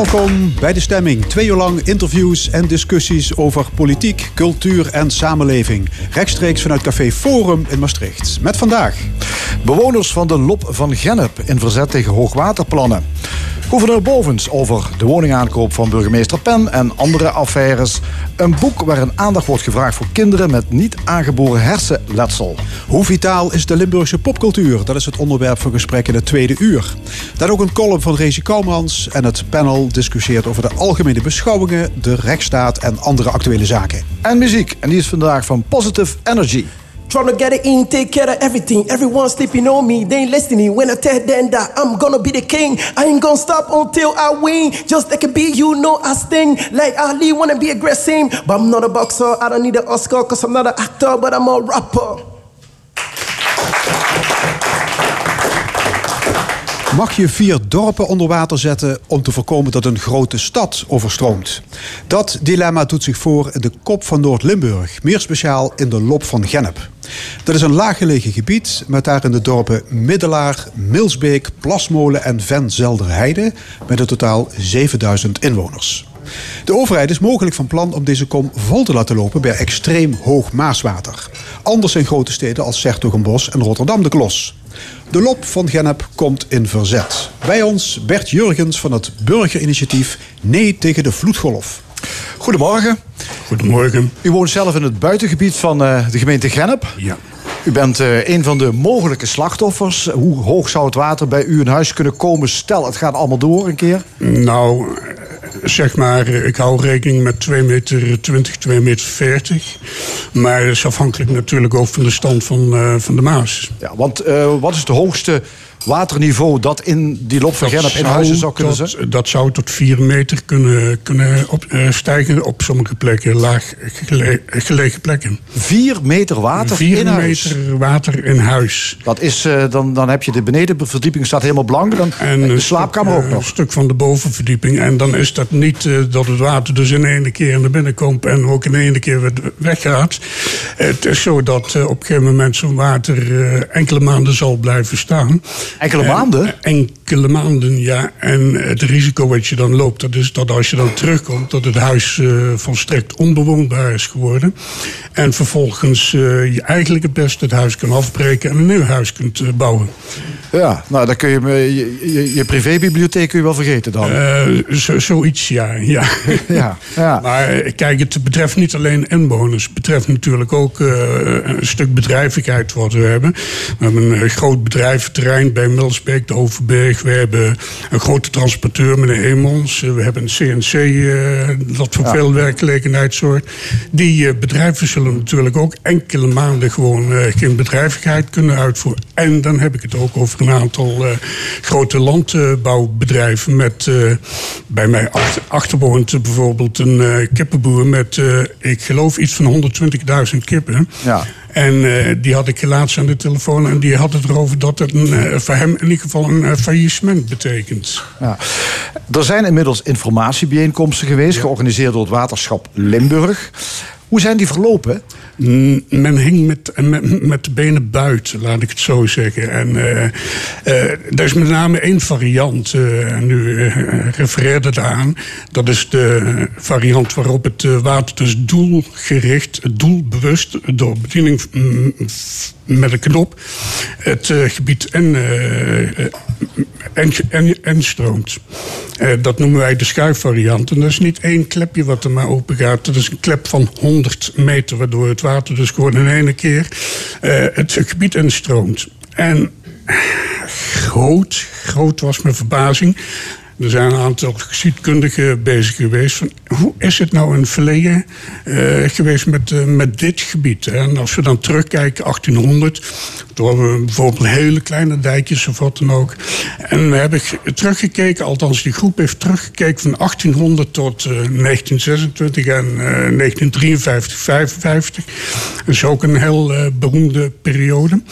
Welkom bij de stemming. Twee uur lang interviews en discussies over politiek, cultuur en samenleving. Rechtstreeks vanuit Café Forum in Maastricht. Met vandaag. Bewoners van de Lop van Gennep in verzet tegen hoogwaterplannen. Gouverneur Bovens over de woningaankoop van burgemeester Pen en andere affaires. Een boek waarin aandacht wordt gevraagd voor kinderen met niet aangeboren hersenletsel. Hoe vitaal is de Limburgse popcultuur? Dat is het onderwerp van gesprek in het tweede uur. Dan ook een column van Rezi Kalmans en het panel discussieert over de algemene beschouwingen, de rechtsstaat en andere actuele zaken. En muziek, en die is vandaag van Positive Energy. Trying to get it in, take care of everything. Everyone sleeping on me, they ain't listening. When I tell them that I'm gonna be the king, I ain't gonna stop until I win. Just like a bee, you know I sting. Like Ali, wanna be aggressive. But I'm not a boxer, I don't need an Oscar, cause I'm not an actor, but I'm a rapper. Mag je vier dorpen onder water zetten om te voorkomen dat een grote stad overstroomt? Dat dilemma doet zich voor in de kop van Noord-Limburg, meer speciaal in de Lop van Gennep. Dat is een laaggelegen gebied met daarin de dorpen Middelaar, Milsbeek, Plasmolen en Venzelderheide met in totaal 7000 inwoners. De overheid is mogelijk van plan om deze kom vol te laten lopen bij extreem hoog maaswater. Anders in grote steden als Sertogenbos en Rotterdam de Klos. De Lop van Gennep komt in verzet. Bij ons Bert Jurgens van het burgerinitiatief Nee tegen de vloedgolf. Goedemorgen. Goedemorgen. U woont zelf in het buitengebied van uh, de gemeente Gennep. Ja. U bent uh, een van de mogelijke slachtoffers. Hoe hoog zou het water bij u in huis kunnen komen? Stel, het gaat allemaal door een keer. Nou, zeg maar, ik hou rekening met 2 meter 20, 2 meter 40. Maar dat is afhankelijk natuurlijk ook van de stand van, uh, van de Maas. Ja, want uh, wat is het hoogste waterniveau dat in die loop van Gennep in huizen zou kunnen tot, zijn? Dat zou tot 4 meter kunnen, kunnen op, uh, stijgen op sommige plekken, laag gele, gelegen plekken. 4 meter water 4 in huis? meter water in huis. Dat is, uh, dan, dan heb je de benedenverdieping staat helemaal blank. Dan en de slaapkamer stuk, ook nog. Een stuk van de bovenverdieping. En dan is dat niet uh, dat het water dus in één keer naar binnen komt en ook in één keer weer weggaat. Het is zo dat op een gegeven moment zo'n water enkele maanden zal blijven staan. Enkele maanden? En, enkele maanden, ja. En het risico wat je dan loopt, dat is dat als je dan terugkomt, dat het huis uh, volstrekt onbewoonbaar is geworden. En vervolgens uh, je eigenlijk het beste het huis kan afbreken en een nieuw huis kunt uh, bouwen. Ja, nou dan kun je je, je, je privébibliotheek kun je wel vergeten dan. Zo, zoiets, ja. ja. ja, ja. Maar kijk, het betreft niet alleen inwoners. Het betreft natuurlijk ook een stuk bedrijvigheid wat we hebben. We hebben een groot bedrijventerrein bij Milsbeek, de Overberg. We hebben een grote transporteur, meneer Hemels. We hebben een CNC uh, dat voor ja. veel werkgelegenheid zorgt. Die uh, bedrijven zullen natuurlijk ook enkele maanden gewoon geen bedrijvigheid kunnen uitvoeren. En dan heb ik het ook over een aantal grote landbouwbedrijven. Met bij mij achter, achterwoont bijvoorbeeld een kippenboer met, ik geloof, iets van 120.000 kippen. Ja. En uh, die had ik laatst aan de telefoon en die had het erover dat het een, uh, voor hem in ieder geval een uh, faillissement betekent. Ja. Er zijn inmiddels informatiebijeenkomsten geweest, ja. georganiseerd door het waterschap Limburg. Hoe zijn die verlopen? Mm, men hing met, met, met, de benen buiten, laat ik het zo zeggen. En uh, uh, er is met name één variant, uh, en u refereerde eraan. Dat is de variant waarop het water dus doelgericht, doelbewust, door bediening met een knop, het gebied en, en, en, en stroomt. dat noemen wij de schuifvariant. En dat is niet één klepje wat er maar open gaat. Dat is een klep van 100 meter, waardoor het water dus gewoon in één keer uh, het gebied instroomt. En groot, groot was mijn verbazing. Er zijn een aantal geschiedkundigen bezig geweest. Van, hoe is het nou in het verleden uh, geweest met, uh, met dit gebied? Hè? En als we dan terugkijken, 1800, toen hadden we bijvoorbeeld hele kleine dijkjes of wat dan ook. En we hebben teruggekeken, althans die groep heeft teruggekeken van 1800 tot uh, 1926 en 1953, 55. Dat is ook een heel beroemde periode.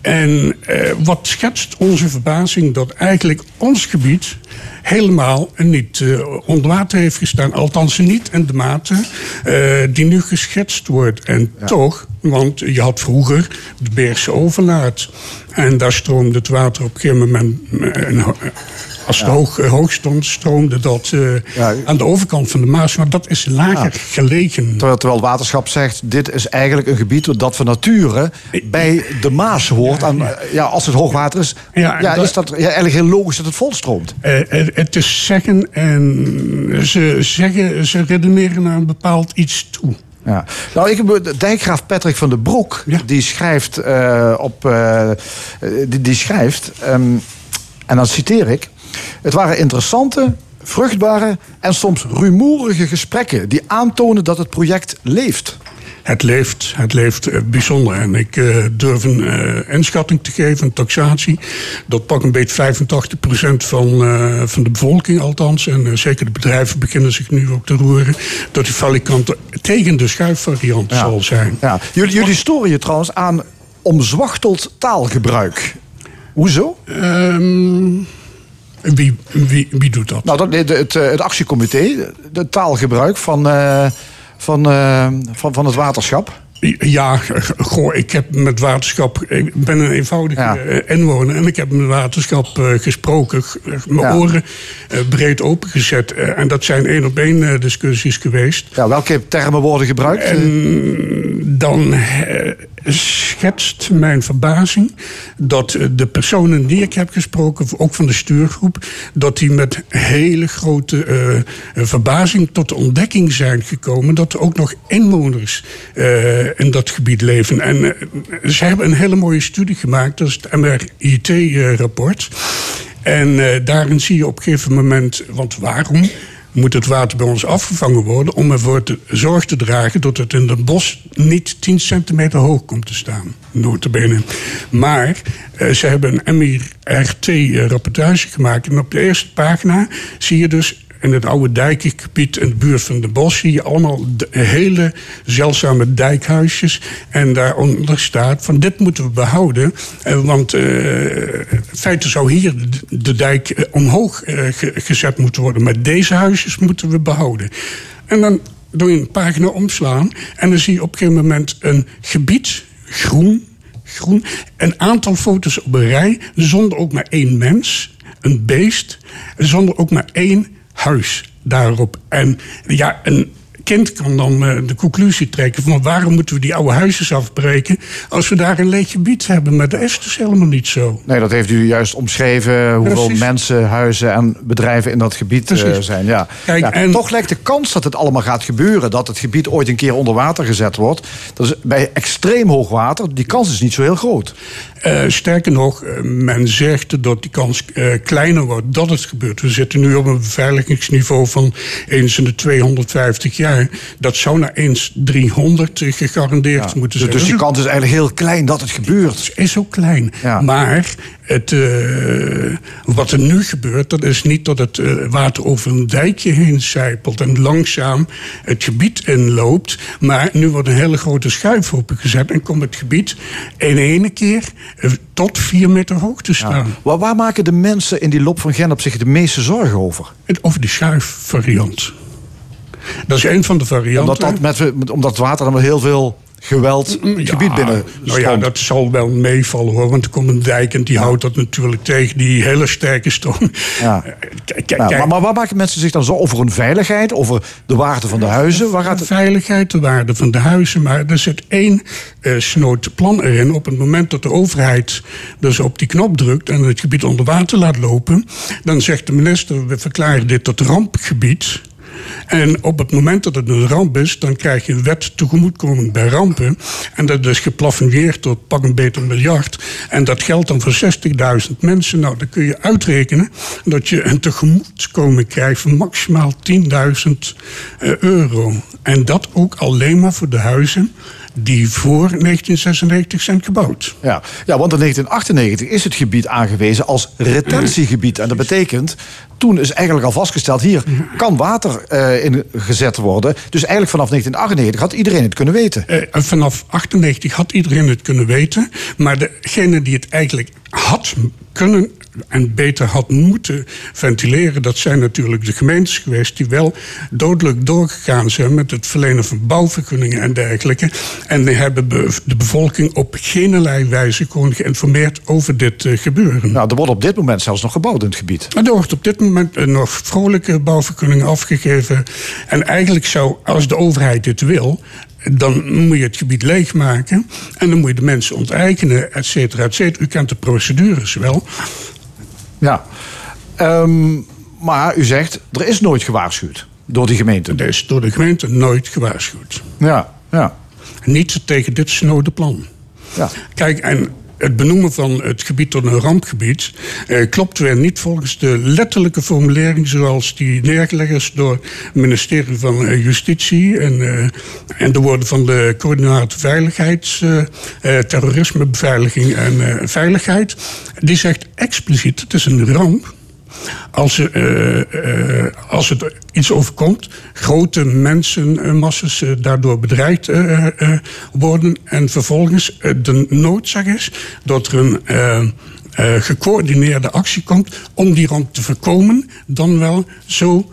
En wat schetst onze verbazing dat eigenlijk ons gebied helemaal niet uh, onder water heeft gestaan. Althans niet in de mate uh, die nu geschetst wordt. En ja. toch Want je had vroeger de Beerse overlaat. En daar stroomde het water op een gegeven moment... eh, als het hoog, eh, hoog stond, stroomde dat eh, aan de overkant van de Maas. Maar dat is lager gelegen. Terwijl, terwijl het waterschap zegt, dit is eigenlijk een gebied dat van nature bij de Maas hoort. En, ja, als het hoogwater is, ja, is dat ja, eigenlijk heel logisch dat het volstroomt. Eh, het- is zeggen en ze zeggen, ze redeneren naar een bepaald iets toe. Ja. Nou, ik heb dijkgraaf Patrick van den Broek, Ja. die schrijft op, die, die schrijft, ehm, en dan citeer ik: Het waren interessante, vruchtbare en soms rumoerige gesprekken die aantonen dat het project leeft. Het leeft, het leeft eh, bijzonder. En ik eh, durf een eh, inschatting te geven, een taxatie. Dat pak een beetje 85% van, van de bevolking althans. En zeker de bedrijven beginnen zich nu ook te roeren. Dat die falikant tegen de schuifvariant Ja. zal zijn. Ja. Jullie, jullie storen je trouwens aan omzwachteld taalgebruik. Hoezo? Wie, wie, wie doet dat? Nou, dat, de- het, eh, het actiecomité, de taalgebruik van, eh, van, eh, van, van het waterschap. Ja, goh, ik heb met waterschap. Ik ben een eenvoudige Ja. inwoner en ik heb met waterschap gesproken, mijn Ja. oren breed opengezet. En dat zijn één op één discussies geweest. Ja, welke termen worden gebruikt? En dan eh, schetst mijn verbazing dat eh, de personen die ik heb gesproken, ook van de stuurgroep, dat die met hele grote eh, verbazing tot de ontdekking zijn gekomen dat er ook nog inwoners in dat gebied leven. En ze hebben een hele mooie studie gemaakt, dat is het MRIT-rapport. En daarin zie je op een gegeven moment, want waarom? Moet het water bij ons afgevangen worden... om ervoor te, zorg te dragen dat het in het bos niet 10 centimeter hoog komt te staan. Notabene. Maar eh, ze hebben een MIRT-rapportage gemaakt... en op de eerste pagina zie je dus in het oude dijkengebied in de buurt van de bos... zie je allemaal hele zeldzame dijkhuisjes. En daaronder staat van dit moeten we behouden. eh, want eh, in feite zou hier de, dijk eh, omhoog ge- gezet moeten worden. Maar deze huisjes moeten we behouden. En dan doe je een pagina omslaan... en dan zie je op een gegeven moment een gebied, groen... Groen, een aantal foto's op een rij, zonder ook maar één mens, een beest, zonder ook maar één huis daarop. En ja, een kind kan dan eh, de conclusie trekken van waarom moeten we die oude huisjes afbreken als we daar een leeg gebied hebben. Maar dat is dus helemaal niet zo. Nee, dat heeft u juist omschreven hoeveel Precies. mensen, huizen en bedrijven in dat gebied eh, Precies. zijn. Ja. Kijk, Ja, en- Toch lijkt de kans dat het allemaal gaat gebeuren, dat het gebied ooit een keer onder water gezet wordt. Dat is bij extreem hoog water, die kans is niet zo heel groot. Eh, sterker nog, eh, men zegt dat die kans eh, kleiner wordt dat het gebeurt. We zitten nu op een beveiligingsniveau van eens in de 250 jaar. Dat zou naar eens 300 eh, gegarandeerd moeten Dus, zijn. dus die kans is eigenlijk heel klein dat het gebeurt. Het is ook klein. Ja. Maar het, eh, wat er nu gebeurt, dat is niet dat het eh, water over een dijkje heen zijpelt en langzaam het gebied inloopt. Maar nu wordt een hele grote schuif opengezet en komt het gebied in ene keer eh, tot vier meter hoog te staan. Waar, waar maken de mensen in die loop van Gennep zich de meeste zorgen over? Het- Over die schuifvariant. Dat is een van de varianten. Omdat, dat met, met- omdat het water dan wel heel veel geweld het Ja, gebied binnen Nou ja, dat zal wel meevallen hoor. Want er komt een dijk en die houdt dat natuurlijk tegen. Die hele sterke stroom. Ja. Eh, Kijk, kijk, maar, maar waar maken mensen zich dan zo over hun veiligheid, over de waarde van de huizen? Waar gaat het? veiligheid, de waarde van de huizen. Maar er zit één eh snoot plan erin. Op het moment dat de overheid dus op die knop drukt... en het gebied onder water laat lopen... dan zegt de minister, we verklaren dit tot rampgebied... En op het moment dat het een ramp is, dan krijg je een wet tegemoetkoming bij rampen. En dat is geplafonneerd tot pak een beter miljard. En dat geldt dan voor 60.000 mensen. Nou, dan kun je uitrekenen dat je een tegemoetkoming krijgt van maximaal 10.000 eh, euro. En dat ook alleen maar voor de huizen die voor 1996 zijn gebouwd. Ja. ja, want in 1998 is het gebied aangewezen als retentiegebied. En dat betekent, toen is eigenlijk al vastgesteld... hier kan water eh in gezet worden. Dus eigenlijk vanaf 1998 had iedereen het kunnen weten. En vanaf 98 had iedereen het kunnen weten. Maar degene die het eigenlijk had kunnen en beter had moeten ventileren. Dat zijn natuurlijk de gemeentes geweest die wel dodelijk doorgegaan zijn met het verlenen van bouwvergunningen en dergelijke. En die hebben de bevolking op geen wijze gewoon geïnformeerd over dit uh, gebeuren. Nou, er wordt op dit moment zelfs nog gebouwd in het gebied. er wordt op dit moment uh, nog vrolijke bouwvergunningen afgegeven. En eigenlijk zou, als de overheid dit wil, dan moet je het gebied leegmaken. En dan moet je de mensen onteigenen, et cetera, et cetera. U kent de procedures wel. Ja. Um, maar u zegt, er is nooit gewaarschuwd door die gemeente. Er is door de gemeente nooit gewaarschuwd. Ja, ja. Niet tegen dit snode plan. Ja. Kijk, en het benoemen van het gebied tot een rampgebied eh, klopt weer niet volgens de letterlijke formulering zoals die neergelegd is door het ministerie van eh, Justitie en, uh, en de woorden van de coördinator Veiligheid, uh, terrorismebeveiliging en veiligheid. Die zegt expliciet: het is een ramp als, uh, uh, als het iets overkomt, grote mensenmasses uh, daardoor bedreigd worden. En vervolgens de noodzaak is dat er een gecoördineerde actie komt om die ramp te voorkomen, dan wel zo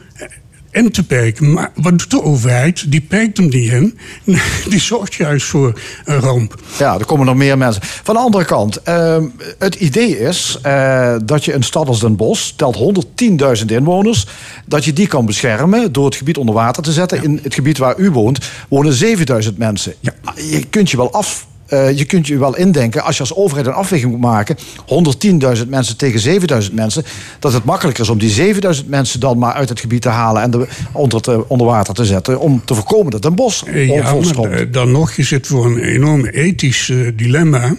in te perken. Maar wat doet de overheid? Die perkt hem niet in. Die zorgt juist voor een ramp. Ja, er komen nog meer mensen. Van de andere kant, uh, het idee is uh, dat je een stad als Den Bosch telt 110.000 inwoners. Dat je die kan beschermen door het gebied onder water te zetten. Ja. In het gebied waar u woont wonen 7000 mensen. Ja. Je kunt je wel af uh, je kunt je wel indenken, als je als overheid een afweging moet maken, 110.000 mensen tegen 7.000 mensen, dat het makkelijker is om die 7.000 mensen dan maar uit het gebied te halen en de, onder, te, onder water te zetten, om te voorkomen dat een bos ja, maar, dan nog, je zit voor een enorm ethisch uh, dilemma.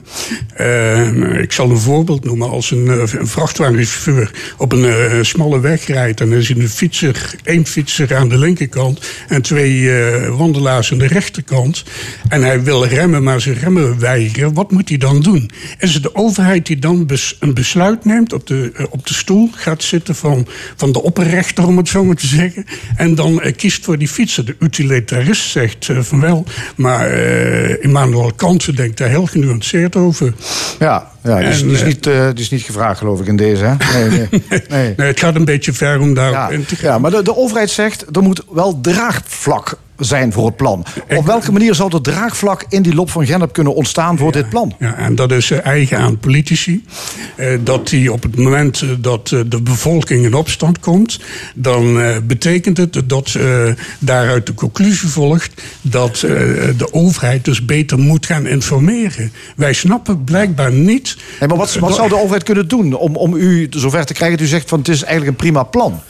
ik zal een voorbeeld noemen. Als een, een vrachtwagenchauffeur op een smalle weg rijdt en er is een fietser, één fietser aan de linkerkant en twee wandelaars aan de rechterkant en hij wil remmen, maar ze remmen weigeren, wat moet hij dan doen? Is het de overheid die dan een besluit neemt, op de, eh, op de stoel gaat zitten van, van de opperrechter, om het zo maar te zeggen, en dan uh, kiest voor die fietser? De utilitarist zegt uh, van wel, maar Immanuel Kant denkt daar heel genuanceerd over. Ja, ja, die, is, niet, uh, niet gevraagd, geloof ik, in deze. Hè? Nee, nee. nee. nee het gaat een beetje ver om daar ja, in te gaan. Ja, maar de, de overheid zegt, er moet wel draagvlak zijn voor het plan. Op welke manier zou het draagvlak in die loop van Gennep kunnen ontstaan voor dit plan? Ja, en dat is eh, eigen aan politici. Eh, dat die op het moment eh, dat de bevolking in opstand komt, dan betekent het dat daaruit de conclusie volgt dat de overheid dus beter moet gaan informeren. Wij snappen blijkbaar niet. Nee, maar wat, wat zou de overheid kunnen doen om, om u zover te krijgen dat u zegt van het is eigenlijk een prima plan?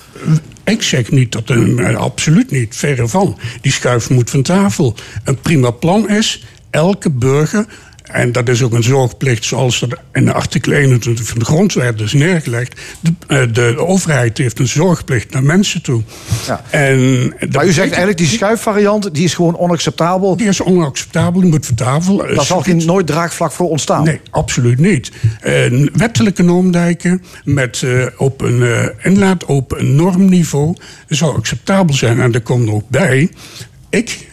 Ik zeg niet dat een, eh, absoluut niet, verre van. Die schuif moet van tafel. Een prima plan is, elke burger en dat is ook een zorgplicht zoals dat in artikel 21 van de grondwet is neergelegd. De, eh, de, overheid heeft een zorgplicht naar mensen toe. Ja. En maar u zegt eigenlijk die schuifvariant die is gewoon onacceptabel? Die is onacceptabel, die moet van tafel. Daar zal geen nooit draagvlak voor ontstaan? Nee, absoluut niet. Uh, wettelijke normdijken met uh, op een uh, inlaat op een normniveau zou acceptabel zijn. En er komt ook bij, ik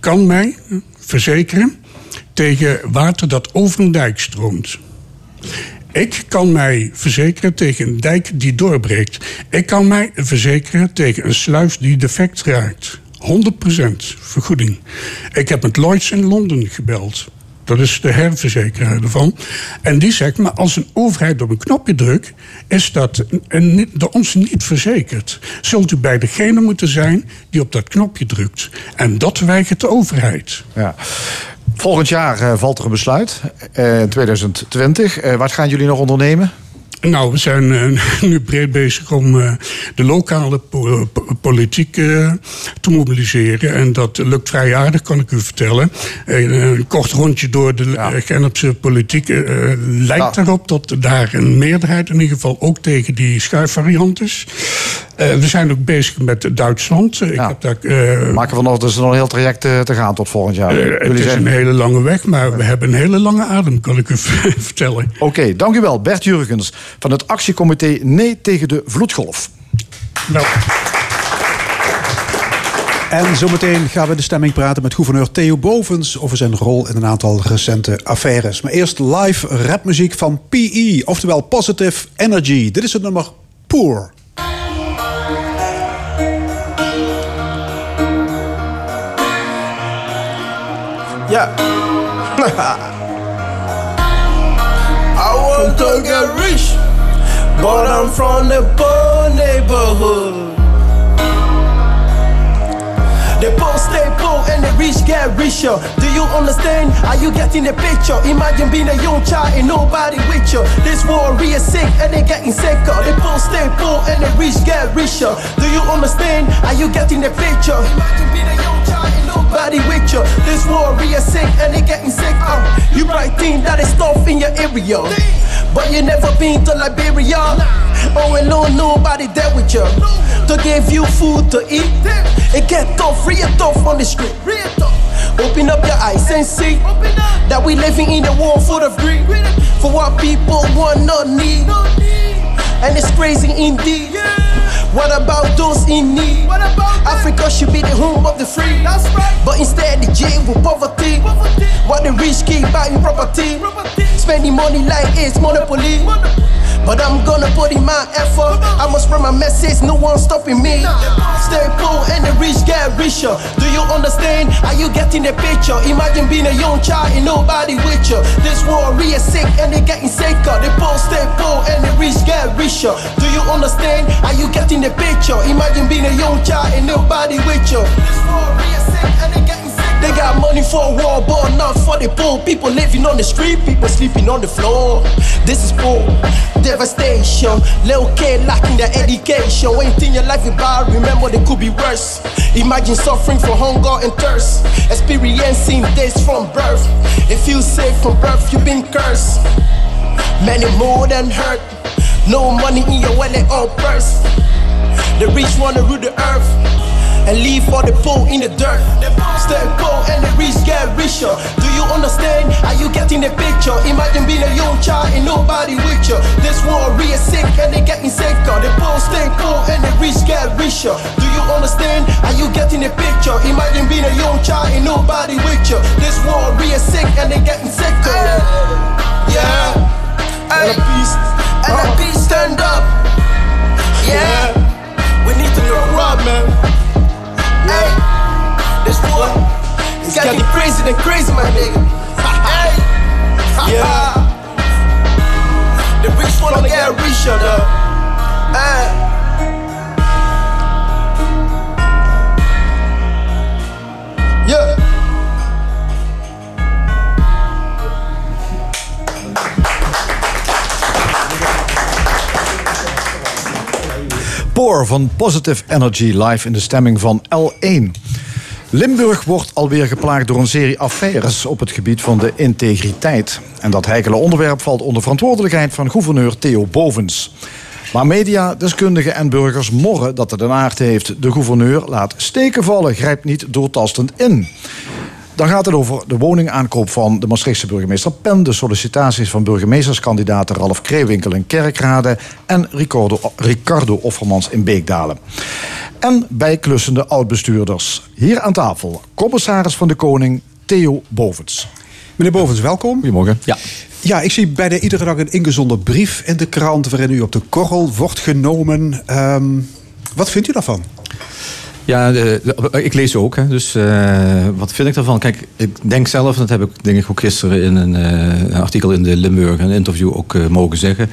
kan mij verzekeren tegen water dat over een dijk stroomt. Ik kan mij verzekeren tegen een dijk die doorbreekt. Ik kan mij verzekeren tegen een sluis die defect raakt. 100% vergoeding. Ik heb met Lloyds in Londen gebeld. Dat is de herverzekeraar ervan. En die zegt, maar als een overheid op een knopje drukt... is dat door ons niet verzekerd. Zult u bij degene moeten zijn die op dat knopje drukt. En dat weigert de overheid. Ja. Volgend jaar uh, valt er een besluit, uh, 2020. Uh, wat gaan jullie nog ondernemen? Nou, we zijn uh, nu breed bezig om uh, de lokale po politiek uh, te mobiliseren. En dat lukt vrij aardig, kan ik u vertellen. een kort rondje door de ja. Gennepse politiek lijkt ja. erop dat daar een meerderheid in ieder geval ook tegen die schuifvariant is. we zijn ook bezig met Duitsland. Ja. Ik heb daar, Maken we nog, dus nog een heel traject te gaan tot volgend jaar. het is een hele lange weg, maar we hebben een hele lange adem, kan ik u vertellen. Oké, okay, dank u wel, Bert Jurgens van het actiecomité Nee tegen de vloedgolf. Nou. En zometeen gaan we de stemming praten met gouverneur Theo Bovens over zijn rol in een aantal recente affaires. Maar eerst live rapmuziek van PE, oftewel Positive Energy. Dit is het nummer Poor. Yeah. I want to get rich, but I'm from the poor neighborhood. Rich get richer. Do you understand? Are you getting the picture? Imagine being a young child and nobody with you. This war is sick and they getting sicker. The poor stay poor and the rich get richer. Do you understand? Are you getting the picture? Imagine being a young child and nobody with you. This war is sick and they getting sicker. You might think that it's tough in your area, but you never been to Liberia. Oh, alone, nobody there with you to give you food to eat. It get tough, real tough on the street. Open up. Your eyes and see that we living in a world full of greed. For what people want, not need. And it's crazy indeed. What about those in need? Africa should be the home of the free. But instead, the jail with poverty. What the rich keep buying property. Spending money like it's monopoly. But I'm gonna put in my effort. I must spread my message, no one stopping me. Stay poor and the rich get richer. Do you understand? Are you getting the picture? Imagine being a young child and nobody with you. This war is sick and they getting sicker. The poor stay poor and the rich get richer. Do you understand? Are you getting the picture? Imagine being a young child and nobody with you. Is they got money for a war, but not for the poor. People living on the street, people sleeping on the floor. This is poor devastation. Little kid lacking their education. Anything your life about, remember they could be worse. Imagine suffering from hunger and thirst. Experiencing this from birth. If you safe from birth, you've been cursed. Many more than hurt. No money in your wallet or purse. The rich wanna rule the earth and leave all the poor in the dirt. Stay poor and the rich get richer. Do you understand? Are you getting the picture? Imagine being a young child and nobody with you. This war real sick and they getting sicker. The poor stay poor and the rich get richer. Do you understand? Are you getting the picture? Imagine being a young child and nobody with you. This war real sick and they getting sicker. Yeah. And the beast, and the beast stand up. Yeah. We need to grow up, man. Hey, this war is getting crazy than crazy, my nigga. Hey, yeah. The rich wanna get richer, though. Hey. Yeah. Van Positive Energy live in de stemming van L1. Limburg wordt alweer geplaagd door een serie affaires op het gebied van de integriteit. En dat heikele onderwerp valt onder verantwoordelijkheid van gouverneur Theo Bovens. Maar media, deskundigen en burgers morren dat het een aard heeft. De gouverneur laat steken vallen, grijpt niet doortastend in. Dan gaat het over de woningaankoop van de Maastrichtse burgemeester Pen... de sollicitaties van burgemeesterskandidaten Ralf Kreewinkel in Kerkrade... en Ricardo, Ricardo Offermans in Beekdalen. En bijklussende oudbestuurders. Hier aan tafel, commissaris van de Koning Theo Bovens. Meneer Bovens, welkom. Goedemorgen. Ja. Ja, ik zie bijna iedere dag een ingezonden brief in de krant... waarin u op de korrel wordt genomen. Ehm, wat vindt u daarvan? Ja, de- ik lees ook. Hè, dus eh, wat vind ik daarvan? Kijk, ik denk zelf, dat heb ik denk ik ook gisteren in een eh, artikel in de Limburg, een interview ook eh, mogen zeggen.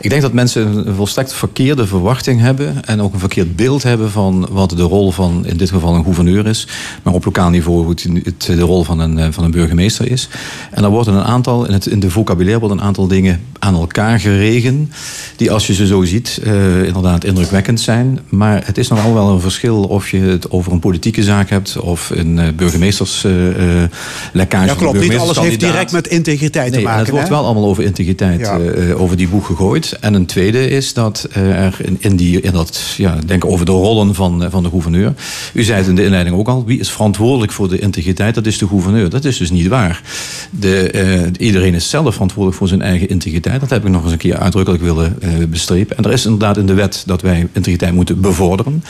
Ik denk dat mensen een volstrekt verkeerde verwachting hebben en ook een verkeerd beeld hebben van wat de rol van in dit geval een gouverneur is, maar op lokaal niveau hoe het, de rol van een, eh, van een burgemeester is. En er worden een aantal, in, het, in de vocabulaire worden een aantal dingen aan elkaar geregen, die als je ze zo ziet, eh, inderdaad indrukwekkend zijn. Maar het is nogal wel een verschil of je het over een politieke zaak hebt of een uh, burgemeesterslekkage. Ja, klopt. Niet alles heeft direct met integriteit nee, te maken. Het wordt wel allemaal over integriteit Ja. eh, over die boeg gegooid. En een tweede is dat eh, er in, in, die, in dat, ja, denk over de rollen van, eh, van de gouverneur. U zei het in de inleiding ook al, wie is verantwoordelijk voor de integriteit? Dat is de gouverneur. Dat is dus niet waar. De, eh, iedereen is zelf verantwoordelijk voor zijn eigen integriteit. Dat heb ik nog eens een keer uitdrukkelijk willen eh, bestrepen. En er is inderdaad in de wet dat wij integriteit moeten bevorderen.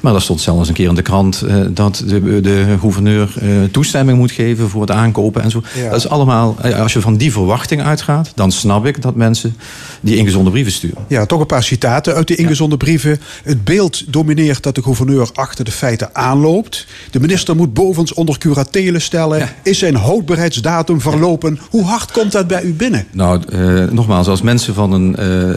Maar er stond zelfs een keer in de krant eh, dat de, de gouverneur eh, toestemming moet geven voor het aankopen en zo. Ja. Dat is allemaal, eh, als je van die verwachting uitgaat, dan snap ik dat mensen die ingezonde brieven sturen. Ja, toch een paar citaten uit de ingezonden brieven. Het beeld domineert dat de gouverneur achter de feiten aanloopt. De minister moet bovens onder curatele stellen. Is zijn houdbaarheidsdatum verlopen? Hoe hard komt dat bij u binnen? Nou, nogmaals, als mensen van, een,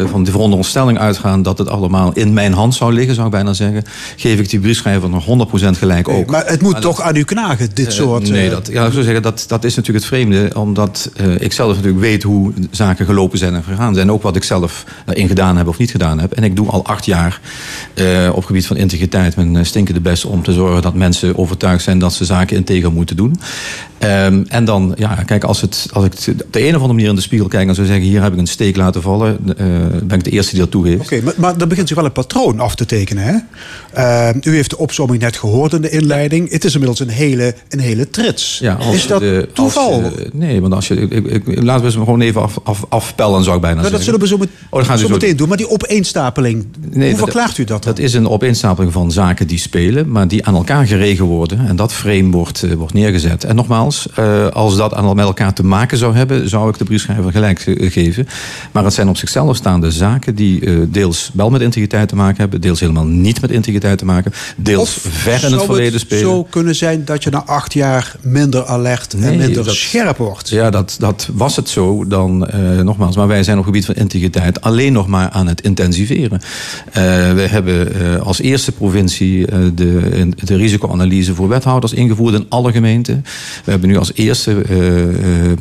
van de veronderstelling uitgaan dat het allemaal in mijn hand zou liggen, zou ik bijna zeggen, geef ik die briefschrijver nog 100% gelijk ook. maar het moet toch aan u knagen, dit Eh, soort... nee, eh, dat, ja, ik zou zeggen, dat, dat is natuurlijk het vreemde. Omdat eh, ik zelf natuurlijk weet hoe zaken gelopen zijn en gegaan zijn. Ook wat ik zelf daarin gedaan heb of niet gedaan heb. En ik doe al acht jaar op gebied van integriteit mijn stinkende best... om te zorgen dat mensen overtuigd zijn dat ze zaken integer moeten doen. Ehm, en dan, ja, kijk, als, het, als ik op de een of andere manier in de spiegel kijk... en zou zeggen, hier heb ik een steek laten vallen... ben ik de eerste die dat toegeeft. Oké, maar, maar dan begint zich wel een patroon af te tekenen. Hè? Eh, u heeft de opzomming net gehoord in de inleiding. Het is inmiddels een hele, een hele trits. Ja, is dat de- toeval? eh, nee, want als je. Ik, ik, laten we ze gewoon even af, af, afpellen, zou ik bijna Nou, dat zeggen. zullen we zo, met, Oh, dat gaan ze zo zo meteen doen. Maar die opeenstapeling, Nee, hoe dat- verklaart u dat dan? Dat is een opeenstapeling van zaken die spelen, maar die aan elkaar geregen worden. En dat frame wordt, eh, wordt neergezet. En nogmaals, eh, als dat aan met elkaar te maken zou hebben, zou ik de briefschrijver gelijk geven. Maar het zijn op zichzelf staande zaken die deels wel met integriteit te maken hebben, deels helemaal niet met integriteit te maken, deels ver in zou het verleden spelen. zo kunnen zijn dat je na acht jaar minder alert en minder dat- scherp wordt? Ja, dat, dat was het zo dan eh, nogmaals. Maar wij zijn op het gebied van integriteit alleen nog maar aan het intensiveren. Eh, we hebben eh, als eerste provincie de, de risicoanalyse voor wethouders ingevoerd in alle gemeenten. We hebben nu als eerste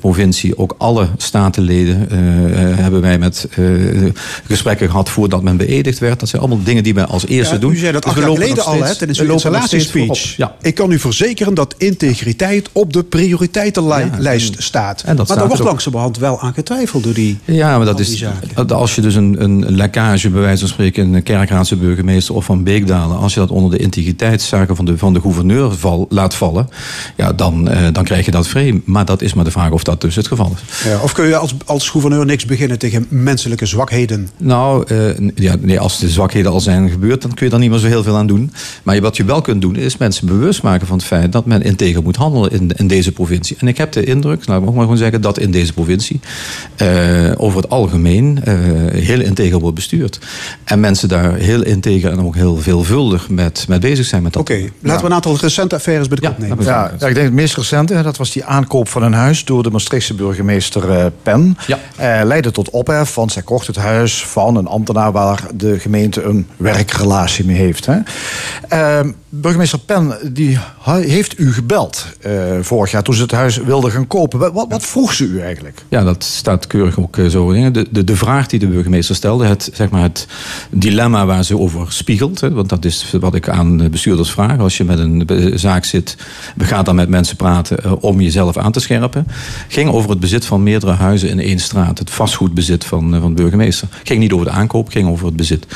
provincie ook alle statenleden hebben wij met gesprekken gehad voordat men beëdigd werd. Dat zijn allemaal dingen die wij als eerste Ja, doen. u zei dat Dus acht jaar geleden nog al hè, steeds- tijdens uw nog steeds installatiespeech. voorop. Ja. Ik kan u verzekeren dat integriteit op de prioriteitenlijst staat. en dat maar staat daar wordt er ook. langzamerhand wel aan getwijfeld door die... Ja, maar dat is. Als je dus een, een lekkage, bij wijze van spreken, een kerkraadse burgemeester of van Beekdalen. als je dat onder de integriteitszaken van de, van de gouverneur val, laat vallen. ja, dan, eh, dan krijg je dat frame. Maar dat is maar de vraag of dat dus het geval is. Ja, of kun je als, als gouverneur niks beginnen tegen menselijke zwakheden? Nou, eh, ja, nee, als de zwakheden al zijn gebeurd, dan kun je daar niet meer zo heel veel aan doen. Maar wat je wel kunt doen, is mensen bewust maken van het feit dat men integer moet handelen in, in deze provincie. En ik heb de indruk, laat ik ook maar gewoon zeggen, dat in deze provincie eh, over het algemeen eh, heel integer wordt bestuurd. En mensen daar heel integer en ook heel veelvuldig met, met bezig zijn met dat. Oké, laten we een aantal recente affaires bij de Ja, kop nemen. Ja, ja, ik denk het meest recente, dat was die aankoop van een huis door de Maastrichtse burgemeester eh, Pen. Ja. Eh, leidde tot ophef, want zij kocht het huis van een ambtenaar waar de gemeente een werkrelatie mee heeft. Hè. Eh, burgemeester Pen die heeft u gebeld eh, vorig jaar toen ze het huis wilde gaan kopen. Wat, wat, vroeg ze u eigenlijk? Ja, dat staat keurig ook eh, zo. De, de, de vraag die de burgemeester stelde, het, zeg maar het dilemma waar ze over spiegelt. Want dat is wat ik aan de bestuurders vraag. Als je met een be- zaak zit, we dan met mensen praten eh, om jezelf aan te scherpen. Ging over het bezit van meerdere huizen in één straat. Het vastgoedbezit van, eh, van de burgemeester. Ging niet over de aankoop, ging over het bezit.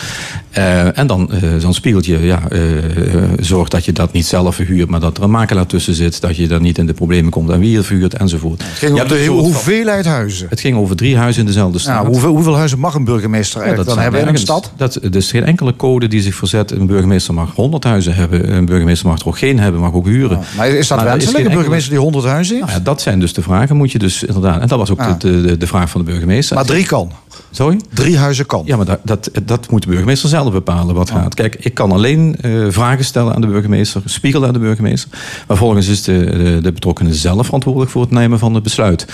Eh, en dan, eh, dan spiegelt je, ja, eh, eh, zorg dat je dat niet zelf verhuurt, maar dat er een makelaar tussen zit. Dat je dan niet in de problemen komt aan wie je verhuurt enzovoort. Het ging hebt de van- hoeveelheid huizen. het ging over drie huizen in dezelfde straat. Nou, hoeveel, hoeveel huizen mag een burgemeester Ja, dan hebben in een stad? Dat, er is geen enkele code die zich verzet. Een burgemeester mag 100 huizen hebben. Een burgemeester mag er ook geen hebben, mag ook huren. Maar is dat Maar wenselijk, een burgemeester die 100 huizen heeft? Nou ja, dat zijn dus de vragen, moet je dus inderdaad. En dat was ook de, de, de vraag van de burgemeester. Maar drie kan. Sorry? Drie huizen kan. Ja, maar dat, dat, dat moet de burgemeester zelf bepalen wat gaat. Kijk, ik kan alleen eh, vragen stellen aan de burgemeester, spiegelen aan de burgemeester. Maar volgens is de, de, de betrokkenen zelf verantwoordelijk voor het nemen van het besluit.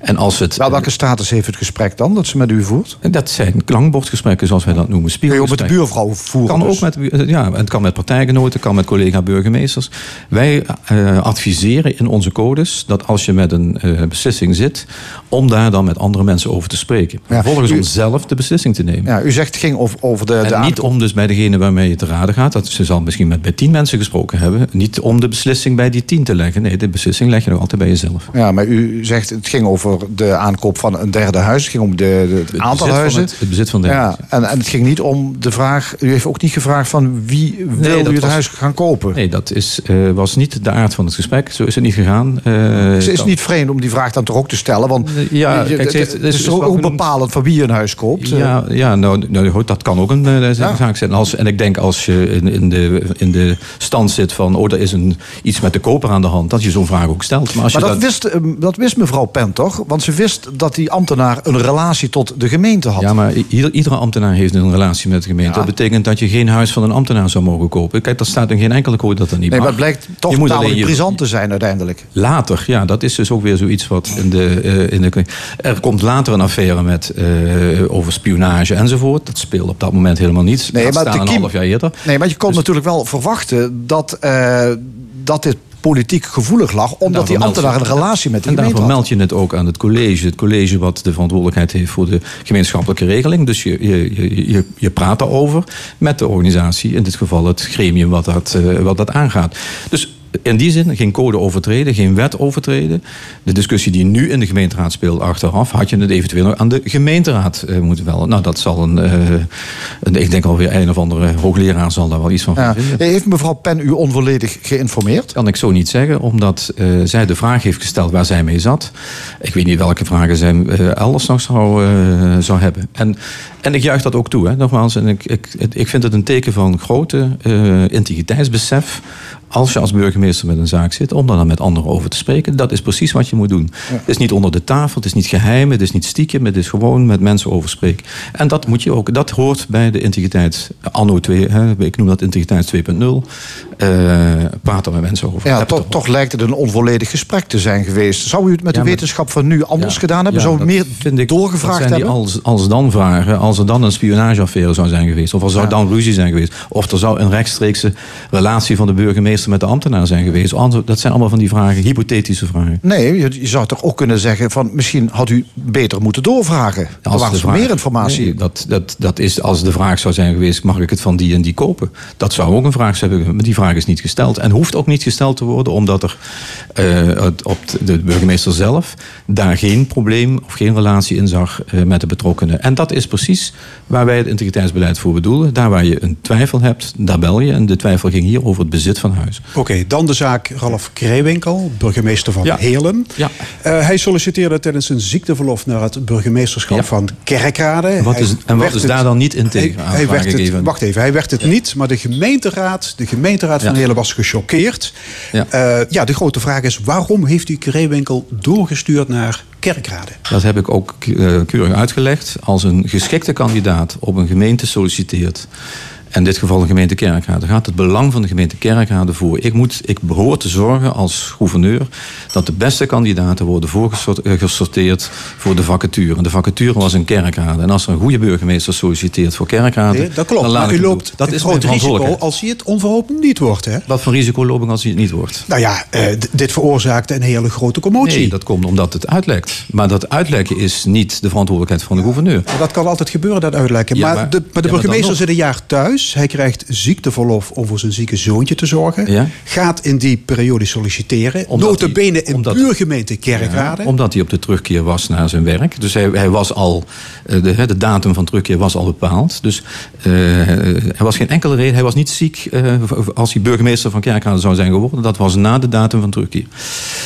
En als het. Wel, welke status heeft het gesprek dan dat ze met u voert? dat zijn klankbordgesprekken, zoals wij dat noemen. Kun je ook met de buurvrouw voeren? Kan dus? ook met, ja, het kan met partijgenoten, het kan met collega-burgemeesters. Wij eh, adviseren in onze codes dat als je met een eh, beslissing zit, om daar dan met andere mensen over te spreken. Ja, U- om zelf de beslissing te nemen. Ja, u zegt het ging over, over de, de niet om dus bij degene waarmee je te raden gaat. Dat ze zal misschien met bij tien mensen gesproken hebben. Niet om de beslissing bij die tien te leggen. Nee, de beslissing leg je nog altijd bij jezelf. Ja, maar u zegt het ging over de aankoop van een derde huis. Het ging om de, de- het Het aantal bezit van huizen. Het, het bezit van de ja, en, en het ging niet om de vraag. U heeft ook niet gevraagd van wie wil u het was- huis gaan kopen. Nee, dat is, eh, was niet de aard van het gesprek. Zo is het niet gegaan. Eh, Dus het is niet vreemd om die vraag dan toch ook te stellen. Want Ja, kijk, ze het is is ook bepalend van wie een huis koopt. Ja, ja nou, nou, dat kan ook een uh, zaak zijn. Als, en ik denk als je in, in, de, in de stand zit van... oh, er is een, iets met de koper aan de hand... dat je zo'n vraag ook stelt. Maar, als maar je dat, Wist, dat wist mevrouw Pen toch? Want ze wist dat die ambtenaar een relatie tot de gemeente had. Ja, maar ieder, iedere ambtenaar heeft een relatie met de gemeente. Dat betekent dat je geen huis van een ambtenaar zou mogen kopen. Kijk, dat staat in geen enkele code dat dat niet nee. Maar het blijkt toch je tamelijk brisant te zijn uiteindelijk. Later, ja, dat is dus ook weer zoiets wat in de, uh, in de... Er komt later een affaire met, uh, over spionage enzovoort. Dat speelt op dat moment helemaal niet. Nee, dat maar staan een half jaar eerder. Nee, maar je kon dus, natuurlijk wel verwachten dat, uh, dat dit politiek gevoelig lag, omdat die ambtenaar een relatie met de en gemeente daarvoor meld je het ook aan het college. Het college wat de verantwoordelijkheid heeft voor de gemeenschappelijke regeling. Dus je, je, je, je praat daarover met de organisatie, in dit geval het gremium wat dat, uh, wat dat aangaat. Dus in die zin geen code overtreden, geen wet overtreden. De discussie die nu in de gemeenteraad speelt achteraf, had je het eventueel nog aan de gemeenteraad uh, moeten wel. Nou, dat zal een, uh, een, ik denk alweer een of andere hoogleraar zal daar wel iets van ja. vinden. Heeft mevrouw Pen u onvolledig geïnformeerd? Kan ik zo niet zeggen, omdat uh, zij de vraag heeft gesteld waar zij mee zat. Ik weet niet welke vragen zij elders nog zou, zou hebben. En, en ik juich dat ook toe, hè, nogmaals. En ik, ik, ik vind het een teken van grote integriteitsbesef als je als burgemeester met een zaak zit, om daar dan met anderen over te spreken. Dat is precies wat je moet doen. Ja. Het is niet onder de tafel, het is niet geheim, het is niet stiekem, het is gewoon met mensen over spreken. En dat moet je ook, dat hoort bij de integriteit anno 2, hè, ik noem dat integriteit 2.0. Uh, praat er met mensen over. Ja, toch, toch lijkt het een onvolledig gesprek te zijn geweest. Zou u het met ja, de wetenschap van nu anders ja, gedaan hebben? Zou u meer vind ik, doorgevraagd dat zijn hebben? Die als, als dan vragen, als er dan een spionageaffaire zou zijn geweest, of er zou dan ruzie zijn geweest, of er zou een rechtstreekse relatie van de burgemeester met de ambtenaar zijn geweest? Dat zijn allemaal van die vragen, hypothetische vragen. Nee, je, je zou toch ook kunnen zeggen van misschien had u beter moeten doorvragen. Er was vraag, meer informatie. Nee, dat, dat, dat is als de vraag zou zijn geweest, mag ik het van die en die kopen? Dat zou ook een vraag zijn, maar die vraag is niet gesteld. En hoeft ook niet gesteld te worden, omdat er uh, op de burgemeester zelf daar geen probleem of geen relatie in zag uh, met de betrokkenen. En dat is precies waar wij het integriteitsbeleid voor bedoelen. Daar waar je een twijfel hebt, daar bel je. En de twijfel ging hier over het bezit van huis. Oké, okay, dan de zaak Ralf Krijwinkel, burgemeester van ja. Heerlen. Ja. Uh, hij solliciteerde tijdens een ziekteverlof naar het burgemeesterschap ja. van Kerkrade. Wat is, en wat is daar dan niet integer hij, hij werd het, Wacht even, hij werd het niet, maar de gemeenteraad, de gemeenteraad van Heerlen was gechoqueerd. Ja. Uh, ja, de grote vraag is, waarom heeft u Krijwinkel doorgestuurd naar Kerkrade? Dat heb ik ook uh, keurig uitgelegd. Als een geschikte kandidaat op een gemeente solliciteert in dit geval de gemeente Kerkrade, gaat het belang van de gemeente Kerkrade voor. Ik, moet, ik behoor te zorgen als gouverneur dat de beste kandidaten worden voorgesorteerd voor de vacature. En de vacature was een Kerkrade. En als er een goede burgemeester solliciteert voor Kerkrade... Nee, dat klopt, dan laat maar u loopt dat is groot risico als hij het onverhoopt niet wordt. Hè? Wat voor risico loop ik als hij het niet wordt? Nou ja, uh, dit veroorzaakte een hele grote commotie. Nee, dat komt omdat het uitlekt. Maar dat uitlekken is niet de verantwoordelijkheid van de gouverneur. Dat kan altijd gebeuren, dat uitlekken. Ja, maar, maar- de, maar de ja, burgemeester zit een jaar thuis. Hij krijgt ziekteverlof om voor zijn zieke zoontje te zorgen. Ja. Gaat in die periode solliciteren. Omdat Notabene hij- in omdat- buurgemeente Kerkrade. Ja, omdat hij op de terugkeer was naar zijn werk. Dus hij, hij was al, eh, de, de datum van terugkeer was al bepaald. Dus eh, er was geen enkele reden. Hij was niet ziek eh, als hij burgemeester van Kerkrade zou zijn geworden. Dat was na de datum van terugkeer.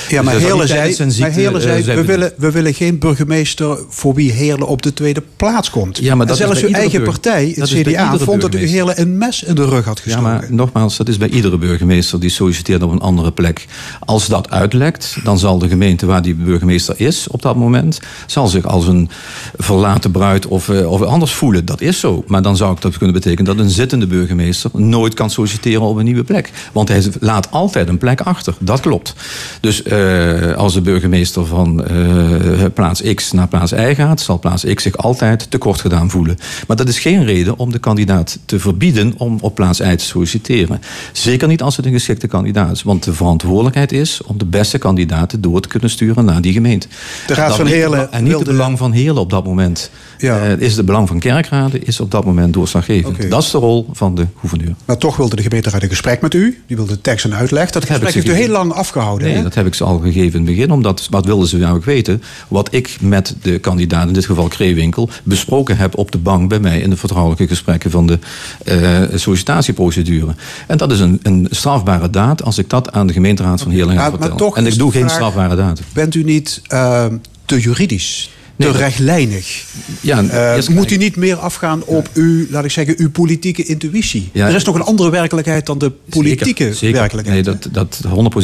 Ja, maar Dus Heerlen zei, maar Heerlen eh, zei we, willen, we willen geen burgemeester voor wie Heerlen op de tweede plaats komt. Ja, maar En dat is zelfs uw eigen burger- partij, het CDA, vond dat u burgemeester. Heerlen een mes in de rug had Ja, gestoken. maar nogmaals, dat is bij iedere burgemeester die solliciteert op een andere plek. Als dat uitlekt, dan zal de gemeente waar die burgemeester is op dat moment, zal zich als een verlaten bruid of, eh, of anders voelen. Dat is zo. Maar dan zou ik dat kunnen betekenen dat een zittende burgemeester nooit kan solliciteren op een nieuwe plek. Want hij laat altijd een plek achter. Dat klopt. Dus eh, als de burgemeester van eh, plaats X naar plaats Y gaat, zal plaats X zich altijd tekort gedaan voelen. Maar dat is geen reden om de kandidaat te verbieden om op plaats te solliciteren. Zeker niet als het een geschikte kandidaat is. Want de verantwoordelijkheid is om de beste kandidaten door te kunnen sturen naar die gemeente. De Raad Dat van Heerlen En niet wilde- het belang van Heerlen op dat moment. Ja. Eh, is het belang van Kerkrade is op dat moment doorslaggevend. Dat is de rol van de gouverneur. Maar toch wilde de gemeenteraad een gesprek met u. Die wilde tekst en uitleg. Dat heb ik gesprek heeft u heel lang afgehouden. Nee, hè? dat heb ik ze al gegeven in het begin. Omdat, wat wilden ze namelijk weten? Wat ik met de kandidaat, in dit geval Kreewinkel, besproken heb op de bank bij mij in de vertrouwelijke gesprekken van de eh, sollicitatieprocedure. En dat is een, een strafbare daad als ik dat aan de gemeenteraad van Heerlen ga vertellen. toch en ik doe geen strafbare daad. Bent u niet eh, te juridisch? te rechtlijnig. Ja, Eh, eerst- moet u niet meer afgaan op uw, laat ik zeggen, uw politieke intuïtie? Ja. Er is nog een andere werkelijkheid dan de politieke Zeker, zeker. werkelijkheid. Nee, dat, dat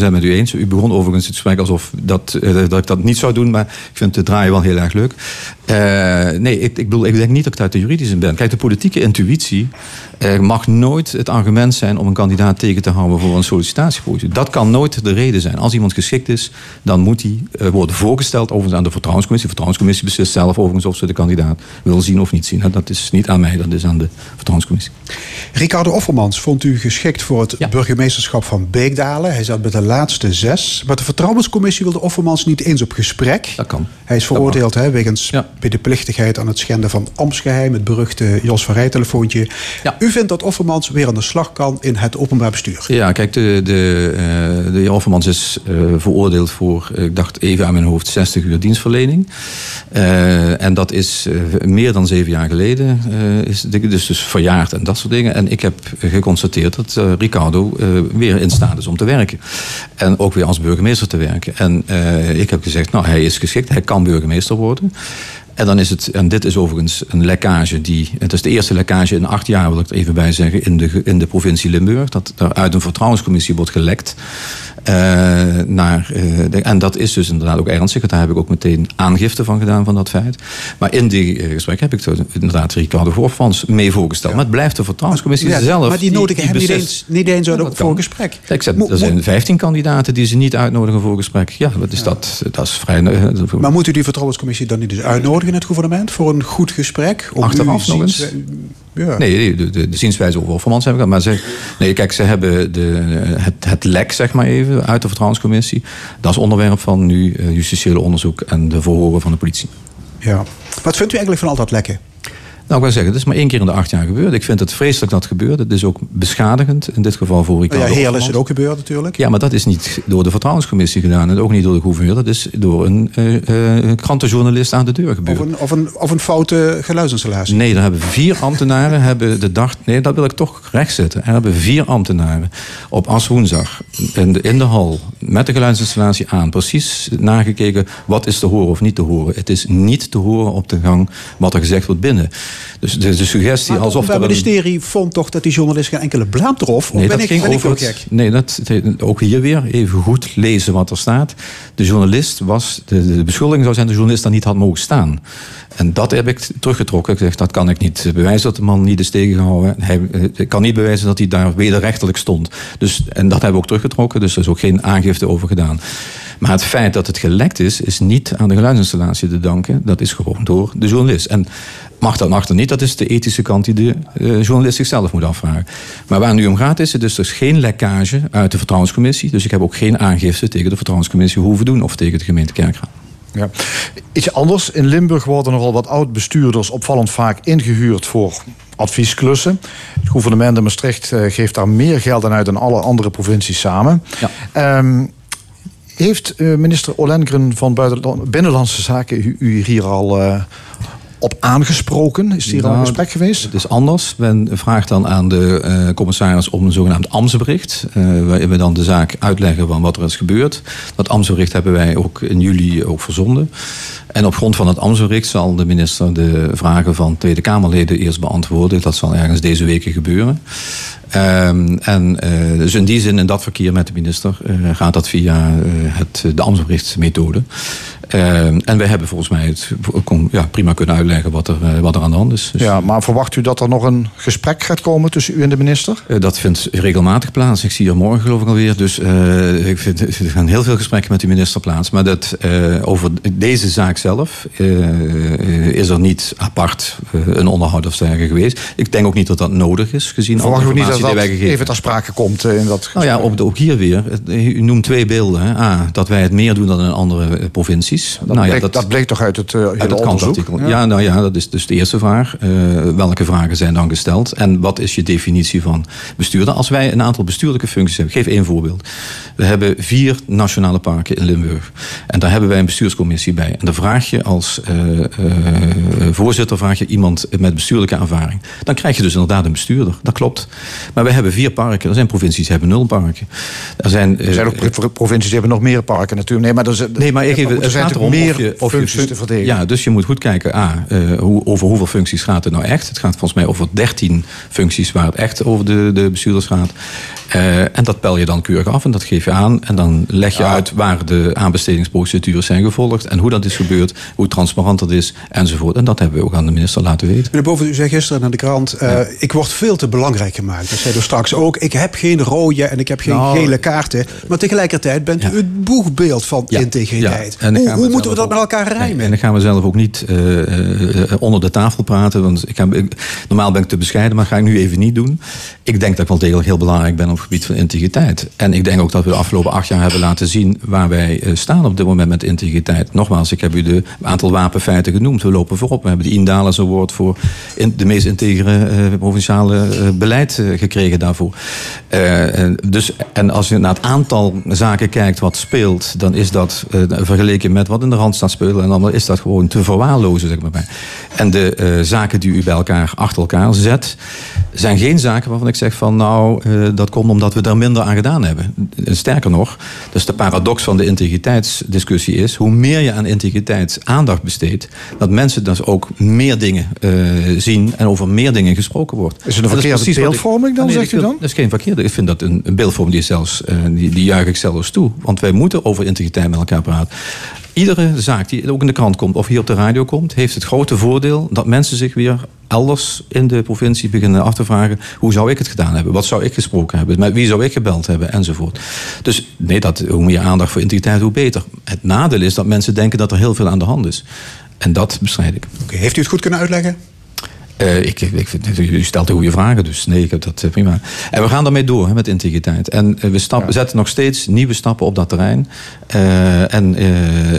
100% met u eens. U begon overigens het gesprek alsof dat, eh, dat ik dat niet zou doen, maar ik vind het draaien wel heel erg leuk. Eh, nee, ik, ik, bedoel, ik denk niet dat ik uit de juridische ben. Kijk, de politieke intuïtie eh, mag nooit het argument zijn om een kandidaat tegen te houden voor een sollicitatieprocedure. Dat kan nooit de reden zijn. Als iemand geschikt is, dan moet hij eh, worden voorgesteld overigens aan de vertrouwenscommissie. De vertrouwenscommissie beslist zelf overigens of ze de kandidaat wil zien of niet zien. Dat is niet aan mij, dat is aan de vertrouwenscommissie. Ricardo Offermans vond u geschikt voor het Ja. burgemeesterschap van Beekdalen. Hij zat met de laatste zes. Maar de vertrouwenscommissie wilde Offermans niet eens op gesprek. Dat kan. Hij is veroordeeld hè, wegens Ja. medeplichtigheid aan het schenden van ambtsgeheim. Het beruchte Jos van Rij-telefoontje. Ja. U vindt dat Offermans weer aan de slag kan in het openbaar bestuur. Ja, kijk, de, de, eh, de heer Offermans is eh, veroordeeld voor, eh, ik dacht even aan mijn hoofd, 60 uur dienstverlening. En dat is meer dan zeven jaar geleden, dus, dus verjaard en dat soort dingen. En ik heb geconstateerd dat Ricardo weer in staat is om te werken. En ook weer als burgemeester te werken. En ik heb gezegd, nou, hij is geschikt, hij kan burgemeester worden. En dan is het, en dit is overigens een lekkage die. Het is de eerste lekkage in acht jaar, wil ik er even bij zeggen, in de, in de provincie Limburg. Dat er uit een vertrouwenscommissie wordt gelekt. Eh, naar, eh, de- en dat is dus inderdaad ook ernstig. Daar heb ik ook meteen aangifte van gedaan van dat feit. Maar in die eh, gesprek heb ik dus inderdaad Ricardo Voorfans mee voorgesteld. Maar het blijft de vertrouwenscommissie Ja, zelf. maar die nodigen hem niet eens, niet eens uit Ja, voor een gesprek. Kijk, ze- Mo- er zijn mo- 15 kandidaten die ze niet uitnodigen voor een gesprek. Ja, dat is, Dat, dat is vrij. Maar moet u die vertrouwenscommissie dan niet eens uitnodigen in het gouvernement voor een goed gesprek? Om Achteraf nog eens? Ja. Nee, de, de, de zienswijze over Offermans heb ik dat. Maar ze, nee, kijk, ze hebben de, het, het lek, zeg maar even, uit de vertrouwenscommissie. Dat is onderwerp van nu eh, justitiële onderzoek en de verhoren van de politie. ja. Wat vindt u eigenlijk van al dat lekken? Nou, ik wil zeggen, het is maar één keer in de acht jaar gebeurd. Ik vind het vreselijk dat het gebeurt. Het is ook beschadigend, in dit geval voor Ricardo ja, Heerlen is het ook gebeurd natuurlijk. Ja, maar dat is niet door de vertrouwenscommissie gedaan. En ook niet door de gouverneur. Dat is door een eh, eh, krantenjournalist aan de deur gebeurd. Of een, of, een, of een foute geluidsinstallatie. Nee, er hebben vier ambtenaren hebben de dag. Nee, dat wil ik toch rechtzetten. Er hebben vier ambtenaren op As woensdag in de, in de hal met de geluidsinstallatie aan precies nagekeken wat is te horen of niet te horen. Het is niet te horen op de gang wat er gezegd wordt binnen. Dus de, de suggestie Maar het alsof een- Ministerie vond toch dat die journalist geen enkele blaam trof? Of Nee, ben dat ik, ging ben ik over het, gek? Nee, dat, het- ook hier weer even goed lezen wat er staat. De journalist was, de, de beschuldiging zou zijn dat de journalist daar niet had mogen staan. En dat heb ik teruggetrokken. Ik zeg, dat kan ik niet bewijzen dat de man niet is tegengehouden. Hij eh, ik kan niet bewijzen dat hij daar wederrechtelijk stond. Dus, en dat hebben we ook teruggetrokken, dus er is ook geen aangifte over gedaan. Maar het feit dat het gelekt is, is niet aan de geluidsinstallatie te danken. Dat is gewoon door de journalist. En mag dat mag dat niet, dat is de ethische kant die de eh, journalist zichzelf moet afvragen. Maar waar het nu om gaat is, er dus is geen lekkage uit de vertrouwenscommissie. Dus ik heb ook geen aangifte tegen de vertrouwenscommissie hoeven doen of tegen de gemeente Kerkrade. Ja. Iets anders. In Limburg worden nogal wat oud-bestuurders opvallend vaak ingehuurd voor adviesklussen. Het gouvernement in Maastricht eh, geeft daar meer geld aan uit dan alle andere provincies samen. Ja. Ehm, heeft eh, minister Olengren van Binnenlandse Zaken u, hier al eh, op aangesproken? Is hier al een Nou, gesprek geweest? Het is anders. Men vraagt dan aan de eh, commissaris om een zogenaamd ambtsbericht. eh, waarin we dan de zaak uitleggen van wat er is gebeurd. Dat ambtsbericht hebben wij ook in juli ook verzonden. En op grond van het ambtsbericht zal de minister de vragen van Tweede Kamerleden eerst beantwoorden. Dat zal ergens deze weken gebeuren. Ehm, en eh, dus in die zin, in dat verkeer met de minister, eh, gaat dat via eh, het, de ambtsberichtmethode. Ehm, en wij hebben volgens mij het kon, ja, prima kunnen uitleggen wat er, wat er aan de hand is. Dus, Ja, maar verwacht u dat er nog een gesprek gaat komen tussen u en de minister? dat vindt regelmatig plaats. Ik zie er morgen geloof ik alweer. Dus ik vind, er gaan heel veel gesprekken met de minister plaats. Maar dat, over deze zaak zelf is er niet apart een onderhoud of dergelijke geweest. Ik denk ook niet dat dat nodig is, gezien Verwacht u niet dat die wij gegeven even ter sprake komt eh, in dat nou ja, gesprek? ook, de- ook hier weer. Het- U noemt twee beelden. Hè. A, dat wij het meer doen dan in andere eh, provincies. Dat, nou ja, bleek, dat... bleek toch uit het, eh, hele uit het onderzoek? Ja. nou ja, dat is dus de eerste vraag. Eh, welke vragen zijn dan gesteld? En wat is je definitie van bestuurder? Als wij een aantal bestuurlijke functies hebben. Ik geef één voorbeeld. We hebben vier nationale parken in Limburg. En daar hebben wij een bestuurscommissie bij. En dan vraag je als eh, eh, voorzitter vraag je iemand met bestuurlijke ervaring. Dan krijg je dus inderdaad een bestuurder. Dat klopt. Maar we hebben vier parken. Er zijn provincies die hebben nul parken. Er zijn, eh, Er zijn ook pro- provincies die hebben nog meer parken natuurlijk. Nee, maar, er is, Nee, maar ik er even, het zijn gaat erom meer of je, of je functies fun- te verdedigen. Ja, dus je moet goed kijken. A, eh, hoe, over hoeveel functies gaat het nou echt? Het gaat volgens mij over 13 functies waar het echt over de, de bestuurders gaat. Eh, en dat pel je dan keurig af en dat geef je aan. En dan leg je uit waar de aanbestedingsprocedures zijn gevolgd. En hoe dat is gebeurd, hoe transparant dat is enzovoort. En dat hebben we ook aan de minister laten weten. Meneer Boven, u zei gisteren naar de krant... eh, ik word veel te belangrijk gemaakt. Zei u straks ook. Ik heb geen rode en ik heb geen Nou, gele kaarten. Maar tegelijkertijd bent u het boegbeeld van integriteit. En Hoe, moeten we dat met elkaar rijmen? Nee, en dan gaan we zelf ook niet eh, eh, onder de tafel praten. Want ik heb, ik- normaal ben ik te bescheiden, maar dat ga ik nu even niet doen. Ik denk dat ik wel degelijk heel belangrijk ben op het gebied van integriteit. En ik denk ook dat we de afgelopen acht jaar hebben laten zien waar wij eh, staan op dit moment met integriteit. Nogmaals, ik heb u de aantal wapenfeiten genoemd. We lopen voorop. We hebben de Indales Award voor in, de meest integere provinciale beleid eh, gekregen daarvoor. Eh, en dus, en als je naar het aantal zaken kijkt wat speelt, dan is dat eh, vergeleken met wat in de Randstad speelt, en dan is dat gewoon te verwaarlozen, zeg maar. En de eh, zaken die u bij elkaar achter elkaar zet, zijn geen zaken waarvan ik zeg van nou, dat komt omdat we daar minder aan gedaan hebben. Sterker nog, dus de paradox van de integriteitsdiscussie is, hoe meer je aan integriteit aandacht besteedt, dat mensen dus ook meer dingen zien en over meer dingen gesproken wordt. Is het een verkeerde wat ik- dan, Nee, zegt ik u dan? Dat is geen verkeerde. Ik vind dat een, een beeldvorming die, zelfs, eh, die, die juich ik zelfs toe. Want wij moeten over integriteit met elkaar praten. Iedere zaak die ook in de krant komt of hier op de radio komt, heeft het grote voordeel dat mensen zich weer elders in de provincie beginnen af te vragen: hoe zou ik het gedaan hebben? Wat zou ik gesproken hebben? Met wie zou ik gebeld hebben? Enzovoort. Dus nee, dat, hoe meer aandacht voor integriteit, hoe beter. Het nadeel is dat mensen denken dat er heel veel aan de hand is. En dat bestrijd ik. Oké, heeft u het goed kunnen uitleggen? Eh, ik, ik, u stelt de goede vragen, dus nee, ik heb dat eh, prima. En we gaan daarmee door hè, met integriteit. En eh, we stap, zetten nog steeds nieuwe stappen op dat terrein. En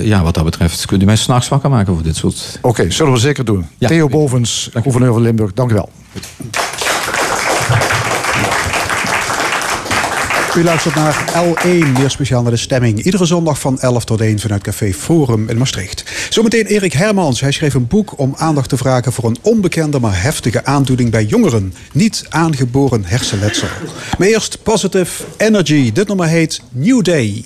ja, wat dat betreft kunt u mij s'nachts wakker maken voor dit soort... Oké, zullen we zeker doen. Ja. Theo Bovens, gouverneur van Limburg, dank u wel. U luistert naar L1, meer speciaal naar de stemming. Iedere zondag van 11 tot 1 vanuit Café Forum in Maastricht. Zometeen Erik Hermans. Hij schreef een boek om aandacht te vragen voor een onbekende maar heftige aandoening bij jongeren. Niet aangeboren hersenletsel. Maar eerst Positive Energy. Dit nummer heet New Day.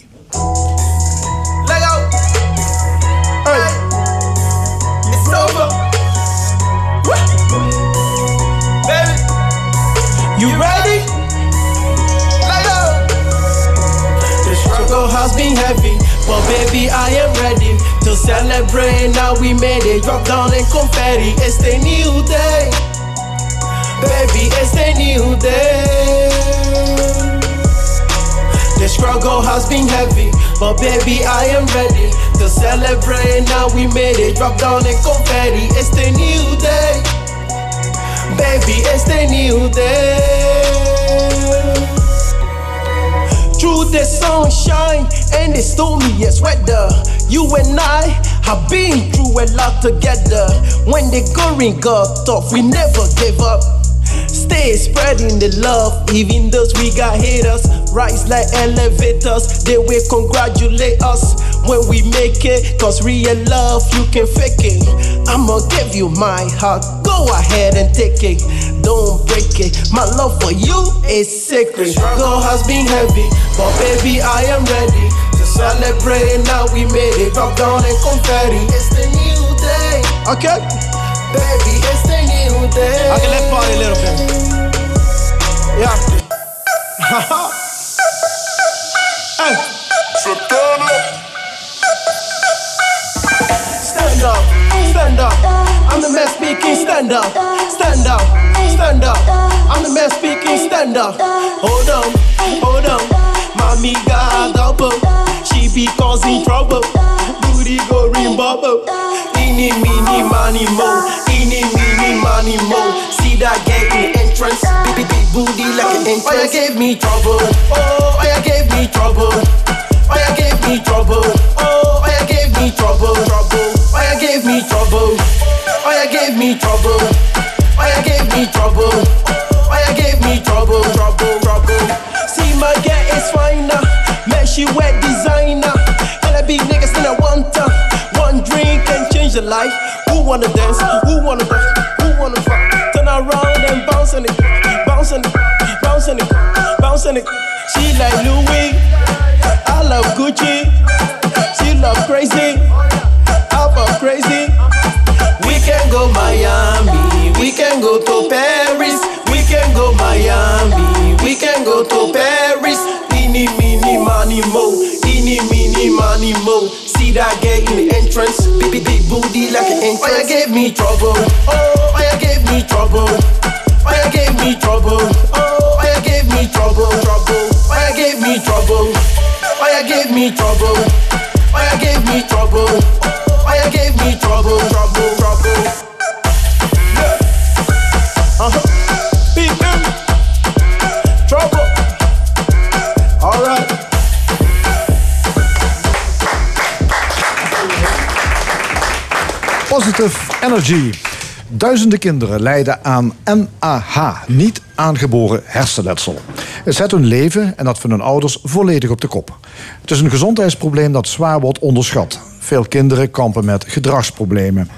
Baby, I am ready to celebrate. Now we made it. Drop down in confetti. It's the new day. Baby, it's the new day. The struggle has been heavy, but baby, I am ready to celebrate. Now we made it. Drop down in confetti. It's the new day. Baby, it's the new day. Through the sunshine and the stormiest weather, you and I have been through a lot together. When the going got tough, we never gave up. Stay spreading the love, even those we got haters. Rise like elevators, they will congratulate us when we make it. Cause real love, you can fake it. I'ma give you my heart, go ahead and take it. Don't break it. My love for you is sacred. Struggle has been heavy, but baby, I am ready to celebrate. Now we made it. Drop down and confetti. It's the new day. Okay? Baby, it's the new day. Okay, let's party a little bit. Yeah. hey. Stand up, stand up. I'm the man speaking. Stand up, stand up, stand up. I'm the man speaking. Stand up. Hold on, hold on. Mommy got double. She be causing trouble. Booty go ring bubble. Eeny, meeny, money, mo. Eeny, meeny, money, mo. See that gate in the entrance. Big, big, big booty like an oh, entrance. Oh, you gave me trouble. Oh, oh, you gave me trouble. Oh, you gave me trouble. Oh, oh, you gave me trouble. Trouble. Oh, you gave me trouble. Oh, you gave me trouble. Oh, you gave me trouble. Oh, you gave me trouble. Trouble, trouble. See my girl is finer. Man, she wear designer. Life. Who wanna dance? Who wanna dance? Who wanna fuck? Turn around and bounce on it, bounce on it, bounce on it, bounce on it. She like Louis. I love Gucci. She love crazy. for crazy. We can go Miami, we can go to Paris, we can go Miami, we can go to Paris. Eeny, meeny, money, mo, eeny, meeny, money, mo. See that girl in the entrance, big, big, big booty like an entrance. Oh, you gave me trouble, oh, you gave me trouble. Oh, you gave me trouble, oh, you gave me trouble, trouble. Oh, you gave me trouble, oh, you gave me trouble. Oh, you gave me trouble. Oh, you gave me trouble, trouble, trouble. Energy. Duizenden kinderen lijden aan NAH, niet aangeboren hersenletsel. Het zet hun leven en dat van hun ouders volledig op de kop. Het is een gezondheidsprobleem dat zwaar wordt onderschat. Veel kinderen kampen met gedragsproblemen.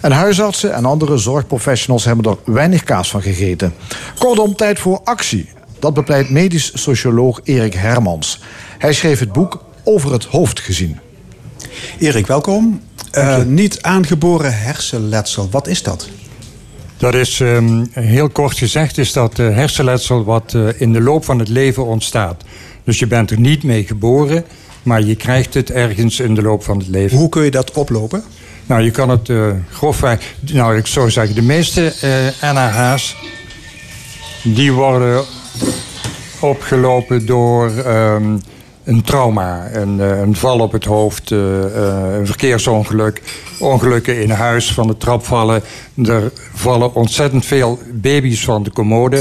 En huisartsen en andere zorgprofessionals hebben er weinig kaas van gegeten. Kortom, tijd voor actie. Dat bepleit medisch socioloog Erik Hermans. Hij schreef het boek Over het hoofd gezien. Erik, welkom. Uh, niet aangeboren hersenletsel, wat is dat? Dat is um, heel kort gezegd, is dat uh, hersenletsel wat uh, in de loop van het leven ontstaat. Dus je bent er niet mee geboren, maar je krijgt het ergens in de loop van het leven. Hoe kun je dat oplopen? Nou, je kan het grofweg, nou ik zou zeggen, de meeste NAH's die worden opgelopen door um, een trauma, een, een, val op het hoofd, uh, uh, een verkeersongeluk, ongelukken in huis, van de trap vallen. Er vallen ontzettend veel baby's van de commode.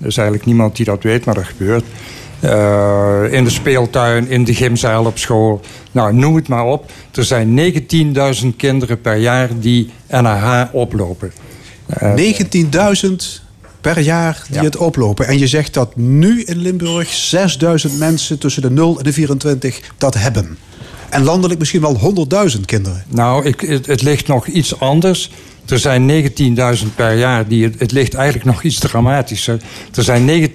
Er is eigenlijk niemand die dat weet, maar dat gebeurt. In de speeltuin, in de gymzaal op school. Nou, noem het maar op. Er zijn 19.000 kinderen per jaar die NAH oplopen. 19.000 per jaar die ja. het oplopen. En je zegt dat nu in Limburg 6000 mensen tussen de 0 en de 24 dat hebben. En landelijk misschien wel 100.000 kinderen. Nou, ik, het, het, ligt nog iets anders. Er zijn 19.000 per jaar die het, het ligt eigenlijk nog iets dramatischer. Er zijn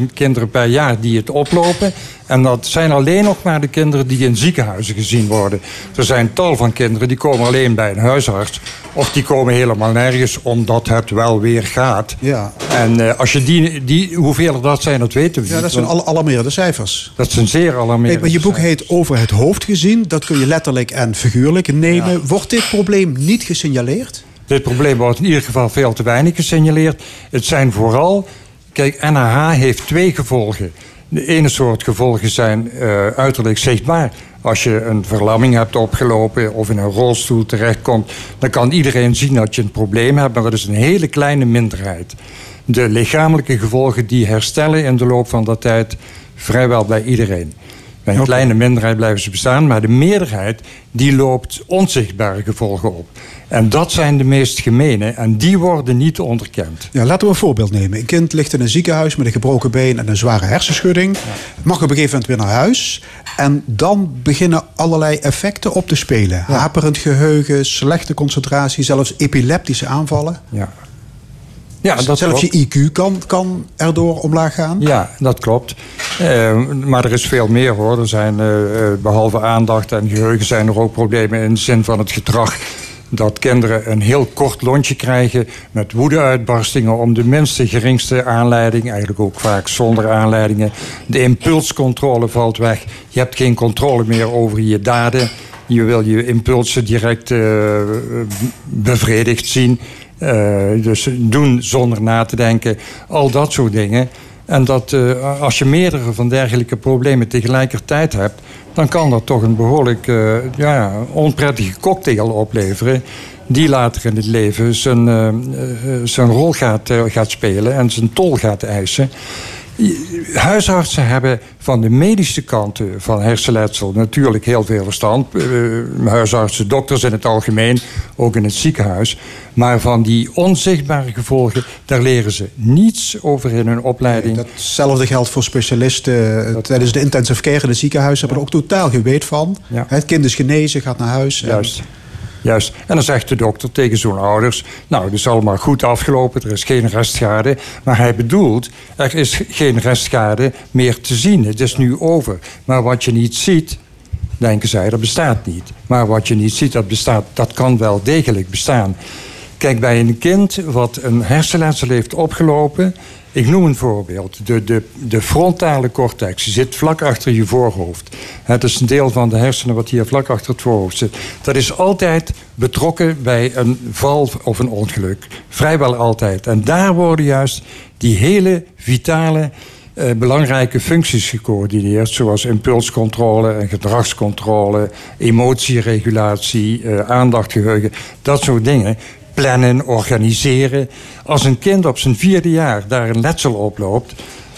19.000 kinderen per jaar die het oplopen. En dat zijn alleen nog maar de kinderen die in ziekenhuizen gezien worden. Er zijn tal van kinderen die komen alleen bij een huisarts. Of die komen helemaal nergens omdat het wel weer gaat. Ja. En uh, als je die, die, hoeveel dat zijn, dat weten we Ja, dat zijn al alarmerende cijfers. Dat zijn zeer alarmerende maar Je boek heet Over het hoofd gezien. Dat kun je letterlijk en figuurlijk nemen. Ja. Wordt dit probleem niet gesignaleerd? Dit probleem wordt in ieder geval veel te weinig gesignaleerd. Het zijn vooral... Kijk, NAH heeft twee gevolgen. De ene soort gevolgen zijn uh, uiterlijk zichtbaar. Als je een verlamming hebt opgelopen of in een rolstoel terechtkomt... dan kan iedereen zien dat je een probleem hebt, maar dat is een hele kleine minderheid. De lichamelijke gevolgen die herstellen in de loop van de tijd vrijwel bij iedereen. Bij een okay. kleine minderheid blijven ze bestaan, maar de meerderheid die loopt onzichtbare gevolgen op. En dat zijn de meest gemene en die worden niet onderkend. Ja, laten we een voorbeeld nemen. Een kind ligt in een ziekenhuis met een gebroken been en een zware hersenschudding. Mag op een gegeven moment weer naar huis. En dan beginnen allerlei effecten op te spelen. Haperend geheugen, slechte concentratie, zelfs epileptische aanvallen. Ja. Ja, dat Zelfs klopt. je IQ kan, kan erdoor omlaag gaan? Ja, dat klopt. Uh, maar er is veel meer hoor. Er zijn, uh, behalve aandacht en geheugen zijn er ook problemen in de zin van het gedrag. Dat kinderen een heel kort lontje krijgen met woedeuitbarstingen om de minste geringste aanleiding. Eigenlijk ook vaak zonder aanleidingen. De impulscontrole valt weg. Je hebt geen controle meer over je daden. Je wil je impulsen direct uh, bevredigd zien. Uh, dus doen zonder na te denken. Al dat soort dingen. En dat uh, als je meerdere van dergelijke problemen tegelijkertijd hebt... dan kan dat toch een behoorlijk uh, ja, onprettige cocktail opleveren... die later in het leven zijn, zijn rol gaat, gaat spelen en zijn tol gaat eisen... Huisartsen hebben van de medische kanten van hersenletsel natuurlijk heel veel verstand. Uh, huisartsen, dokters in het algemeen, ook in het ziekenhuis. Maar van die onzichtbare gevolgen, daar leren ze niets over in hun opleiding. Nee, datzelfde geldt voor specialisten dat, tijdens de intensive care in het ziekenhuis. hebben er ook totaal geen weet van. Ja. Het kind is genezen, gaat naar huis. Juist. En... Juist. En dan zegt de dokter tegen zo'n ouders... nou, het is allemaal goed afgelopen, er is geen restschade. Maar hij bedoelt, er is geen restschade meer te zien. Het is nu over. Maar wat je niet ziet, denken zij, dat bestaat niet. Maar wat je niet ziet, dat bestaat, dat kan wel degelijk bestaan. Kijk, bij een kind wat een hersenletsel heeft opgelopen... Ik noem een voorbeeld. De, de, de frontale cortex zit vlak achter je voorhoofd. Het is een deel van de hersenen wat hier vlak achter het voorhoofd zit. Dat is altijd betrokken bij een val of een ongeluk. Vrijwel altijd. En daar worden juist die hele vitale eh, belangrijke functies gecoördineerd, zoals impulscontrole en gedragscontrole, emotieregulatie, eh, aandachtgeheugen, dat soort dingen plannen, organiseren. Als een kind op zijn vierde jaar daar een letsel oploopt,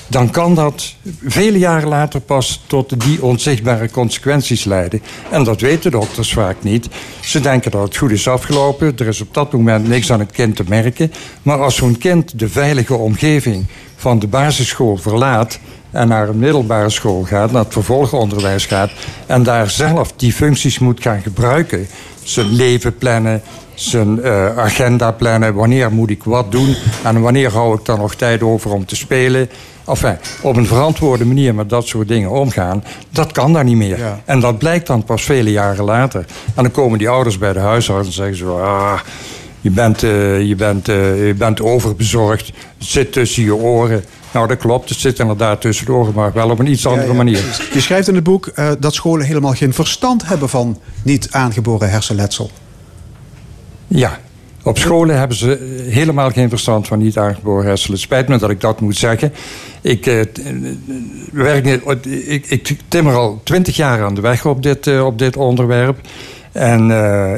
dan kan dat vele jaren later pas tot die onzichtbare consequenties leiden. En dat weten dokters vaak niet. Ze denken dat het goed is afgelopen. Er is op dat moment niks aan het kind te merken. Maar als zo'n kind de veilige omgeving van de basisschool verlaat en naar een middelbare school gaat, naar het vervolgonderwijs gaat en daar zelf die functies moet gaan gebruiken, zijn leven plannen, zijn uh, agenda plannen. Wanneer moet ik wat doen? En wanneer hou ik dan nog tijd over om te spelen? Enfin, op een verantwoorde manier met dat soort dingen omgaan, dat kan daar niet meer. En dat blijkt dan pas vele jaren later. En dan komen die ouders bij de huisarts en zeggen zo... Ah, je bent, uh, je, bent, uh, je bent overbezorgd. Het zit tussen je oren. Nou, dat klopt. Het zit inderdaad tussen de oren, maar wel op een iets andere manier. Je schrijft in het boek uh, dat scholen helemaal geen verstand hebben van niet aangeboren hersenletsel. Ja, op scholen hebben ze helemaal geen verstand van niet aangeboren hersenen. Het spijt me dat ik dat moet zeggen. Ik, eh, werk, ik, ik timmer al twintig jaar aan de weg op dit, uh, op dit onderwerp. En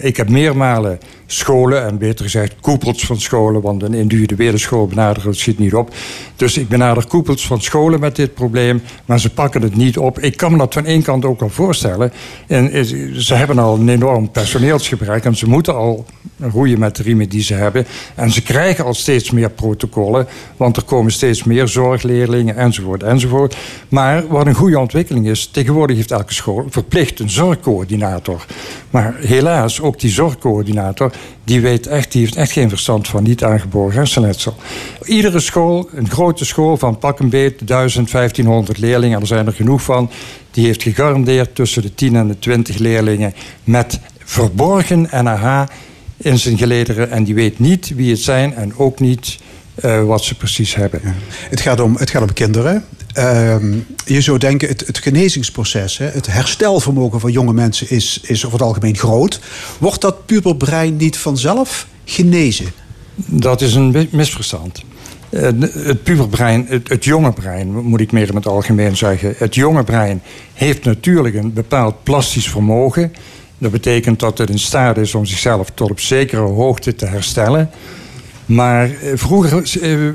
ik heb meermalen scholen, en beter gezegd koepels van scholen, want een individuele school benaderen schiet niet op. Dus ik benader koepels van scholen met dit probleem, maar ze pakken het niet op. Ik kan me dat van één kant ook al voorstellen. En ze hebben al een enorm personeelsgebrek en ze moeten al roeien met de riemen die ze hebben. En ze krijgen al steeds meer protocollen, want er komen steeds meer zorgleerlingen enzovoort enzovoort. Maar wat een goede ontwikkeling is, tegenwoordig heeft elke school verplicht een zorgcoördinator. Maar helaas, ook die zorgcoördinator die, weet echt, die heeft echt geen verstand van niet aangeboren hersenletsel. Iedere school, een grote school van pak een beet 1000, 1500 leerlingen, er zijn er genoeg van, die heeft gegarandeerd tussen de 10 en de 20 leerlingen met verborgen NAH in zijn gelederen. En die weet niet wie het zijn en ook niet uh, wat ze precies hebben. Het, gaat om, het gaat om kinderen. Uh, je zou denken, het, het genezingsproces, hè, het herstelvermogen van jonge mensen is, is over het algemeen groot. Wordt dat puberbrein niet vanzelf genezen? Dat is een misverstand. Uh, het puberbrein, het, het jonge brein, moet ik meer in het algemeen zeggen. Het jonge brein heeft natuurlijk een bepaald plastisch vermogen. Dat betekent dat het in staat is om zichzelf tot op zekere hoogte te herstellen. Maar eh, vroeger eh,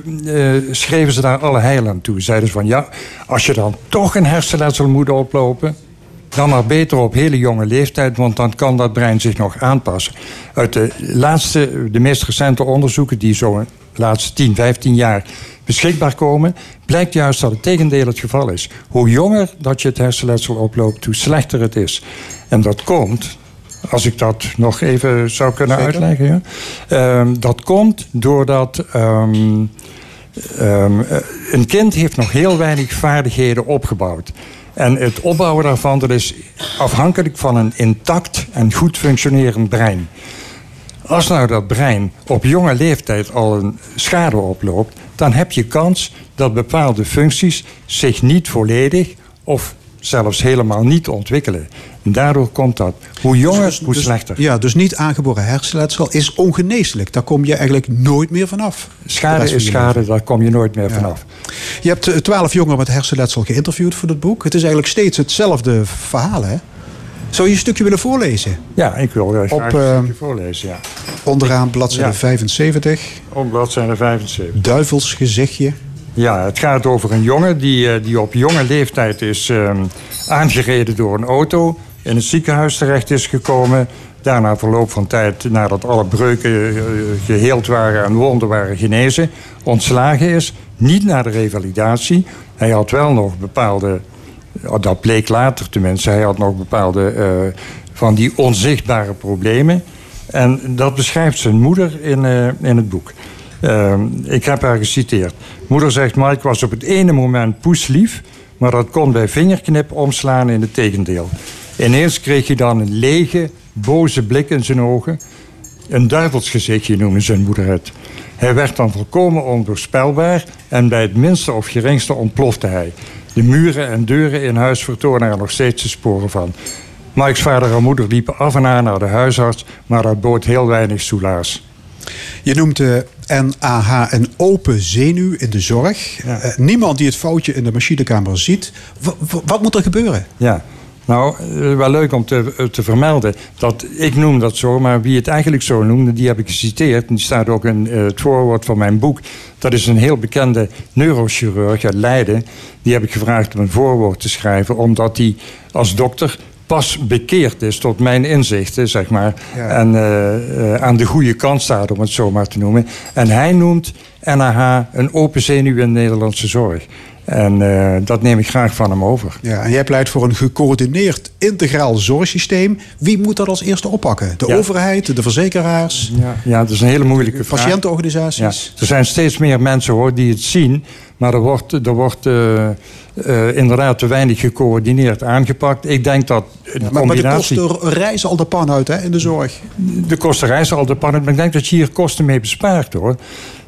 eh, schreven ze daar alle heil aan toe. Zeiden ze van ja, als je dan toch een hersenletsel moet oplopen, dan maar beter op hele jonge leeftijd, want dan kan dat brein zich nog aanpassen. Uit de laatste, de meest recente onderzoeken, die zo de laatste 10, 15 jaar beschikbaar komen, blijkt juist dat het tegendeel het geval is. Hoe jonger dat je het hersenletsel oploopt, hoe slechter het is. En dat komt als ik dat nog even zou kunnen Zeker. uitleggen. Ja. Um, dat komt doordat um, um, een kind heeft nog heel weinig vaardigheden opgebouwd. En het opbouwen daarvan dat is afhankelijk van een intact en goed functionerend brein. Als nou dat brein op jonge leeftijd al een schade oploopt, dan heb je kans dat bepaalde functies zich niet volledig of zelfs helemaal niet ontwikkelen. En daardoor komt dat. Hoe jonger, dus, hoe dus, slechter. Ja, dus niet aangeboren hersenletsel is ongeneeslijk. Daar kom je eigenlijk nooit meer vanaf. Schade is schade, daar kom je nooit meer ja. vanaf. Je hebt eh, twaalf jongeren met hersenletsel geïnterviewd voor het boek. Het is eigenlijk steeds hetzelfde verhaal, hè? Zou je een stukje willen voorlezen? Ja, ik wil graag Op, een uh, stukje voorlezen, ja. Onderaan bladzijde Ja. 75. Op bladzijde 75. Duivels gezichtje. Ja, het gaat over een jongen die, eh, die op jonge leeftijd is ehm, aangereden door een auto. In het ziekenhuis terecht is gekomen. Daarna verloop van tijd, nadat alle breuken eh, geheeld waren en wonden waren genezen, ontslagen is. Niet naar de revalidatie. Hij had wel nog bepaalde, dat bleek later tenminste, hij had nog bepaalde eh, van die onzichtbare problemen. En dat beschrijft zijn moeder in, eh, in het boek. Uh, ik heb haar geciteerd. Moeder zegt, Mike was op het ene moment poeslief... maar dat kon bij vingerknip omslaan in het tegendeel. Ineens kreeg hij dan een lege, boze blik in zijn ogen. Een duivelsgezichtje noemde zijn moeder het. Hij werd dan volkomen onvoorspelbaar en bij het minste of geringste ontplofte hij. De muren en deuren in huis vertonen er nog steeds de sporen van. Mike's vader en moeder liepen af en aan naar de huisarts, maar dat bood heel weinig soelaas. Je noemt de NAH een open zenuw in de zorg. Eh, niemand die het foutje in de machinekamer ziet. W- wat moet er gebeuren? Ja, nou, eh, wel leuk om te, eh, te vermelden. Dat, ik noem dat zo, maar wie het eigenlijk zo noemde, die heb ik geciteerd. Die staat ook in het voorwoord van mijn boek. Dat is een heel bekende neurochirurg uit Leiden. Die heb ik gevraagd om een voorwoord te schrijven, omdat hij als dokter pas bekeerd is tot mijn inzichten, zeg maar. Ja. En eh, eh, aan de goede kant staat, om het zo maar te noemen. En hij noemt NAH een open zenuw in de Nederlandse zorg. En eh, dat neem ik graag van hem over. Ja, en jij pleit voor een gecoördineerd integraal zorgsysteem. Wie moet dat als eerste oppakken? De Ja. overheid, de verzekeraars, Ja, ja, dat is een hele moeilijke vraag. Ja, patiëntenorganisaties? er zijn steeds meer mensen hoor, die het zien. Maar er wordt, er wordt eh, eh, inderdaad te weinig gecoördineerd aangepakt. Ik denk dat een Maar, maar de kosten reizen al de pan uit hè, in de zorg. de kosten reizen al de pannen. Maar ik denk dat je hier kosten mee bespaart hoor.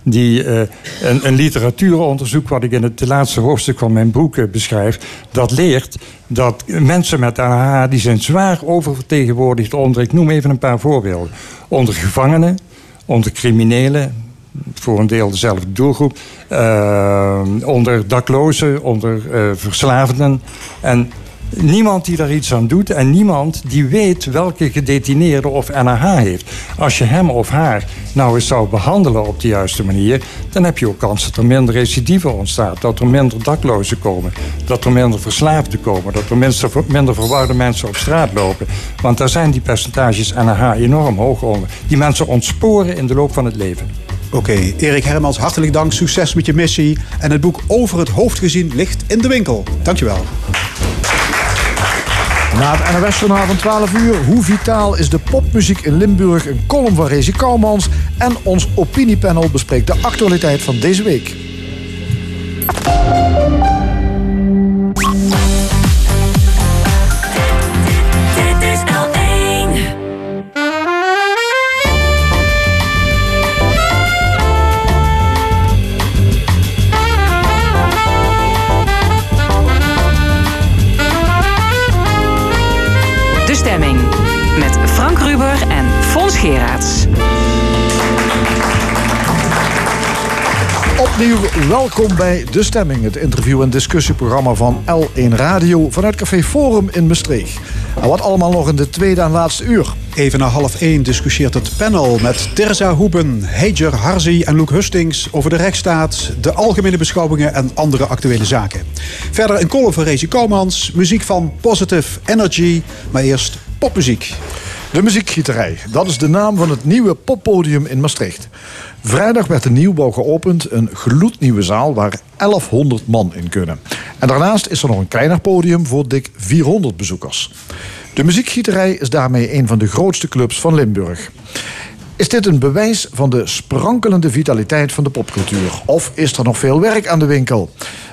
Die, eh, een, een literatuuronderzoek wat ik in het laatste hoofdstuk van mijn boek beschrijf... dat leert dat mensen met AH die zijn zwaar oververtegenwoordigd onder... ik noem even een paar voorbeelden. Onder gevangenen, onder criminelen... voor een deel dezelfde doelgroep... eh, onder daklozen, onder eh verslaafden... En niemand die daar iets aan doet en niemand die weet welke gedetineerde of NAH heeft. Als je hem of haar nou eens zou behandelen op de juiste manier, dan heb je ook kans dat er minder recidive ontstaat, dat er minder daklozen komen, dat er minder verslaafden komen, dat er minder verwarde mensen op straat lopen. Want daar zijn die percentages NAH enorm hoog onder. Die mensen ontsporen in de loop van het leven. Oké, Erik Hermans, hartelijk dank. Succes met je missie. En het boek Over het hoofd gezien ligt in de winkel. Dankjewel. Na het NOS-journaal van 12 uur, hoe vitaal is de popmuziek in Limburg? Een column van Rezi Kouwmans. En ons opiniepanel bespreekt de actualiteit van deze week. Welkom bij De Stemming, het interview- en discussieprogramma van L1 Radio vanuit Café Forum in Maastricht. En wat allemaal nog in de tweede en laatste uur. Even na half één discussieert het panel met Terza Hoeben, Heijer Harzi en Loek Hustings over de rechtsstaat, de algemene beschouwingen en andere actuele zaken. Verder een column van Rezi Kouwmans, muziek van Positive Energy, maar eerst popmuziek. De muziekgieterij, dat is de naam van het nieuwe poppodium in Maastricht. Vrijdag werd de nieuwbouw geopend, een gloednieuwe zaal waar 1100 man in kunnen. En daarnaast is er nog een kleiner podium voor dik 400 bezoekers. De muziekgieterij is daarmee een van de grootste clubs van Limburg. Is dit een bewijs van de sprankelende vitaliteit van de popcultuur? Of is er nog veel werk aan de winkel?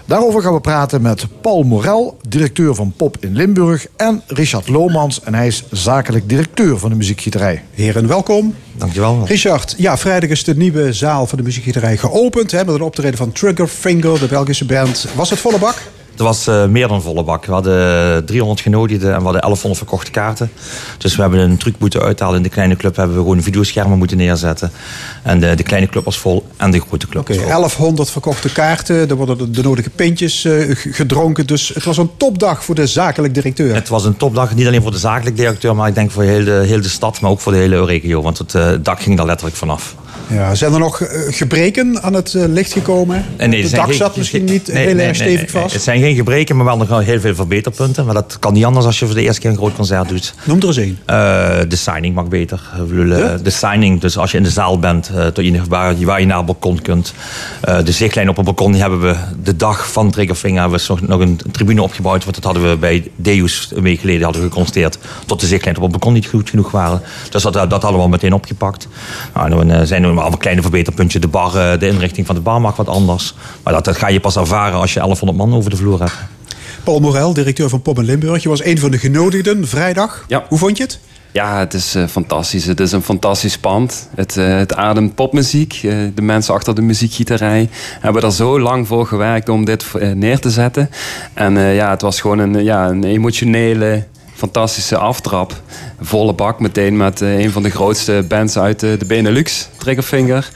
Daarover gaan we praten met Paul Morel, directeur van Pop in Limburg... en Richard Lomans, en hij is zakelijk directeur van de muziekgieterij. Heren, welkom. Dankjewel. Richard, ja, vrijdag is de nieuwe zaal van de muziekgieterij geopend. Hè, met een optreden van Triggerfinger, de Belgische band. Was het volle bak? Het was eh, meer dan volle bak. We hadden 300 genodigden en we hadden 1100 verkochte kaarten. Dus we hebben een truc moeten uithalen. In de kleine club hebben we gewoon videoschermen moeten neerzetten. En de, de kleine club was vol en de grote club was vol. 1100 verkochte kaarten. Er worden de, nodige pintjes eh, gedronken. Dus het was een topdag voor de zakelijk directeur. Het was een topdag, niet alleen voor de zakelijk directeur, maar ik denk voor heel de, heel de stad, maar ook voor de hele regio. Want het eh, dak ging daar letterlijk vanaf. Ja, zijn er nog eh, gebreken aan het eh, licht gekomen? En nee, de dak geen- zat misschien niet nee, heel nee, erg nee, stevig nee, vast. Het zijn geen gebreken, maar wel nog heel veel verbeterpunten. Maar dat kan niet anders als je voor de eerste keer een groot concert doet. Noem er eens één. Eh, de signing mag beter. Eh, De signing, dus als je in de zaal bent, eh, tot je, waar, waar je naar het balkon kunt. Eh, de zichtlijn op het balkon die hebben we de dag van Triggerfinger hebben we nog, nog een tribune opgebouwd. Want dat hadden we bij Deus een week geleden hadden we geconstateerd. Tot de zichtlijn op het balkon niet goed genoeg waren. Dus dat, dat hadden we al meteen opgepakt. Nou, dan eh, zijn er maar allemaal kleine verbeterpuntjes. De bar, eh, de inrichting van de bar mag wat anders. Maar dat, dat ga je pas ervaren als je 1100 man over de vloer hebt. Paul Morel, directeur van Pop in Limburg. Je was een van de genodigden vrijdag. Ja. Hoe vond je het? Ja, het is uh, fantastisch. Het is een fantastisch pand. Het, uh, het ademt popmuziek. Uh, de mensen achter de muziekgieterij hebben er zo lang voor gewerkt om dit neer te zetten. En ja, het was gewoon een, ja, een emotionele, fantastische aftrap. Volle bak meteen met een van de grootste bands uit de Benelux, Triggerfinger.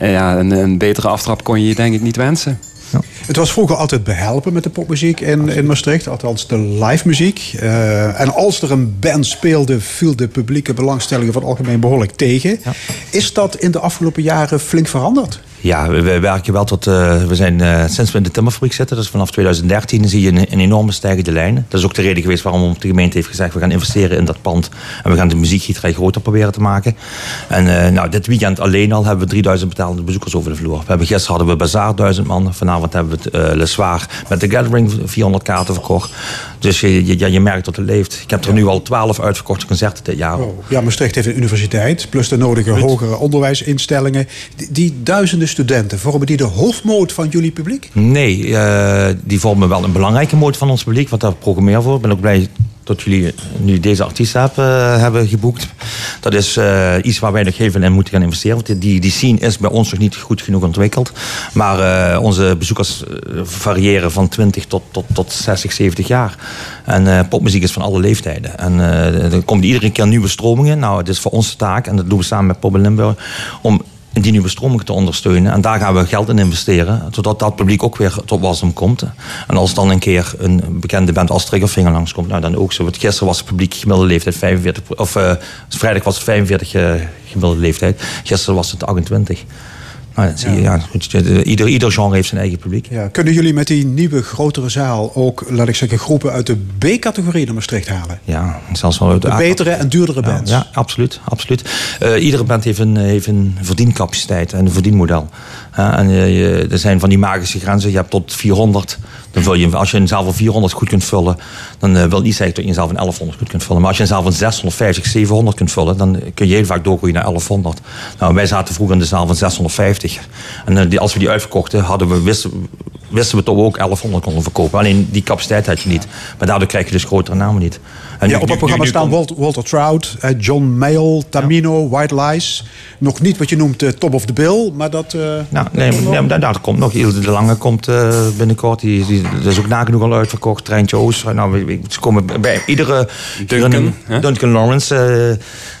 ja, een, een betere aftrap kon je je denk ik niet wensen. Ja. Het was vroeger altijd behelpen met de popmuziek in, in Maastricht, althans de live muziek. Uh, en als er een band speelde, viel de publieke belangstelling van het algemeen behoorlijk tegen. Ja. Is dat in de afgelopen jaren flink veranderd? Ja, we, we werken wel tot. Uh, we zijn uh, sinds we in de timmerfabriek zitten, dus vanaf 2013, zie je een, een, enorme stijgende lijn. Dat is ook de reden geweest waarom de gemeente heeft gezegd: we gaan investeren in dat pand. En we gaan de muziekgieterij groter proberen te maken. En uh, nou, dit weekend alleen al hebben we 3000 betalende bezoekers over de vloer. We hebben, gisteren hadden we Bazaar 1000 man. Vanavond hebben we het Le Soir met de Gathering 400 kaarten verkocht. Dus je, je, je merkt dat het leeft. Ik heb er nu al 12 uitverkochte concerten dit jaar. Oh, ja, Maastricht heeft een universiteit, plus de nodige Goed. hogere onderwijsinstellingen. Die, die duizenden studenten, vormen die de hoofdmoot van jullie publiek? Nee, uh, die vormen wel een belangrijke moot van ons publiek, want daar programmeer voor. Ik ben ook blij dat jullie nu deze artiest hebben, uh, hebben geboekt. Dat is uh, iets waar wij nog even in moeten gaan investeren. Want die, die scene is bij ons nog niet goed genoeg ontwikkeld. Maar onze bezoekers variëren van 20 tot, tot, tot 60, 70 jaar. En popmuziek is van alle leeftijden. En er komen iedere keer nieuwe stromingen. Nou, het is voor ons de taak, en dat doen we samen met Pop Limburg... om die nieuwe stroming te ondersteunen. En daar gaan we geld in investeren, zodat dat publiek ook weer tot wasdom komt. En als dan een keer een bekende band als Triggerfinger langskomt, nou dan ook zo. Want gisteren was het publiek gemiddelde leeftijd 45, of uh, vrijdag was het 45 uh, gemiddelde leeftijd. Gisteren was het 28. Nou, dat zie je, ja. ja ieder, ieder genre heeft zijn eigen publiek. Ja. Kunnen jullie met die nieuwe, grotere zaal ook, laat ik zeggen, groepen uit de B-categorie naar Maastricht halen? Ja, zelfs wel uit de, de betere en duurdere bands. Ja, ja absoluut. absoluut. Uh, iedere band heeft een, heeft een verdiencapaciteit en een verdienmodel. En uh, er zijn van die magische grenzen. Je hebt tot 400. Dan vul je, als je een zaal van 400 goed kunt vullen, dan uh, wil niet zeggen dat je een zaal van 1100 goed kunt vullen. Maar als je een zaal van 650, 700 kunt vullen, dan kun je heel vaak doorgroeien naar 1100. Nou, wij zaten vroeger in de zaal van 650. En uh, die, als we die uitverkochten, hadden we, wisten, wisten we toch ook 1100 konden verkopen. Alleen die capaciteit had je niet. Maar daardoor krijg je dus grotere namen niet. En ja, op het programma staan Walter, Walter Trout, uh, John Mayall, Tamino, ja. White Lies. Nog niet wat je noemt uh, top of the bill, maar dat... Uh, nou, nee, nee, maar daar komt nog. Ilde de Lange komt binnenkort. Die, die, dat is ook nagenoeg al uitverkocht. Treintje Oost. Nou, ze komen bij iedere... Duncan, Duncan, Duncan Lawrence...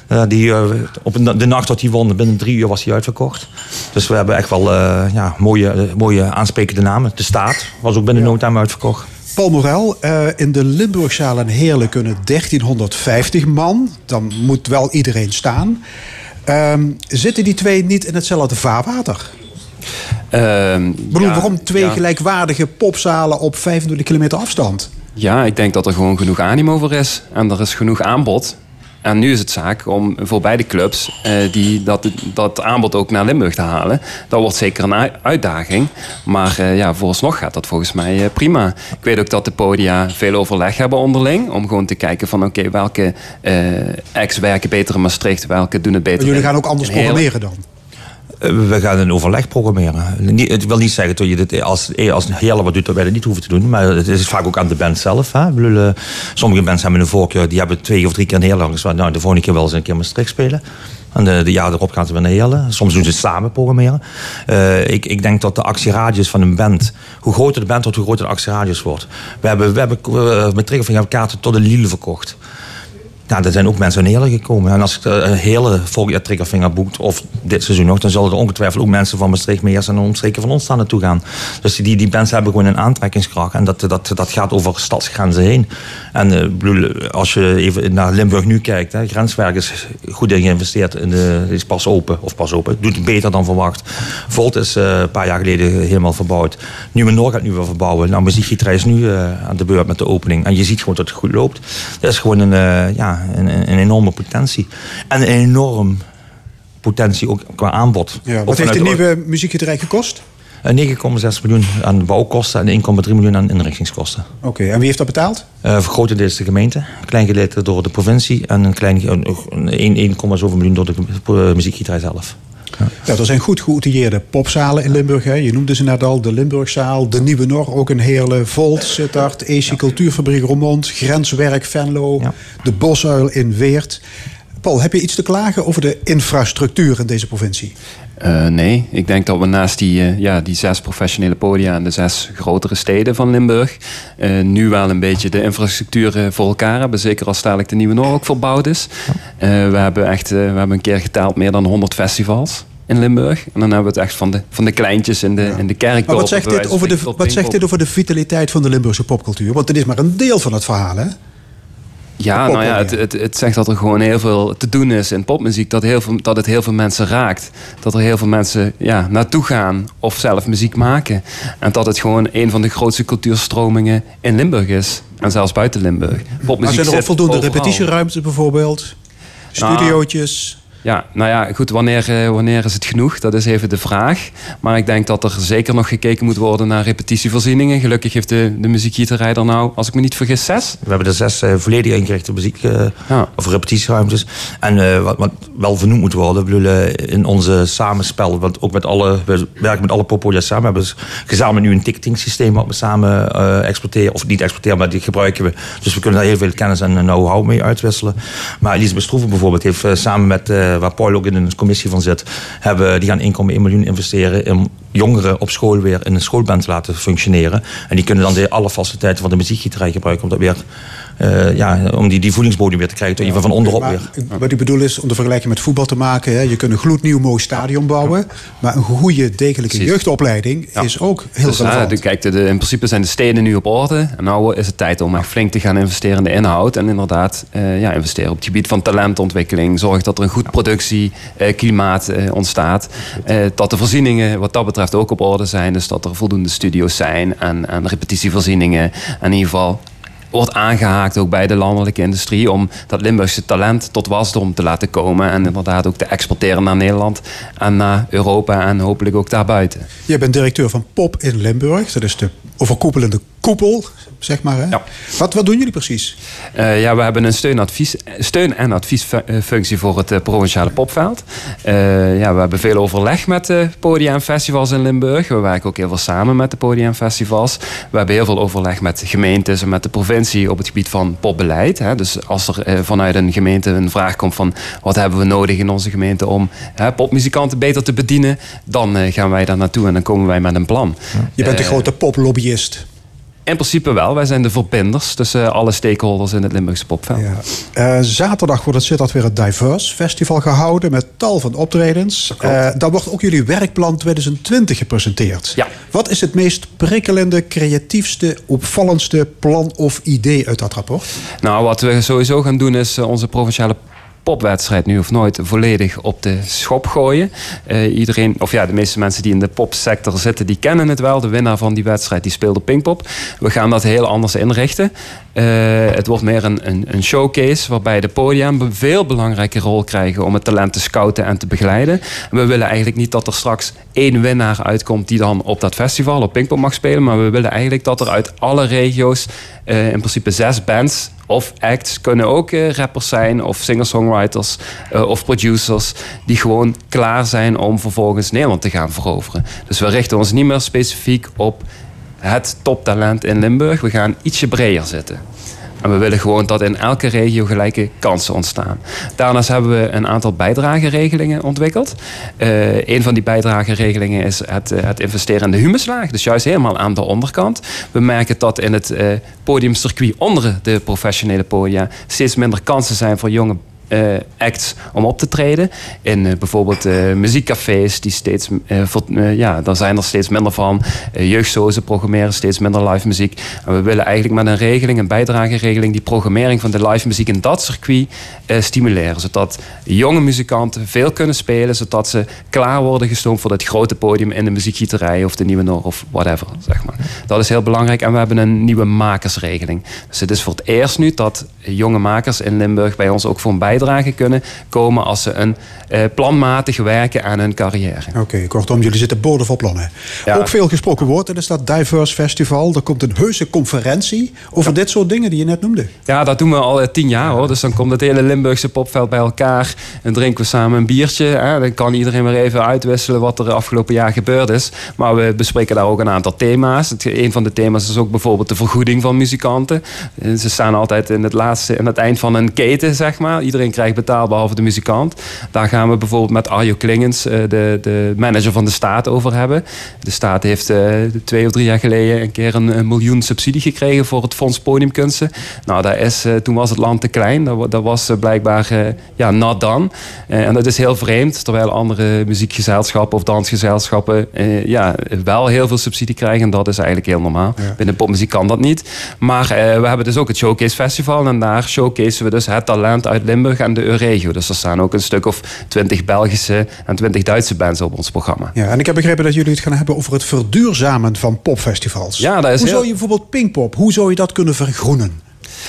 Uh, die, uh, op de nacht dat hij won, binnen drie uur was hij uitverkocht. Dus we hebben echt wel uh, ja, mooie, mooie aansprekende namen. De Staat was ook binnen ja. no time uitverkocht. Paul Morel, in de Limburgzaal in Heerlen kunnen 1350 man. Dan moet wel iedereen staan. Um, zitten die twee niet in hetzelfde vaarwater? Bedoel, ja, waarom twee ja. gelijkwaardige popzalen op 25 kilometer afstand? Ja, ik denk dat er gewoon genoeg animo voor is. En er is genoeg aanbod. En nu is het zaak om voor beide clubs uh, die, dat, dat aanbod ook naar Limburg te halen. Dat wordt zeker een uitdaging. Maar uh, ja, vooralsnog gaat dat volgens mij uh, prima. Ik weet ook dat de podia veel overleg hebben onderling. Om gewoon te kijken van oké, okay, welke acts werken beter in Maastricht. Welke doen het beter maar Jullie gaan ook anders programmeren dan? We gaan een overleg programmeren. Het wil niet zeggen dat je dit als, als Heerlen wat doet, dat wij dat niet hoeven te doen. Maar het is vaak ook aan de band zelf. Hè. Bedoel, sommige bands hebben een voorkeur, die hebben twee of drie keer in Heerlen gespeeld. Nou, de volgende keer wel eens een keer Maastricht spelen. En de, de jaar erop gaan ze weer naar Heerlen. Soms doen ze het samen programmeren. Ik, ik denk dat de actieradius van een band... Hoe groter de band wordt, hoe groter de actieradius wordt. We hebben, we hebben met Triggervinger kaarten tot de Lille verkocht. Nou, er zijn ook mensen Heerlen gekomen. En als ik een hele volgend jaar Triggervinger boekt, of dit seizoen nog, dan zullen er ongetwijfeld ook mensen van Maastricht, Meers en omstreken van ons daar naartoe gaan. Dus die, die bands hebben gewoon een aantrekkingskracht. En dat, dat, dat gaat over stadsgrenzen heen. En bedoel, als je even naar Limburg nu kijkt, hè, grenswerk is goed in geïnvesteerd. In de, is pas open, of pas open. Doet het beter dan verwacht. Volt is een paar jaar geleden helemaal verbouwd. Nieuwe Noord gaat nu weer verbouwen. Nou, is nu aan de beurt met de opening. En je ziet gewoon dat het goed loopt. Dat is gewoon een, ja, een, een, enorme potentie. En een enorm potentie ook qua aanbod. Ja, wat heeft de nieuwe muziekgieterij gekost? 9,6 miljoen aan bouwkosten en 1,3 miljoen aan inrichtingskosten. Oké, okay, en wie heeft dat betaald? Uh, grotendeels de gemeente, een klein gedeelte door de provincie en een klein 1,7 miljoen door de muziekgieterij zelf. Ja, er zijn goed geoutilleerde popzalen in Limburg. Hè. Je noemde ze net al, de Limburgzaal, de Nieuwe Nor, ook een hele Volt, Sittard, EC Cultuurfabriek Roermond, Grenswerk Venlo, de Bosuil in Weert. Paul, heb je iets te klagen over de infrastructuur in deze provincie? Uh, nee, ik denk dat we naast die, uh, ja, die zes professionele podia in de zes grotere steden van Limburg uh, nu wel een beetje de infrastructuur voor elkaar hebben. Zeker als dadelijk de Nieuwe Noord ook verbouwd is. we hebben echt we hebben een keer geteld meer dan 100 festivals in Limburg. En dan hebben we het echt van de, van de kleintjes in de, ja. in de kerk. Maar wat zegt, dit over de, wat zegt dit over de vitaliteit van de Limburgse popcultuur? Want het is maar een deel van het verhaal, hè? Ja, nou ja, het, het, het, zegt dat er gewoon heel veel te doen is in popmuziek. Dat, heel veel, dat het heel veel mensen raakt. Dat er heel veel mensen ja, naartoe gaan of zelf muziek maken. En dat het gewoon een van de grootste cultuurstromingen in Limburg is. En zelfs buiten Limburg. Popmuziek maar zijn er ook voldoende repetitieruimtes bijvoorbeeld? Nou, Studiootjes? Ja, nou ja, goed, wanneer, eh, wanneer is het genoeg? Dat is even de vraag. Maar ik denk dat er zeker nog gekeken moet worden naar repetitievoorzieningen. Gelukkig heeft de, de muziekgieterij er nou, als ik me niet vergis, zes. We hebben er zes uh, volledig ingerichte muziek- uh, ja. of repetitieruimtes. En wat, wat, wel vernoemd moet worden, we bedoelen, in onze samenspel, want ook met alle, we werken met alle popodia samen, we hebben gezamenlijk nu een ticketing systeem wat we samen exporteren, of niet exporteren, maar die gebruiken we. Dus we kunnen daar heel veel kennis en know-how mee uitwisselen. Maar Elisabeth Stroeven bijvoorbeeld heeft samen met waar Paul ook in een commissie van zit, hebben, die gaan 1,1 miljoen investeren in jongeren op school weer in een schoolband te laten functioneren. En die kunnen dan de alle faciliteiten van de muziekgieterij gebruiken om dat weer uh, ja, om die, die voedingsbodem weer te krijgen, ja, even van onderop maar, weer. Wat ik bedoel is, om de vergelijking met voetbal te maken, hè, je kunt een gloednieuw mooi stadion bouwen, maar een goede, degelijke Precies. jeugdopleiding ja. is ook heel dus, relevant. Uh, kijk, de, de, in principe zijn de steden nu op orde en nu is het tijd om echt flink te gaan investeren in de inhoud en inderdaad uh, ja, investeren op het gebied van talentontwikkeling, zorg dat er een goed productieklimaat ontstaat, dat de voorzieningen wat dat betreft ook op orde zijn, dus dat er voldoende studio's zijn en, en repetitievoorzieningen en in ieder geval wordt aangehaakt ook bij de landelijke industrie om dat Limburgse talent tot wasdom te laten komen en inderdaad ook te exporteren naar Nederland en naar Europa en hopelijk ook daarbuiten. Je bent directeur van POP in Limburg, dat is de overkoepelende koepel, zeg maar. Hè? Ja. Wat, wat doen jullie precies? Uh, ja, we hebben een steun, advies, steun en adviesfunctie voor het uh, provinciale popveld. Uh, ja, we hebben veel overleg met de podia en festivals in Limburg. We werken ook heel veel samen met de podia en festivals. We hebben heel veel overleg met gemeentes en met de provincie op het gebied van popbeleid. Hè. Dus als er vanuit een gemeente een vraag komt van wat hebben we nodig in onze gemeente om hè, popmuzikanten beter te bedienen, dan gaan wij daar naartoe en dan komen wij met een plan. Je bent de grote poplobbyist. In principe wel. Wij zijn de verbinders tussen alle stakeholders in het Limburgse popveld. Ja. Uh, zaterdag wordt het Sittard weer het Diverse Festival gehouden met tal van optredens. Uh, daar wordt ook jullie werkplan 2020 gepresenteerd. Ja. Wat is het meest prikkelende, creatiefste, opvallendste plan of idee uit dat rapport? Nou, wat we sowieso gaan doen is uh, onze provinciale popwedstrijd nu of nooit volledig op de schop gooien. Uh, iedereen, of ja, de meeste mensen die in de popsector zitten, die kennen het wel. De winnaar van die wedstrijd die speelde Pinkpop. We gaan dat heel anders inrichten. Uh, het wordt meer een, een, een, showcase waarbij de podia een veel belangrijke rol krijgen om het talent te scouten en te begeleiden. We willen eigenlijk niet dat er straks één winnaar uitkomt die dan op dat festival op Pinkpop mag spelen, maar we willen eigenlijk dat er uit alle regio's uh, in principe zes bands of acts kunnen ook uh, rappers zijn of singer-songwriters uh, of producers die gewoon klaar zijn om vervolgens Nederland te gaan veroveren. Dus we richten ons niet meer specifiek op het toptalent in Limburg. We gaan ietsje breder zitten. En we willen gewoon dat in elke regio gelijke kansen ontstaan. Daarnaast hebben we een aantal bijdrageregelingen ontwikkeld. Uh, een van die bijdrageregelingen is het, uh, het, investeren in de humuslaag. Dus juist helemaal aan de onderkant. We merken dat in het uh, podiumcircuit onder de professionele podia steeds minder kansen zijn voor jonge uh, acts om op te treden. In uh, bijvoorbeeld uh, muziekcafés, die steeds, ja, daar zijn er steeds minder van. jeugdsozen programmeren steeds minder live muziek. En we willen eigenlijk met een regeling, een bijdrageregeling, die programmering van de live muziek in dat circuit stimuleren. Zodat jonge muzikanten veel kunnen spelen, zodat ze klaar worden gestoomd voor dat grote podium in de muziekgieterij of de Nieuwe Noor of whatever. Zeg maar. Dat is heel belangrijk. En we hebben een nieuwe makersregeling. Dus het is voor het eerst nu dat jonge makers in Limburg bij ons ook voor een bijdrage bijdrage kunnen komen als ze een eh, planmatig werken aan hun carrière. Oké, kortom, jullie zitten boordevol plannen. Ja. Ook veel gesproken woord, dat is dat Diverse Festival. Er komt een heuse conferentie over dit soort dingen die je net noemde. Ja, dat doen we al eh, tien jaar hoor. Dus dan komt het hele Limburgse popveld bij elkaar. En drinken we samen een biertje. Hè. Dan kan iedereen weer even uitwisselen wat er afgelopen jaar gebeurd is. Maar we bespreken daar ook een aantal thema's. Het, een van de thema's is ook bijvoorbeeld de vergoeding van muzikanten. Eh, Ze staan altijd in het, laatste, in het eind van een keten, zeg maar. Iedereen krijgt betaald behalve de muzikant. Daar gaan we bijvoorbeeld met Arjo Klingens, eh, de, de manager van de staat, over hebben. De staat heeft eh, twee of drie jaar geleden een keer een, een miljoen subsidie gekregen voor het Fonds Podiumkunsten. Nou, daar is, eh, toen was het land te klein. Dat, wa- dat was blijkbaar ja, not done. En dat is heel vreemd, terwijl andere muziekgezelschappen of dansgezelschappen ja, wel heel veel subsidie krijgen. En dat is eigenlijk heel normaal. Binnen popmuziek kan dat niet. Maar we hebben dus ook het Showcase Festival. En daar showcasen we dus het talent uit Limburg en de Euregio. Dus er staan ook een stuk of twintig Belgische en twintig Duitse bands op ons programma. Ja, en ik heb begrepen dat jullie het gaan hebben over het verduurzamen van popfestivals. Ja, dat is Hoe heel- zou je bijvoorbeeld Pinkpop, hoe zou je dat kunnen vergroenen?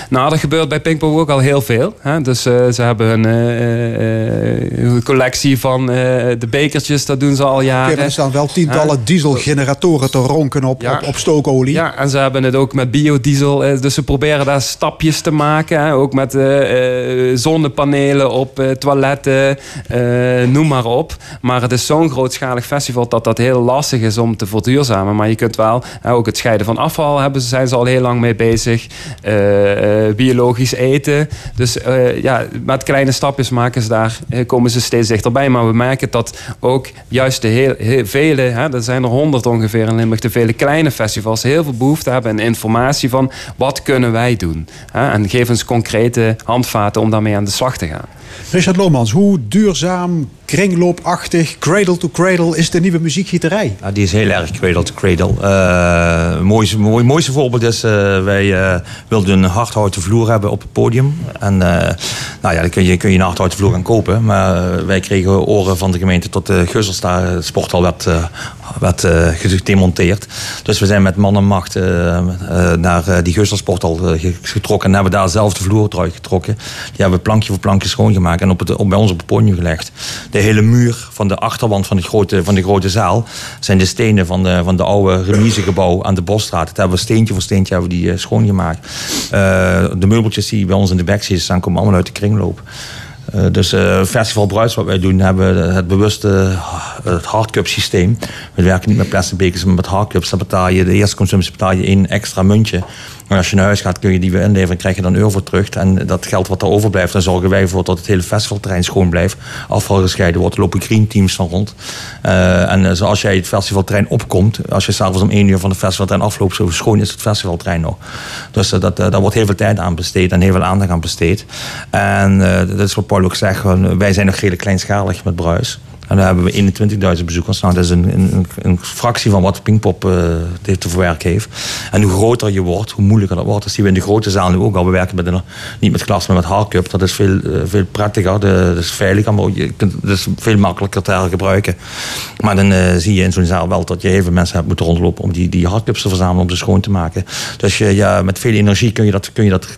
Nou, er gebeurt bij Pinkpop ook al heel veel. Hè? Dus eh, ze hebben een eh, eh, collectie van de bekertjes, dat doen ze al jaren. maar er staan wel tientallen dieselgeneratoren te ronken op, Ja. op, op stookolie. Ja, en ze hebben het ook met biodiesel. Dus ze proberen daar stapjes te maken. Hè? Ook met zonnepanelen op toiletten, noem maar op. Maar het is zo'n grootschalig festival dat dat heel lastig is om te verduurzamen. Maar je kunt wel, ook het scheiden van afval hebben, ze- zijn ze al heel lang mee bezig. Biologisch eten. Dus eh, ja, met kleine stapjes maken ze daar, eh, komen ze steeds dichterbij. Maar we merken dat ook juist de heel, heel vele, hè, er zijn er honderd ongeveer in Limburg, de vele kleine festivals heel veel behoefte hebben aan informatie van wat kunnen wij doen. Hè? En geef ons concrete handvaten om daarmee aan de slag te gaan. Richard Lomans, hoe duurzaam, kringloopachtig, cradle to cradle is de nieuwe muziekgieterij? Ja, die is heel erg cradle to cradle. Eh, Het mooiste, mooi, mooiste voorbeeld is, eh, wij eh, wilden een hardhouten vloer hebben op het podium. En eh, nou ja, dan kun je, kun je een hardhouten vloer gaan kopen. Maar eh, wij kregen oren van de gemeente tot de Guzzelstar het sporthal werd, eh, werd eh, gedemonteerd. Dus we zijn met man en macht eh, eh, naar die Gusselsporthal eh, ge- getrokken. En hebben daar zelf de vloer eruit getrokken. Die hebben plankje voor plankje schoongemaakt en op het, op, bij ons op het podium gelegd. De hele muur van de achterwand van, het grote, van de grote zaal zijn de stenen van de, van de oude remisegebouw aan de Bosstraat. Dat hebben we steentje voor steentje hebben we die schoongemaakt. De meubeltjes die bij ons in de backstage staan, komen allemaal uit de kringloop. Eh, dus eh, Festival Bruis, wat wij doen, hebben het bewuste uh, het hardcup systeem. We werken niet met plastic bekers, maar met hardcups. Dan betaal je de eerste consumptie betaal je één extra muntje. Maar als je naar huis gaat, kun je die weer inleveren, krijg je dan euro voor terug. En dat geld wat er overblijft, dan zorgen wij ervoor dat het hele festivalterrein schoon blijft. Afval gescheiden wordt, lopen green teams van rond. Eh, en eh, zoals jij het festivalterrein opkomt, als je s'avonds om één uur van het festivalterrein afloopt, zo schoon is het festivalterrein nog. Dus eh, dat, daar wordt heel veel tijd aan besteed en heel veel aandacht aan besteed. En dat is wat Paul ook zegt, wij zijn nog redelijk kleinschalig met Bruis. En daar hebben we 21.000 bezoekers. Nou, dat is een, een, een fractie van wat Pinkpop dit te verwerken heeft. En hoe groter je wordt, hoe moeilijker dat wordt. Dat zien we in de grote zaal nu ook al. We werken met een, niet met glas, maar met hardcup. Dat is veel, eh, veel prettiger, dat is veiliger, maar dat is veel makkelijker te gebruiken. Maar dan eh, zie je in zo'n zaal wel dat je veel mensen hebt moeten rondlopen om die, die hardcups te verzamelen, om ze schoon te maken. Dus je, ja, met veel energie kun je dat, kun je dat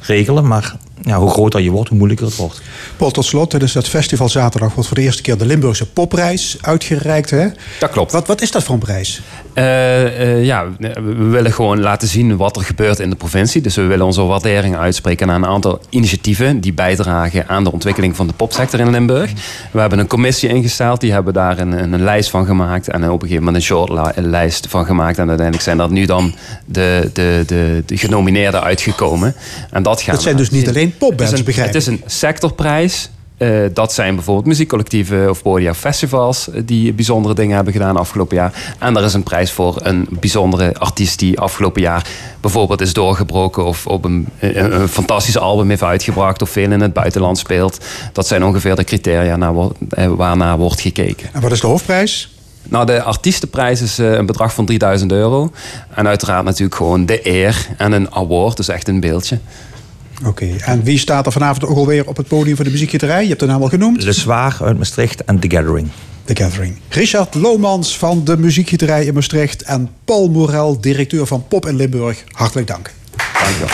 regelen, maar ja, hoe groter je wordt, hoe moeilijker het wordt. Paul, tot slot, tijdens dat festival zaterdag wordt voor de eerste keer de Limburgse Popprijs uitgereikt. Hè? Dat klopt. Wat, wat is dat voor een prijs? Eh, eh, ja, we willen gewoon laten zien wat er gebeurt in de provincie. Dus we willen onze waardering uitspreken aan een aantal initiatieven die bijdragen aan de ontwikkeling van de popsector in Limburg. We hebben een commissie ingesteld, die hebben daar een, een, een lijst van gemaakt en op een gegeven moment een shortlijst van gemaakt. En uiteindelijk zijn dat nu dan de, de, de, de genomineerden uitgekomen. En dat gaan Dat zijn dus niet laten Het is een- begrijp ik. Het is een sectorprijs. Eh, dat zijn bijvoorbeeld muziekcollectieven of podia festivals eh, die bijzondere dingen hebben gedaan afgelopen jaar. En er is een prijs voor een bijzondere artiest die afgelopen jaar bijvoorbeeld is doorgebroken of op een, een, een fantastisch album heeft uitgebracht of veel in het buitenland speelt. Dat zijn ongeveer de criteria naar, eh, waarnaar wordt gekeken. En wat is de hoofdprijs? Nou, de artiestenprijs is eh, een bedrag van 3000 euro. En uiteraard natuurlijk gewoon de eer en een award, dus echt een beeldje. Oké, en wie staat er vanavond ook alweer op het podium voor de muziekgieterij? Je hebt de naam al genoemd. Le Zwaar uit Maastricht en The Gathering. The Gathering. Richard Lomans van de muziekgieterij in Maastricht en Paul Morel, directeur van Pop in Limburg. Hartelijk dank. Dankjewel.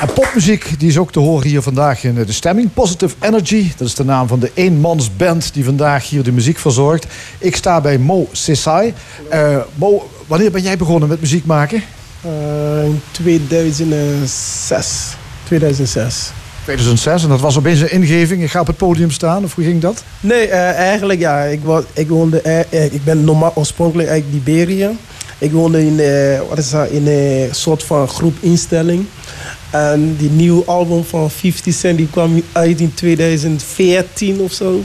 En popmuziek die is ook te horen hier vandaag in de stemming. Positive Energy, dat is de naam van de eenmansband die vandaag hier de muziek verzorgt. Ik sta bij Mo Sesai. Uh, Mo, wanneer ben jij begonnen met muziek maken? Uh, in 2006. 2006. 2006 en dat was opeens een ingeving. Ik ga op het podium staan, of hoe ging dat? Nee, uh, eigenlijk ja. Ik, was, ik, woonde, uh, ik ben normaal oorspronkelijk uit Liberië. Ik woonde in, uh, wat is dat, in een soort van groepinstelling. En die nieuwe album van 50 Cent die kwam uit in 2014 of zo.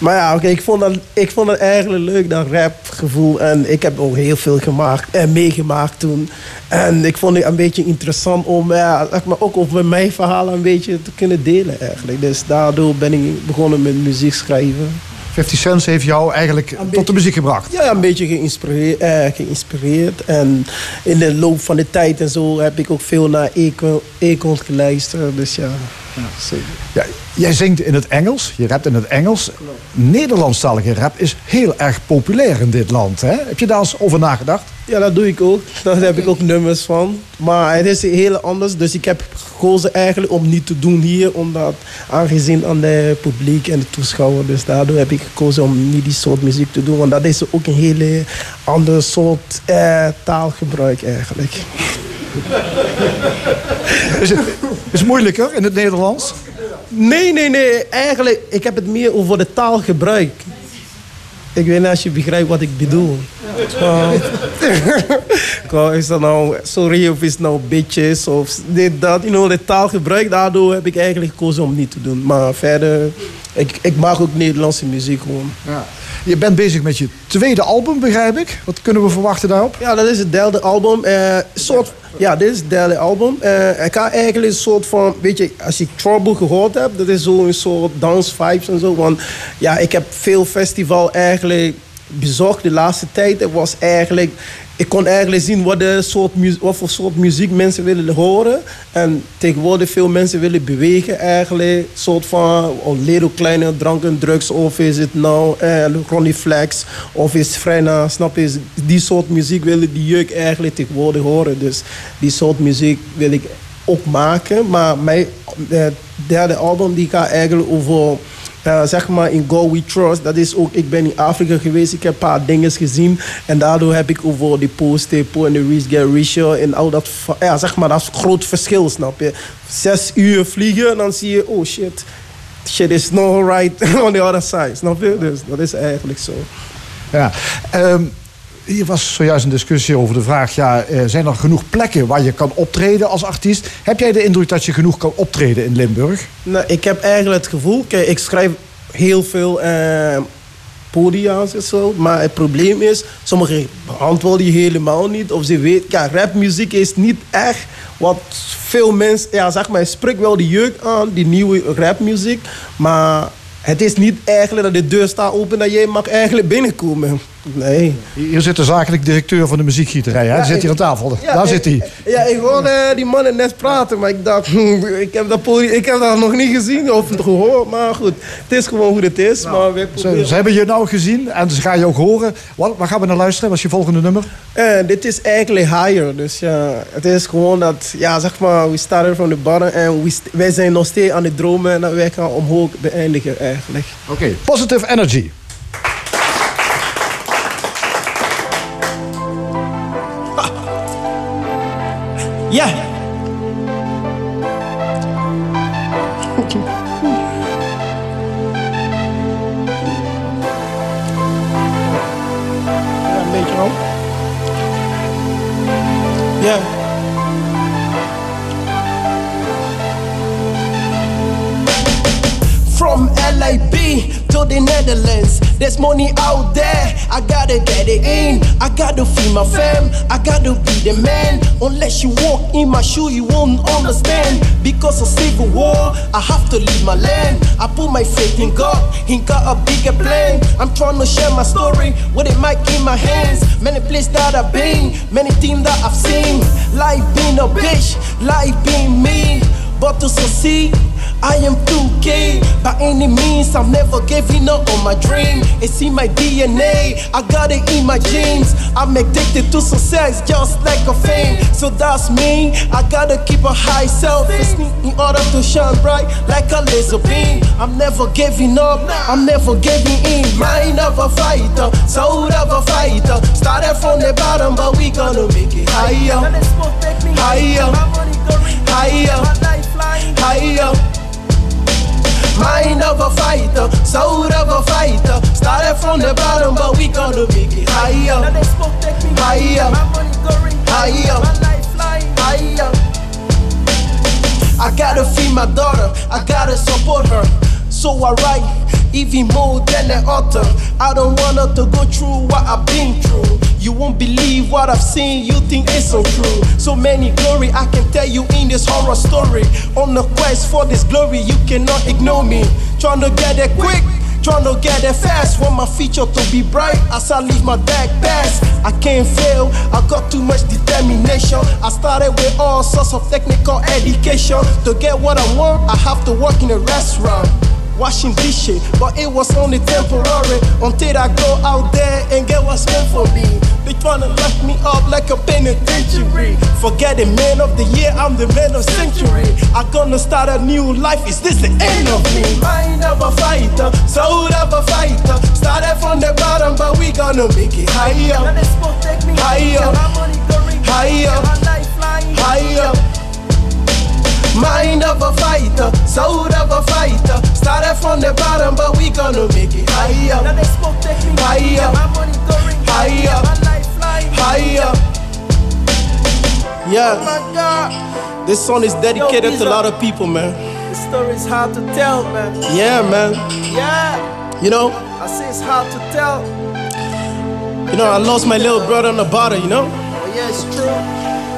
Maar ja, oké, ik, vond dat, ik vond het eigenlijk leuk, dat rapgevoel. En ik heb ook heel veel gemaakt en meegemaakt toen. En ik vond het een beetje interessant om ja, maar ook over mijn verhalen een beetje te kunnen delen eigenlijk. Dus daardoor ben ik begonnen met muziek schrijven. 50 Cent heeft jou eigenlijk tot de muziek gebracht? Ja, een beetje geïnspireerd, eh, geïnspireerd. En in de loop van de tijd en zo heb ik ook veel naar Econ geluisterd. Dus ja, ja, zeker. Ja, jij zingt in het Engels, je rapt in het Engels. Nederlandstalige rap is heel erg populair in dit land. Hè? Heb je daar eens over nagedacht? Ja, dat doe ik ook. Daar heb ik ook nummers van. Maar het is heel anders. Dus ik heb gekozen eigenlijk om niet te doen hier. Omdat aangezien aan de publiek en de toeschouwer. Dus daardoor heb ik gekozen om niet die soort muziek te doen. Want dat is ook een hele andere soort eh, taalgebruik eigenlijk. is, het, is het moeilijker in het Nederlands? Nee, nee, nee. Eigenlijk, ik heb het meer over de taalgebruik. Ik weet niet als je begrijpt wat ik bedoel. Uh, is dat nou sorry of is het nou bitches of dit, dat. You know, de taalgebruik, daardoor heb ik eigenlijk gekozen om niet te doen. Maar verder, ik, ik mag ook Nederlandse muziek gewoon. Ja. Je bent bezig met je tweede album, begrijp ik. Wat kunnen we verwachten daarop? Ja, dat is het derde album. Uh, soort, ja, dit is het derde album. Uh, ik ga eigenlijk een soort van, weet je, als je Trouble gehoord hebt, dat is zo'n soort dance vibes en zo. Want ja, ik heb veel festival eigenlijk bezocht de laatste tijd. Het was eigenlijk ik kon eigenlijk zien wat, de soort wat voor soort muziek mensen willen horen. En tegenwoordig veel mensen willen bewegen eigenlijk. soort van oh, Little Kleine, dranken, drugs. Of is het nou eh, Ronnie Flex. Of is Frenna, snap je? Die soort muziek willen die jeugd eigenlijk tegenwoordig horen. Dus die soort muziek wil ik ook maken. Maar mijn eh, derde album die gaat eigenlijk over uh, zeg maar in Go We Trust. Dat is ook, ik ben in Afrika geweest, ik heb een paar dingen gezien. En daardoor heb ik over de post-tempo en de reach get en al dat. Ja, zeg maar, dat is een groot verschil, snap je? Zes uur vliegen en dan zie je, oh shit, shit is not right on the other side, snap je? Dus dat is eigenlijk zo. Ja, um, hier was zojuist een discussie over de vraag: ja, eh, zijn er genoeg plekken waar je kan optreden als artiest? Heb jij de indruk dat je genoeg kan optreden in Limburg? Nou, ik heb eigenlijk het gevoel, kijk, ik schrijf heel veel uh, podia's en zo. Maar het probleem is, sommigen beantwoorden je helemaal niet. Of ze weten, ja, rapmuziek is niet echt wat veel mensen, ja, zeg maar, spreekt wel de jeugd aan, die nieuwe rapmuziek. Maar het is niet eigenlijk dat de deur staat open dat jij mag eigenlijk binnenkomen. Nee. Hier zit de zakelijk directeur van de muziekgieterij. Hè? Ja, zit hier aan tafel. Daar zit hij. Ja, ik hoorde die mannen net praten. Maar ik dacht, ik heb, dat ik heb dat nog niet gezien of gehoord. Maar goed, het is gewoon hoe het is. Nou, maar ze, ze, hebben je nou gezien en ze gaan je ook horen. Wat, waar gaan we naar luisteren? Wat is je volgende nummer? Uh, dit is eigenlijk Higher. Dus ja, het is gewoon dat, ja, zeg maar, we started from the bottom. En we, wij zijn nog steeds aan het dromen. En dat wij gaan omhoog beëindigen eigenlijk. Oké, Positive Energy. Yeah. Yeah. From LAB to the Netherlands, there's money out there. I gotta get it in. I gotta feed my fam. I gotta be the man. Unless you walk in my shoe, you won't understand. Because of civil war, I have to leave my land. I put my faith in God. He got a bigger plan. I'm trying to share my story with it mic in my hands. Many places that I've been, many things that I've seen. Life being a bitch, life being me. But to succeed, I am 2K. By any means, I'm never giving up on my dream. It's in my DNA, I got it in my genes. I'm addicted to success just like a fame. So that's me. I gotta keep a high self-esteem in order to shine bright like a laser beam. I'm never giving up. I'm never giving in. Mind of a fighter, soul of a fighter. Started from the bottom, but we gonna make it higher, higher, higher, higher. Mind of a fighter, soul of a fighter. Started from the bottom, but we gonna make it higher, higher, higher, higher. I gotta feed my daughter, I gotta support her. So I write even more than an author. I don't want her to go through what I've been through. You won't believe what I've seen, you think it's so true. So many glory I can tell you in this horror story. On the quest for this glory, you cannot ignore me. Trying to get it quick. Trying to get it fast, want my future to be bright as I leave my back past. I can't fail, I got too much determination. I started with all sorts of technical education. To get what I want, I have to work in a restaurant washing dishes, but it was only temporary until I go out there and get what's meant for me. They tryna lock me up like a penitentiary. Forget the man of the year, I'm the man of century. I gonna start a new life, is this the end of me? Mind of a fighter, soul of a fighter. Started from the bottom, but we gonna make it higher. Higher, higher, higher. Mind of a fighter, soul of a fighter. Started from the bottom, but we gonna make it higher. Higher, higher, higher. Yeah. Oh my God. This song is dedicated to a lot of people, man. The story's hard to tell, man. Yeah, man. Yeah. You know, I say it's hard to tell. you know, I lost my little brother on the border, you know? Oh, yeah, it's true.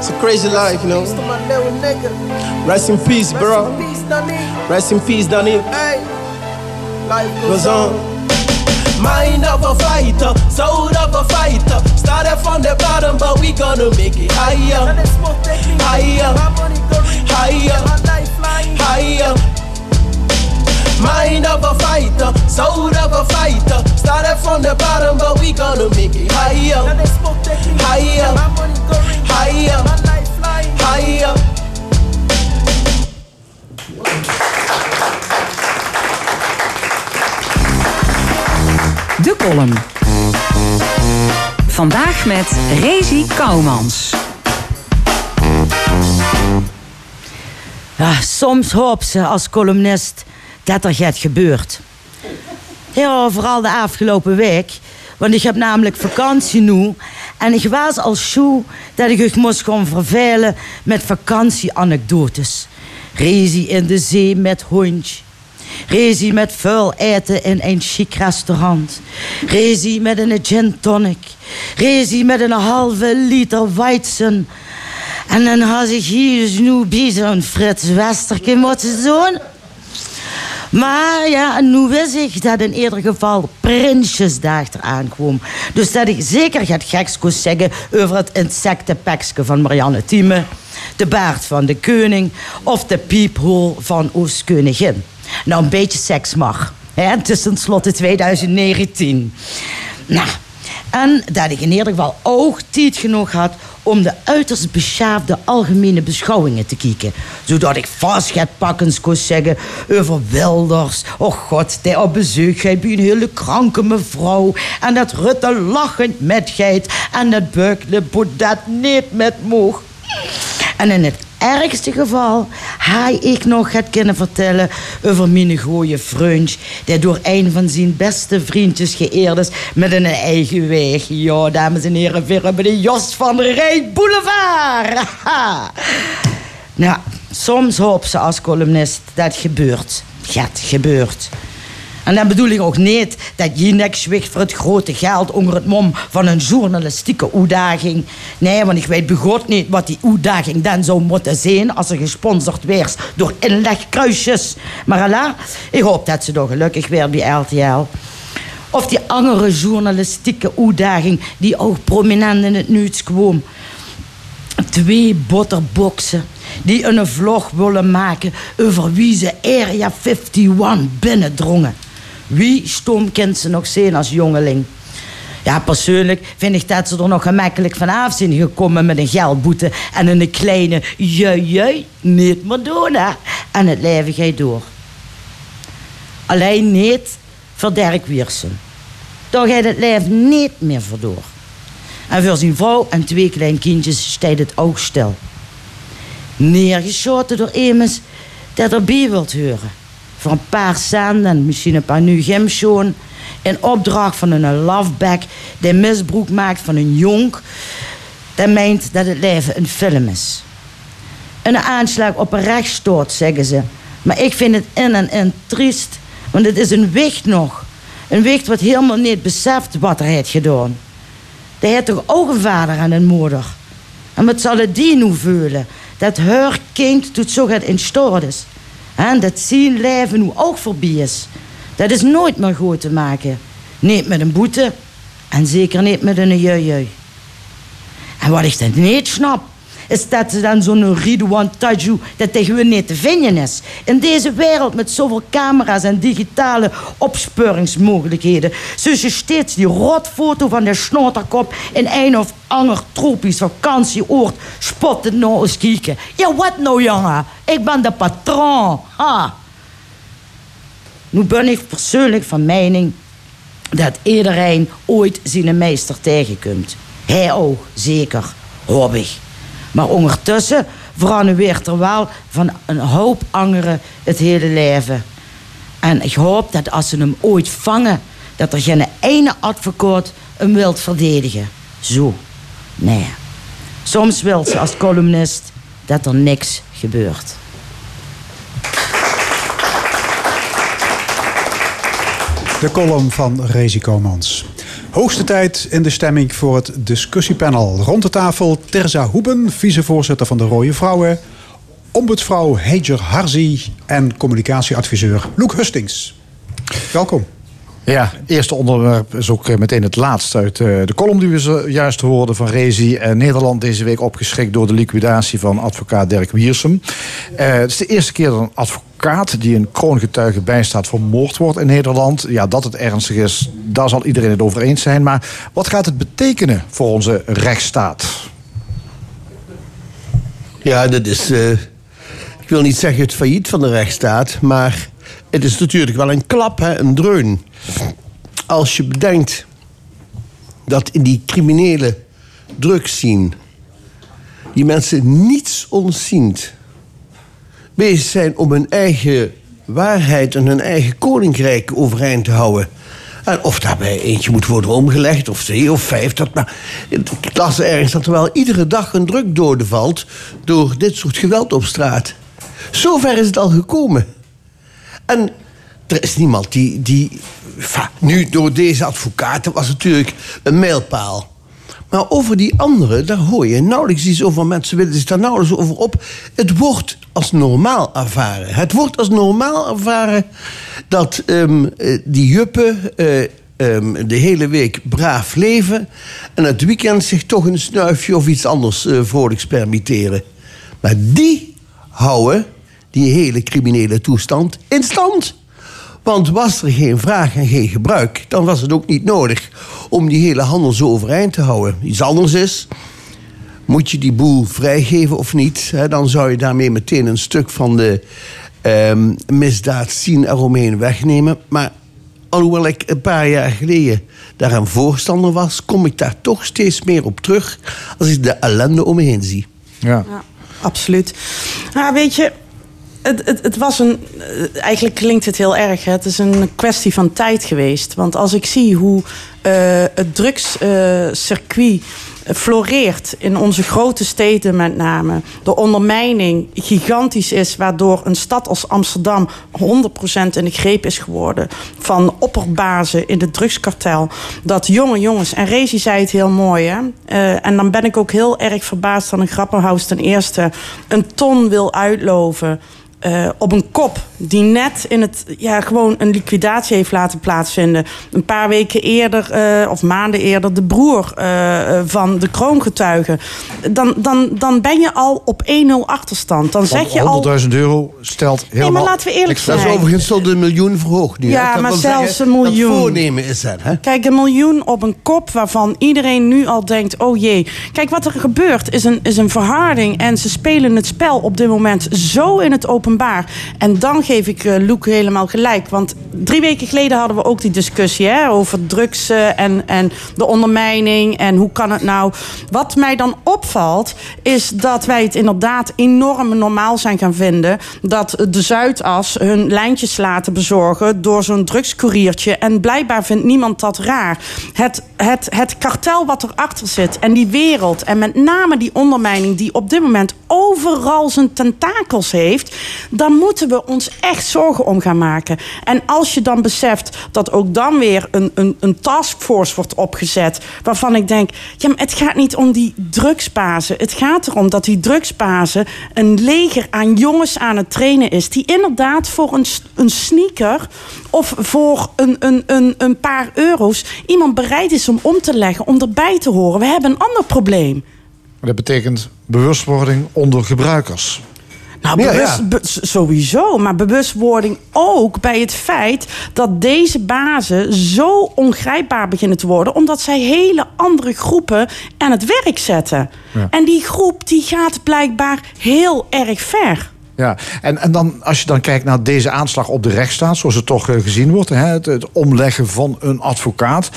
It's a crazy life, you know? Peace to my little nigga. Rest in peace, bro. Rest in peace, Rest in peace, Danny. Hey. Life Goes on. Mind of a fighter, soul of a fighter. Started from the bottom, but we gonna make it higher. Higher, higher, higher. Mind of a fighter, soul of a fighter. Started from the bottom, but we gonna make it higher. Higher, higher, higher. De column. Vandaag met Rezi Kouwmans. Ja, soms hoop ze als columnist dat er gaat gebeurt. Ja, vooral de afgelopen week. Want ik heb namelijk vakantie nu. En ik was al shoe dat ik zich moest gaan vervelen met vakantieanekdotes. Rezi in de zee met hondje. Rezi met vuil eten in een chic restaurant. Rezi met een gin tonic. Rezi met een halve liter weizen. En dan had ik hier dus nu bij zo'n Frits Westerke moeten doen. Maar ja, nu wist ik dat in ieder geval Prinsjesdag eraan kwam. Dus dat ik zeker gaat geks kon zeggen over het insectenpekske van Marianne Thieme, de baard van de koning of de piephol van Oostkoningin. Nou, een beetje seks mag. Hè? Het is tenslotte 2019. Nou, en dat ik in ieder geval ook tijd genoeg had om de uiterst beschaafde algemene beschouwingen te kijken. Zodat ik vastgetpakkens kon zeggen over Wilders. Oh god, die op bezoek gaat bij een hele kranke mevrouw. En dat Rutte lachend met geit. En dat Beukle dat niet met moog. En in het ergste geval ga ik nog gaat kunnen vertellen over mijn goeie vriend, die door een van zijn beste vriendjes geëerd is met een eigen weg. Ja, dames en heren, weer hebben de Jos van de Rij Boulevard. Nou, soms hoop ze als columnist dat gebeurt. Het gebeurt. En dan bedoel ik ook niet dat je nek zwicht voor het grote geld onder het mom van een journalistieke uitdaging. Nee, want ik weet begot niet wat die uitdaging dan zou moeten zijn als ze gesponsord werd door inlegkruisjes. Maar Allah, ik hoop dat ze toch gelukkig weer bij RTL. Of die andere journalistieke uitdaging die ook prominent in het nieuws kwam. Twee botterboxen die een vlog willen maken over wie ze Area 51 binnendrongen. Wie stoom kent ze nog zien als jongeling? Ja, persoonlijk vind ik dat ze er nog gemakkelijk vanaf zijn gekomen met een geldboete en een kleine jui jui niet hè. En het leven gaat door. Alleen niet voor Dirk Wiersum. Daar gaat het leven niet meer voor door. En voor zijn vrouw en twee kleine kindjes staat het ook stil. Neergeschoten door iemand dat erbij wilt horen. Voor een paar cent en misschien een paar nu gymschoen. In opdracht van een loveback die misbruik maakt van een jonk. Dat meent dat het leven een film is. Een aanslag op een rechtsstoot, zeggen ze. Maar ik vind het in en in triest. Want het is een wicht nog. Een wicht wat helemaal niet beseft wat er heeft gedaan. Die heeft toch ook een vader en een moeder. En wat zal het die nu voelen? Dat haar kind tot zo gaat in is. En dat zijn leven nu ook voorbij is. Dat is nooit meer goed te maken. Niet met een boete. En zeker niet met een jui En wat ik dan niet snap, is dat dan zo'n Ridwan Taju dat tegen niet te vinden is. In deze wereld met zoveel camera's en digitale opsporingsmogelijkheden. Zus je steeds die rotfoto van de snoterkop in een of ander tropisch vakantieoord spotten nou eens kijken. Ja, wat nou jongen? Ik ben de patroon. Ha. Nu ben ik persoonlijk van mening dat iedereen ooit zijn meester tegenkomt. Hij ook, zeker, hoop ik. Maar ondertussen verandert er wel van een hoop anderen het hele leven. En ik hoop dat als ze hem ooit vangen, dat er geen ene advocaat hem wilt verdedigen. Zo. Nee. Soms wil ze als columnist dat er niks gebeurt. De column van Rezi Komans. Hoogste tijd in de stemming voor het discussiepanel. Rond de tafel Terza Hoeben, vicevoorzitter van de Rode Vrouwen. Ombudsvrouw Heijer Harzi en communicatieadviseur Loek Hustings. Welkom. Ja, eerste onderwerp is ook eh, meteen het laatste uit eh, de column die we zojuist hoorden van Rezi. Uh, Nederland deze week opgeschrikt door de liquidatie van advocaat Dirk Wiersum. het is de eerste keer dat een advocaat die een kroongetuige bijstaat vermoord wordt in Nederland. Ja, dat het ernstig is, daar zal iedereen het over eens zijn. Maar wat gaat het betekenen voor onze rechtsstaat? Ja, dat is. ik wil niet zeggen het failliet van de rechtsstaat, maar het is natuurlijk wel een klap, hè, een dreun. Als je bedenkt dat in die criminele zien die mensen niets ontziend bezig zijn om hun eigen waarheid en hun eigen koninkrijk overeind te houden. En of daarbij eentje moet worden omgelegd, of twee of vijf. Dat, maar ik las ergens dat er wel iedere dag een drukdode valt door dit soort geweld op straat. Zover is het al gekomen. En er is niemand die. die nu, door deze advocaten was natuurlijk een mijlpaal. Maar over die anderen, daar hoor je nauwelijks iets over. Mensen willen zich daar nauwelijks over op. Het wordt als normaal ervaren. Het wordt als normaal ervaren dat um, die juppen uh, um, de hele week braaf leven. en het weekend zich toch een snuifje of iets anders uh, vrolijks permitteren. Maar die houden die hele criminele toestand in stand. Want was er geen vraag en geen gebruik, dan was het ook niet nodig om die hele handel zo overeind te houden. Iets anders is, moet je die boel vrijgeven of niet? dan zou je daarmee meteen een stuk van de um, misdaad zien eromheen wegnemen. Maar alhoewel ik een paar jaar geleden daar een voorstander was, kom ik daar toch steeds meer op terug als ik de ellende om me heen zie. Ja, ja absoluut. Nou, weet je, het, het, het, was een. Eh, eigenlijk klinkt het heel erg. Hè? Het is een kwestie van tijd geweest. Want als ik zie hoe uh, het drugscircuit uh, floreert in onze grote steden met name. De ondermijning gigantisch is, waardoor een stad als Amsterdam 100% in de greep is geworden van opperbazen in het drugskartel. Dat jonge jongens, en Rezi zei het heel mooi, hè? En dan ben ik ook heel erg verbaasd dat een Grapperhaus ten eerste een ton wil uitloven eh, op een kop die net in het, ja, gewoon een liquidatie heeft laten plaatsvinden. Een paar weken eerder, eh, of maanden eerder, de broer eh, van de kroongetuige. Dan, dan, dan ben je al op 1-0 achterstand. Dan zeg je al. 100.000 euro stelt helemaal... maar laten we eerlijk zijn. Dat is overigens tot een miljoen verhoogd nu. Ja, Dat maar zelfs zeggen, een miljoen. Dat voornemen is dat, hè? Kijk, een miljoen op een kop waarvan iedereen nu al denkt: oh jee. Kijk, wat er gebeurt is een, is een verharding. En ze spelen het spel op dit moment zo in het En dan geef ik eh Loek helemaal gelijk. Want drie weken geleden hadden we ook die discussie hè, over drugs eh, en, en de ondermijning. En hoe kan het nou? Wat mij dan opvalt, is dat wij het inderdaad enorm normaal zijn gaan vinden. dat de Zuidas hun lijntjes laten bezorgen door zo'n drugscouriertje. En blijkbaar vindt niemand dat raar. Het, het, het kartel wat erachter zit en die wereld. en met name die ondermijning die op dit moment overal zijn tentakels heeft. Daar moeten we ons echt zorgen om gaan maken. En als je dan beseft dat ook dan weer een, een, een taskforce wordt opgezet. waarvan ik denk: ja, maar het gaat niet om die drugsbazen. Het gaat erom dat die drugsbazen een leger aan jongens aan het trainen is. die inderdaad voor een, een sneaker of voor een, een, een, een paar euro's. iemand bereid is om om te leggen, om erbij te horen. We hebben een ander probleem. Dat betekent bewustwording onder gebruikers. Nou, Ja, bewust, ja. be- s- sowieso. Maar bewustwording ook bij het feit dat deze bazen zo ongrijpbaar beginnen te worden. omdat zij hele andere groepen aan het werk zetten. Ja. En die groep die gaat blijkbaar heel erg ver. Ja, en, en dan, als je dan kijkt naar deze aanslag op de rechtsstaat, zoals het toch eh, gezien wordt, hè, het, het omleggen van een advocaat.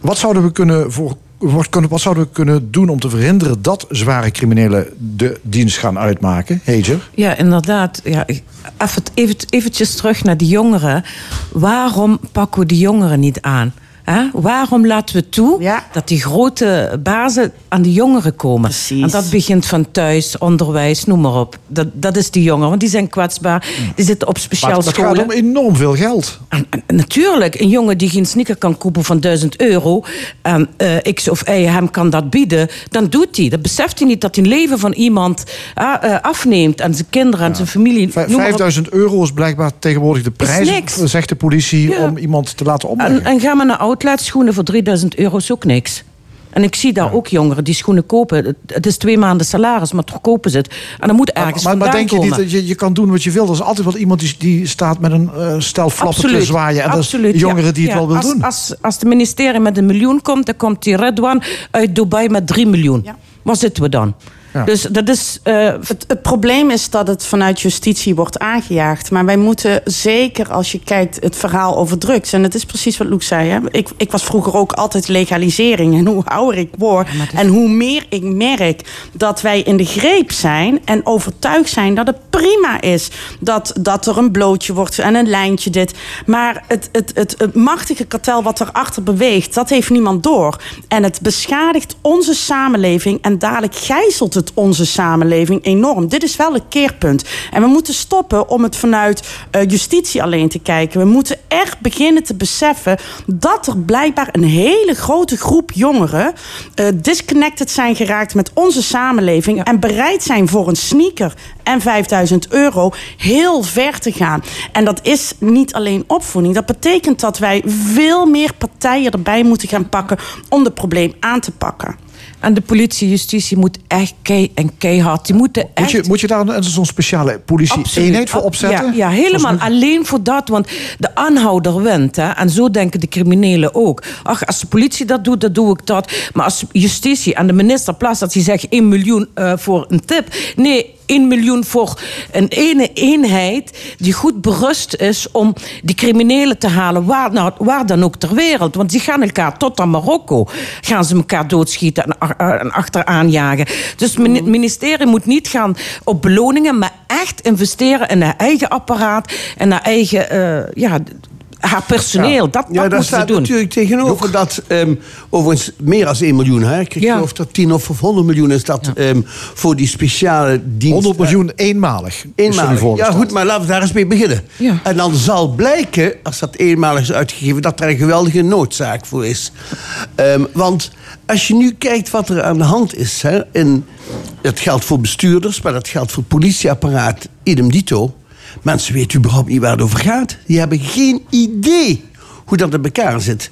Wat zouden we kunnen voor. Wat, kunnen- zouden we kunnen doen om te verhinderen dat zware criminelen de dienst gaan uitmaken? Hager? Ja, inderdaad. Ja, even, eventjes terug naar die jongeren. Waarom pakken we die jongeren niet aan? Hè? Waarom laten we toe dat die grote bazen aan de jongeren komen? En dat begint van thuis, onderwijs, noem maar op. Dat, dat is die jongeren, want die zijn kwetsbaar. Die zitten op speciaal Maar dat scholen. gaat om enorm veel geld. Natuurlijk, een jongen die geen sneaker kan kopen van 1000 euro, en eh, X of Y hem kan dat bieden, dan doet hij. Dan beseft hij niet dat hij een leven van iemand ah, eh, afneemt en zijn kinderen en zijn familie. Vijf- noem maar op. 5000 euro is blijkbaar tegenwoordig de prijs, niks. zegt de politie, Ja. om iemand te laten omleggen. En, en ga maar naar outlet schoenen voor 3000 euro is ook niks. En ik zie daar ook jongeren die schoenen kopen. Het, is twee maanden salaris, maar toch kopen ze het. En dan moet ergens maar, maar vandaan denk je niet dat je, je kan doen wat je wil? Er is altijd wel iemand die, die staat met een eh, stel flappen te zwaaien. En absoluut, dat is jongeren die het wel Ja, wil als, doen. Als, als het ministerie met een miljoen komt, dan komt die Redwan uit Dubai met 3 miljoen. Waar zitten we dan? Dus dat is... eh, Het, het probleem is dat het vanuit justitie wordt aangejaagd. Maar wij moeten zeker, als je kijkt, het verhaal over drugs. En het is precies wat Loek zei. Hè? Ik, ik was vroeger ook altijd legalisering. En hoe ouder ik word en hoe meer ik merk dat wij in de greep zijn. En overtuigd zijn dat het prima is. Dat, dat er een blootje wordt en een lijntje dit. Maar het, het, het, het machtige kartel wat erachter beweegt, dat heeft niemand door. En het beschadigt onze samenleving. En dadelijk gijzelt het onze samenleving enorm. Dit is wel een keerpunt. En we moeten stoppen om het vanuit eh, justitie alleen te kijken. We moeten echt beginnen te beseffen dat er blijkbaar een hele grote groep jongeren eh, disconnected zijn geraakt met onze samenleving. En bereid zijn voor een sneaker en 5000 euro heel ver te gaan. En dat is niet alleen opvoeding. Dat betekent dat wij veel meer partijen erbij moeten gaan pakken om het probleem aan te pakken. En de politie, justitie moet echt kei en keihard. Die moeten echt... Moet je, moet je daar een- zo'n speciale politie-eenheid voor opzetten? Ja, ja helemaal alleen voor dat. Want de aanhouder wint. Hè, en zo denken de criminelen ook. Ach, als de politie dat doet, dan doe ik dat. Maar als justitie en de minister plaats dat hij zegt 1 miljoen eh, voor een tip. Nee, 1 miljoen voor een ene eenheid die goed berust is om die criminelen te halen, waar, nou, waar dan ook ter wereld. Want die gaan elkaar tot aan Marokko, gaan ze elkaar doodschieten en achteraan jagen. Dus het mini- ministerie moet niet gaan op beloningen, maar echt investeren in haar eigen apparaat en haar eigen, eh, ja, haar personeel. Dat, ja, dat daar moeten ze staat doen. natuurlijk tegenover dat ehm, overigens meer dan 1 miljoen. Hè? Ik geloof dat 10 of 100 miljoen is dat ehm, voor die speciale dienst. 100 miljoen eenmalig. Eenmalig. Ja, goed, maar laten we daar eens mee beginnen. En dan zal blijken, als dat eenmalig is uitgegeven, dat er een geweldige noodzaak voor is. Ehm, want als je nu kijkt wat er aan de hand is, hè, en dat geldt voor bestuurders, maar dat geldt voor het politieapparaat, idem dito. Mensen weten überhaupt niet waar het over gaat. Die hebben geen idee hoe dat in elkaar zit.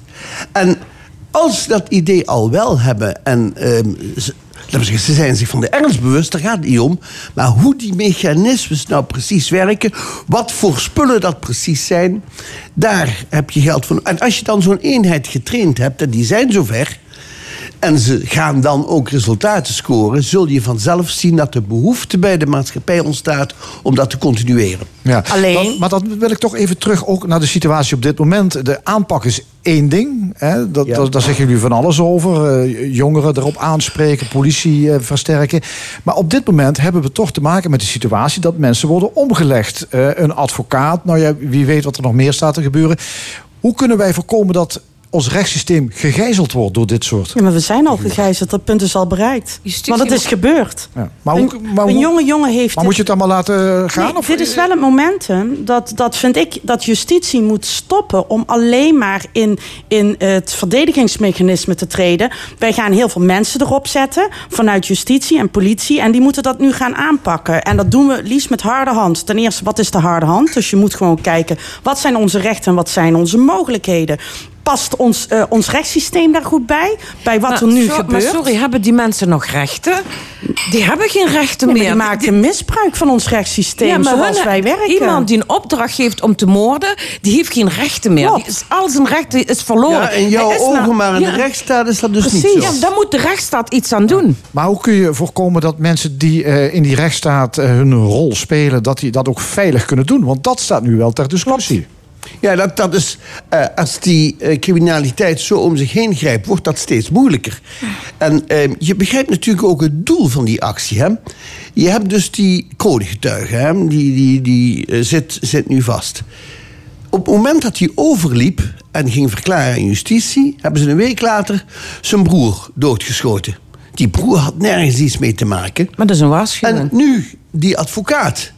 En als ze dat idee al wel hebben en ehm, ze, laten we zeggen, ze zijn zich van de ernst bewust, daar gaat het niet om. Maar hoe die mechanismes nou precies werken, wat voor spullen dat precies zijn, daar heb je geld voor. En als je dan zo'n eenheid getraind hebt, en die zijn zover, en ze gaan dan ook resultaten scoren, zul je vanzelf zien dat de behoefte bij de maatschappij ontstaat om dat te continueren. Ja. Dan- maar dan wil ik toch even terug ook naar de situatie op dit moment. De aanpak is één ding. Hè? Dat, dat- daar zeggen jullie van alles over. Eh, jongeren erop aanspreken, politie eh, versterken. Maar op dit moment hebben we toch te maken met de situatie dat mensen worden omgelegd. Eh, een advocaat, nou ja, wie weet wat er nog meer staat te gebeuren. Hoe kunnen wij voorkomen dat ons rechtssysteem gegijzeld wordt door dit soort? Ja, maar we zijn al gegijzeld. Dat punt is al bereikt. Want het is gebeurd. Ja. Maar hoe, Een- maar een hoe- jonge jongen heeft Maar moet je het allemaal laten gaan? Nee, of? dit is wel het momentum dat, dat vind ik dat justitie moet stoppen om alleen maar in, in het verdedigingsmechanisme te treden. Wij gaan heel veel mensen erop zetten vanuit justitie en politie en die moeten dat nu gaan aanpakken. En dat doen we liefst met harde hand. Ten eerste, wat is de harde hand? Dus je moet gewoon kijken, wat zijn onze rechten en wat zijn onze mogelijkheden? Past ons, eh, ons rechtssysteem daar goed bij? Bij wat Maar er nu zo- gebeurt? Maar sorry, hebben die mensen nog rechten? Die hebben geen rechten Nee, meer. die maken misbruik van ons rechtssysteem maar zoals hun- wij werken. Iemand die een opdracht geeft om te moorden, die heeft geen rechten meer. Die is, al zijn rechten is verloren. Ja, in jouw ogen, nou- maar in Ja, de rechtsstaat is dat dus Precies, niet zo. ja, daar moet de rechtsstaat iets aan doen. Maar hoe kun je voorkomen dat mensen die eh, in die rechtsstaat eh, hun rol spelen, dat die dat ook veilig kunnen doen? Want dat staat nu wel ter discussie. Ja, dat, dat is, eh, als die eh, criminaliteit zo om zich heen grijpt, wordt dat steeds moeilijker. En eh, je begrijpt natuurlijk ook het doel van die actie. Hè? Je hebt dus die kroongetuige, hè? die, die, die eh, zit, zit nu vast. Op het moment dat hij overliep en ging verklaren aan justitie, hebben ze een week later zijn broer doodgeschoten. Die broer had nergens iets mee te maken. Maar dat is een waarschuwing. En nu die advocaat.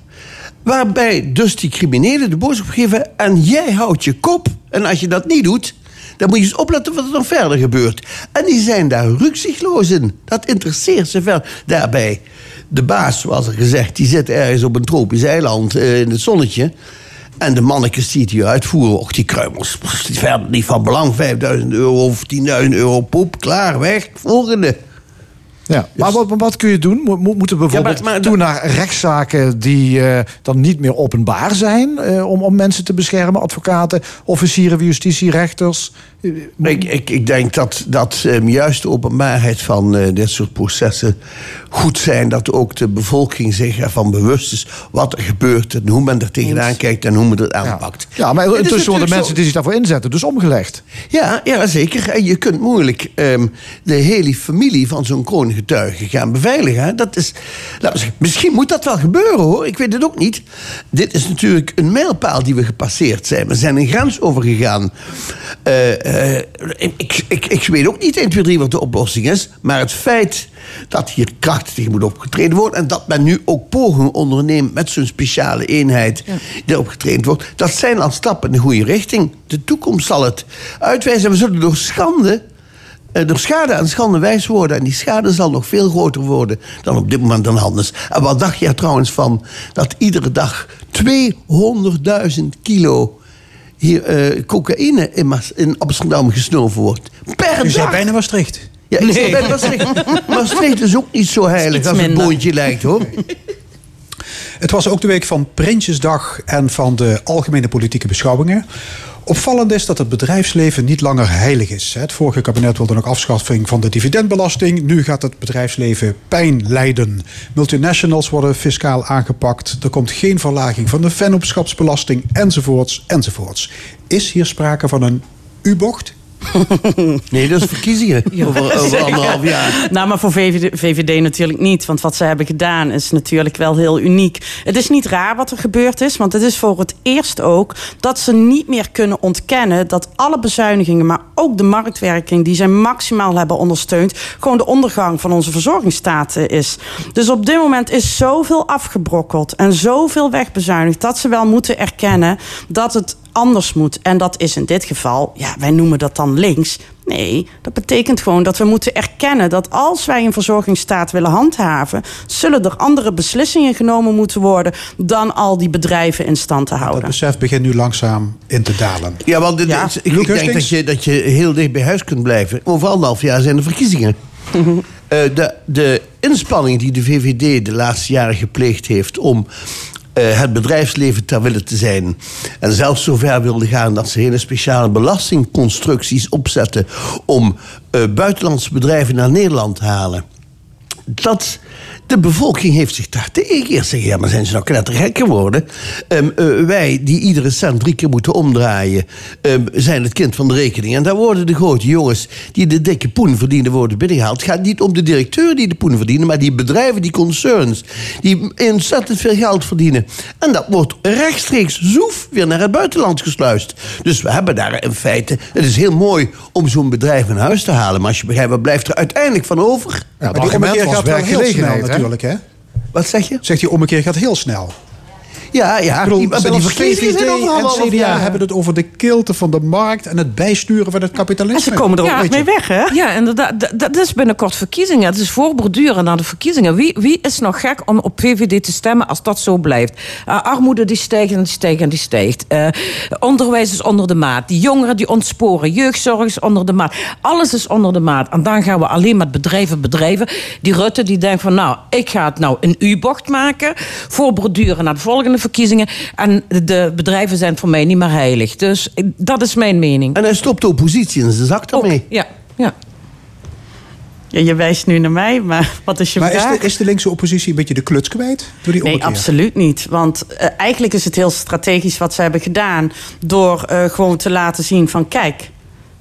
Waarbij dus die criminelen de boodschap geven... en jij houdt je kop. En als je dat niet doet... dan moet je eens opletten wat er dan verder gebeurt. En die zijn daar rukzichtloos in. Dat interesseert ze verder. Daarbij, de baas, zoals er gezegd... die zit ergens op een tropisch eiland eh, in het zonnetje... En de mannetjes die hier uitvoeren, och, die kruimels, verder niet van belang. 5000 euro of 10.000 euro poep, klaar, weg, volgende. Ja, maar wat, wat kun je doen? Mo- mo- Moeten we bijvoorbeeld Ja, maar- maar- toe naar rechtszaken die eh, dan niet meer openbaar zijn... eh, om, om mensen te beschermen, advocaten, officieren van justitie, rechters? Ik, ik, ik denk dat, dat ehm, juist de openbaarheid van eh, dit soort processen goed zijn. Dat ook de bevolking zich ervan bewust is wat er gebeurt en hoe men er tegenaan kijkt en hoe men het aanpakt. Ja, maar intussen worden mensen zo- die zich daarvoor inzetten dus omgelegd. Ja, ja, zeker. En je kunt moeilijk ehm, de hele familie van zo'n kroongetuige gaan beveiligen. Dat is, zeggen, misschien moet dat wel gebeuren hoor. Ik weet het ook niet. Dit is natuurlijk een mijlpaal die we gepasseerd zijn. We zijn een grens overgegaan. Eh, eh, ik, ik, ik weet ook niet 1, 2, 3 wat de oplossing is. Maar het feit dat hier krachtig tegen moet opgetreden worden... en dat men nu ook pogingen onderneemt met zo'n speciale eenheid... die erop getraind wordt, dat zijn al stappen in de goede richting. De toekomst zal het uitwijzen. En we zullen door schande... eh, door schade aan schande wijs worden. En die schade zal nog veel groter worden dan op dit moment dan anders. En wat dacht je er trouwens van dat iedere dag 200.000 kilo hier, eh, cocaïne in, Mas- in Amsterdam gesnoven wordt? Per U dag! bijna Maastricht. Ja, ik zei bijna Maastricht. Maastricht is ook niet zo heilig als het boontje lijkt, hoor. Het was ook de week van Prinsjesdag en van de algemene politieke beschouwingen. Opvallend is dat het bedrijfsleven niet langer heilig is. Het vorige kabinet wilde nog afschaffing van de dividendbelasting. Nu gaat het bedrijfsleven pijn lijden. Multinationals worden fiscaal aangepakt. Er komt geen verlaging van de vennootschapsbelasting, enzovoorts, enzovoorts. Is hier sprake van een U-bocht? Nee, dat is verkiezingen. Over, over anderhalf jaar. Nou, maar voor VVD, VVD natuurlijk niet. Want wat ze hebben gedaan is natuurlijk wel heel uniek. Het is niet raar wat er gebeurd is. Want het is voor het eerst ook dat ze niet meer kunnen ontkennen... dat alle bezuinigingen, maar ook de marktwerking... die zij maximaal hebben ondersteund... gewoon de ondergang van onze verzorgingsstaat eh, is. Dus op dit moment is zoveel afgebrokkeld en zoveel wegbezuinigd... dat ze wel moeten erkennen dat het anders moet. En dat is in dit geval, ja, wij noemen dat dan links. Nee, dat betekent gewoon dat we moeten erkennen dat als wij een verzorgingsstaat willen handhaven, zullen er andere beslissingen genomen moeten worden dan al die bedrijven in stand te houden. Dat besef begint nu langzaam in te dalen. Ja, want dit- ik, ik denk dat je, dat je heel dicht bij huis kunt blijven. Over anderhalf jaar zijn er verkiezingen. Eh, de, de inspanning die de VVD de laatste jaren gepleegd heeft om het bedrijfsleven ter wille te zijn. En zelfs zover wilde gaan dat ze hele speciale belastingconstructies opzetten om eh, buitenlandse bedrijven naar Nederland te halen. Dat, de bevolking heeft zich daar tegen. Eerst zeggen, ja, maar zijn ze nou knettergek geworden? Ehm, eh, wij, die iedere cent drie keer moeten omdraaien, ehm, zijn het kind van de rekening. En daar worden de grote jongens die de dikke poen verdienen, worden binnengehaald. Het gaat niet om de directeur die de poen verdienen, maar die bedrijven, die concerns, die ontzettend veel geld verdienen. En dat wordt rechtstreeks zoef weer naar het buitenland gesluist. Dus we hebben daar in feite, het is heel mooi om zo'n bedrijf in huis te halen. Maar als je begrijpt, wat blijft er uiteindelijk van over? Ja, maar die ommekeer gaat wel heel snel natuurlijk, hè? Wat zeg je? Zegt die ommekeer gaat heel snel. Ja, ja. Bedoel, die- maar die zelfs verkiezingen zijn VVD en CDA hebben het over de kilte van de markt en het bijsturen van het kapitalisme. Weet je. weg, hè? Ja, inderdaad. D- Dat is binnenkort verkiezingen. Het is voorborduren naar de verkiezingen. Wie, wie is nog gek om op VVD te stemmen als dat zo blijft? Uh, armoede die stijgt en die stijgt en die stijgt. Uh, onderwijs is onder de maat. Die jongeren die ontsporen. Jeugdzorg is onder de maat. Alles is onder de maat. En dan gaan we alleen met bedrijven bedrijven. Die Rutte die denkt van nou, ik ga het nou een U-bocht maken. Voorborduren naar de volgende verkiezingen. En de bedrijven zijn voor mij niet meer heilig. Dus dat is mijn mening. En hij stopt de oppositie in zijn zak daarmee. Ja, ja. Ja, je wijst nu naar mij, maar wat is je Maar is vraag? de, is de linkse oppositie een beetje de kluts kwijt? Door die Nee, ommekeer? absoluut niet. Want eh, eigenlijk is het heel strategisch wat ze hebben gedaan... door eh, gewoon te laten zien van kijk...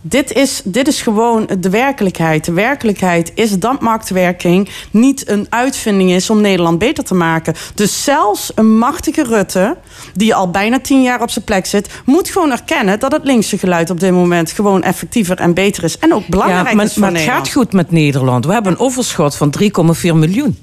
Dit is, dit is gewoon de werkelijkheid. De werkelijkheid is dat marktwerking niet een uitvinding is om Nederland beter te maken. Dus zelfs een machtige Rutte, die al bijna tien jaar op zijn plek zit, moet gewoon erkennen dat het linkse geluid op dit moment gewoon effectiever en beter is. En ook belangrijk Ja, maar, is voor maar het Nederland. gaat goed met Nederland. We hebben een overschot van 3,4 miljoen.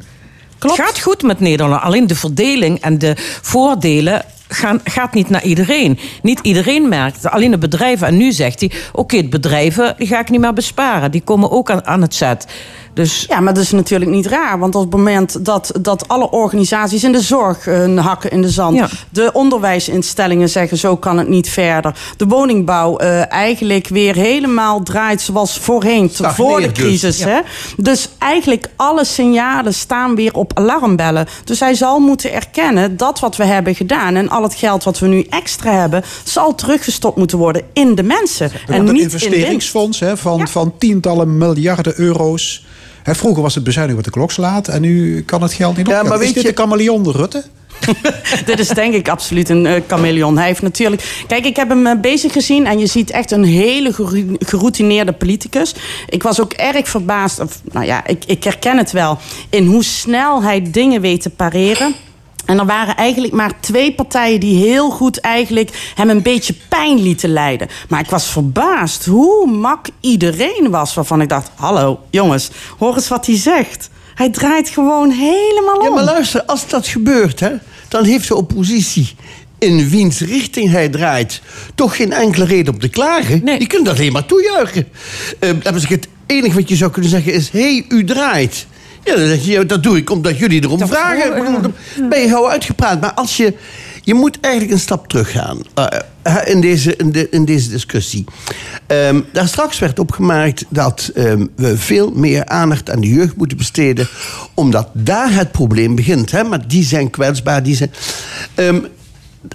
Het gaat goed met Nederland. Alleen de verdeling en de voordelen gaan, gaat niet naar iedereen. Niet iedereen merkt het. Alleen de bedrijven. En nu zegt hij, oké, de bedrijven ga ik niet meer besparen. Die komen ook aan, aan het zet. Dus... Ja, maar dat is natuurlijk niet raar. Want op het moment dat, dat alle organisaties in de zorg hun hakken in de zand... Ja. de onderwijsinstellingen zeggen zo kan het niet verder... de woningbouw eh, eigenlijk weer helemaal draait zoals voorheen... voor de dus. crisis. Ja. Hè? Dus eigenlijk alle signalen staan weer op alarmbellen. Dus hij zal moeten erkennen dat wat we hebben gedaan... en al het geld wat we nu extra hebben... zal teruggestopt moeten worden in de mensen. Er en een niet in winst. investeringsfonds hè, van, van tientallen miljarden euro's. Hè, vroeger was het bezuinigen wat de klok slaat en nu kan het geld niet op. maar is weet dit je- de chameleon Rutte? Dit is denk ik absoluut een eh, chameleon. Hij heeft natuurlijk. Kijk, ik heb hem eh, bezig gezien en je ziet echt een hele geroutineerde politicus. Ik was ook erg verbaasd, of nou ja, ik, ik herken het wel, in hoe snel hij dingen weet te pareren. En er waren eigenlijk maar twee partijen die heel goed eigenlijk hem een beetje pijn lieten lijden. Maar ik was verbaasd hoe mak iedereen was waarvan ik dacht: hallo jongens, hoor eens wat hij zegt. Hij draait gewoon helemaal om. Ja, maar luister, als dat gebeurt, hè, dan heeft de oppositie in wiens richting hij draait toch geen enkele reden om te klagen. Die kunnen dat alleen maar toejuichen. Ik het enige wat je zou kunnen zeggen is: hé, hey, u draait. Ja, dat doe ik omdat jullie erom vragen. Ik bedoel, ben je gauw uitgepraat. Maar als je, je moet eigenlijk een stap teruggaan eh, in, deze, in, de, in deze discussie. Ehm, daar straks werd opgemerkt dat ehm, we veel meer aandacht aan de jeugd moeten besteden. Omdat daar het probleem begint. Hè? Maar die zijn kwetsbaar. Die zijn, Ehm,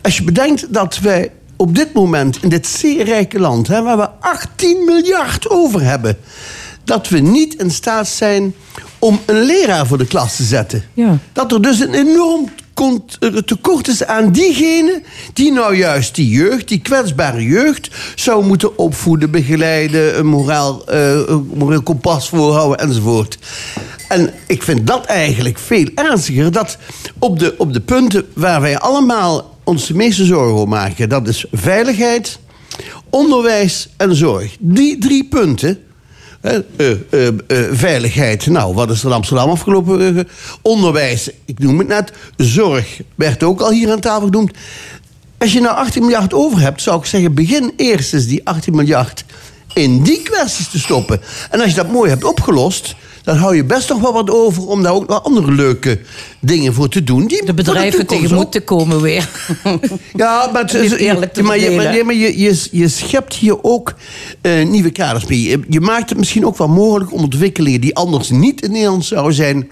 als je bedenkt dat wij op dit moment in dit zeer rijke land, hè, waar we 18 miljard over hebben, dat we niet in staat zijn om een leraar voor de klas te zetten. Dat er dus een enorm eh, tekort is aan diegenen die nou juist die jeugd, die kwetsbare jeugd, zou moeten opvoeden, begeleiden, een moraal, eh, een moreel kompas voorhouden enzovoort. En ik vind dat eigenlijk veel ernstiger. Dat op de, op de punten waar wij allemaal ons de meeste zorgen om maken, dat is veiligheid, onderwijs en zorg. Die drie punten. Eh, eh, eh, veiligheid, nou, wat is er in Amsterdam afgelopen? onderwijs, ik noem het net. Zorg, werd ook al hier aan tafel genoemd. Als je nou 18 miljard over hebt, zou ik zeggen: begin eerst eens die 18 miljard in die kwesties te stoppen. En als je dat mooi hebt opgelost, dan hou je best nog wel wat over om daar ook nog andere leuke dingen voor te doen. Die De bedrijven tegemoet te komen weer. Ja, maar, het, je, maar, je, je, je schept hier ook eh, nieuwe kaders mee. Je, je maakt het misschien ook wel mogelijk om ontwikkelingen die anders niet in Nederland zouden zijn,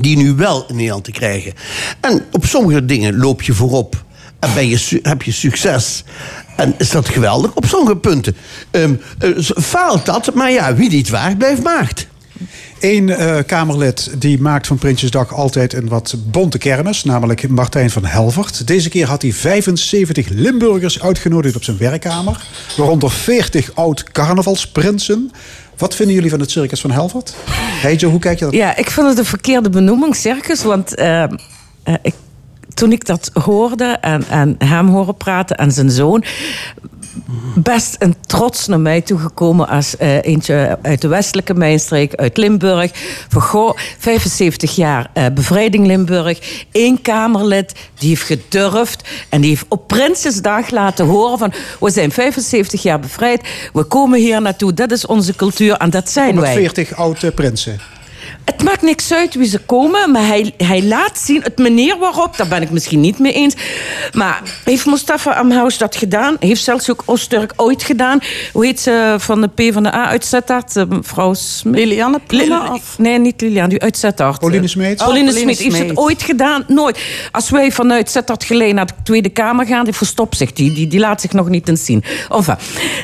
die nu wel in Nederland te krijgen. En op sommige dingen loop je voorop en ben je, heb je succes. En is dat geweldig? Op sommige punten eh, faalt dat, maar ja, wie niet waagt, blijft maagd. Eén eh, Kamerlid die maakt van Prinsjesdag altijd een wat bonte kermis, namelijk Martijn van Helvert. Deze keer had hij 75 Limburgers uitgenodigd op zijn werkkamer, waaronder 40 oud-carnavalsprinsen. Wat vinden jullie van het circus van Helvert? Heidje, hoe kijk je dat? Ja, ik vind het een verkeerde benoeming, circus. Want eh, eh, ik, toen ik dat hoorde en, en hem horen praten en zijn zoon... best een trots naar mij toegekomen als eh, eentje uit de westelijke mijnstreek, uit Limburg. Van goh, 75 jaar eh, bevrijding Limburg. Eén Kamerlid, die heeft gedurfd en die heeft op Prinsjesdag laten horen van... we zijn 75 jaar bevrijd, we komen hier naartoe, dat is onze cultuur en dat zijn wij. 140 oud-prinsen. Het maakt niks uit wie ze komen, maar hij, hij laat zien, het manier waarop, daar ben ik misschien niet mee eens. Maar heeft Mustafa Amhaus dat gedaan? Heeft zelfs ook Oosterk ooit gedaan? Hoe heet ze van de P van de A uit Zettert? Eh, Mevrouw Smit? Pluma, of? Nee, niet Lilian, die uit Zettert. Pauline Smeets? Oh, Pauline Pauline Smeets. Heeft ze het ooit gedaan? Nooit. Als wij vanuit Zettert geleden naar de Tweede Kamer gaan, die verstopt zich. Die, die, die laat zich nog niet eens zien. Enfin,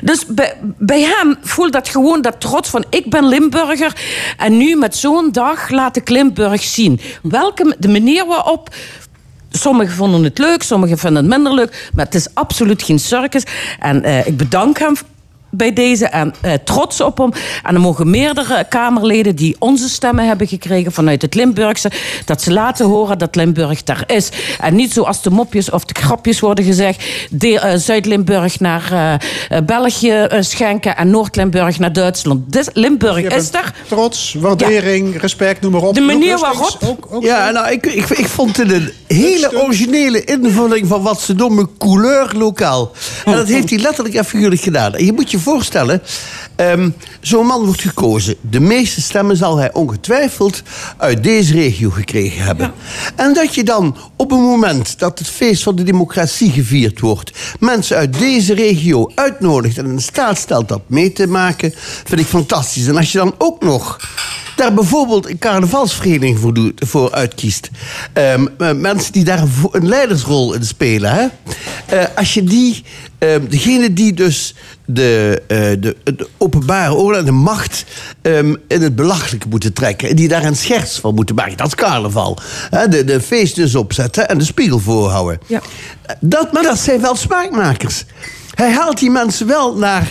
dus bij, bij hem voelt dat gewoon dat trots van ik ben Limburger. En nu met zo'n dag laat ik Limburg zien. Welke, de manier waarop Sommigen vonden het leuk, sommigen vinden het minder leuk. Maar het is absoluut geen circus. En eh, ik bedank hem bij deze en eh, trots op hem. En er mogen meerdere Kamerleden die onze stemmen hebben gekregen vanuit het Limburgse, dat ze laten horen dat Limburg daar is. En niet zoals de mopjes of de grapjes worden gezegd, de, eh, Zuid-Limburg naar eh, België eh, schenken en Noord-Limburg naar Duitsland. Dus Limburg Je is daar. Trots, waardering, respect, noem maar op. De manier waarop- Wustings? Ook, ook Ja, nou, ik, ik, ik vond het een hele originele invulling van wat ze noemen couleur lokaal. En dat heeft hij letterlijk en figuurlijk gedaan. En je moet je voorstellen, ehm, zo'n man wordt gekozen. De meeste stemmen zal hij ongetwijfeld uit deze regio gekregen hebben. En dat je dan op een moment dat het feest van de democratie gevierd wordt... mensen uit deze regio uitnodigt en in staat stelt dat mee te maken... vind ik fantastisch. En als je dan ook nog daar bijvoorbeeld een carnavalsvereniging voor, doet, voor uitkiest. Ehm, eh, mensen die daar een, leidersrol in spelen. Hè? Eh, als je die, ehm, degene die dus de, eh, de, de openbare orde en de macht ehm, in het belachelijke moeten trekken. En die daar een scherts van moeten maken. Dat is carnaval. Hè? De, de feestjes opzetten en de spiegel voorhouden. Ja. Dat, maar dat zijn wel smaakmakers. Hij haalt die mensen wel naar,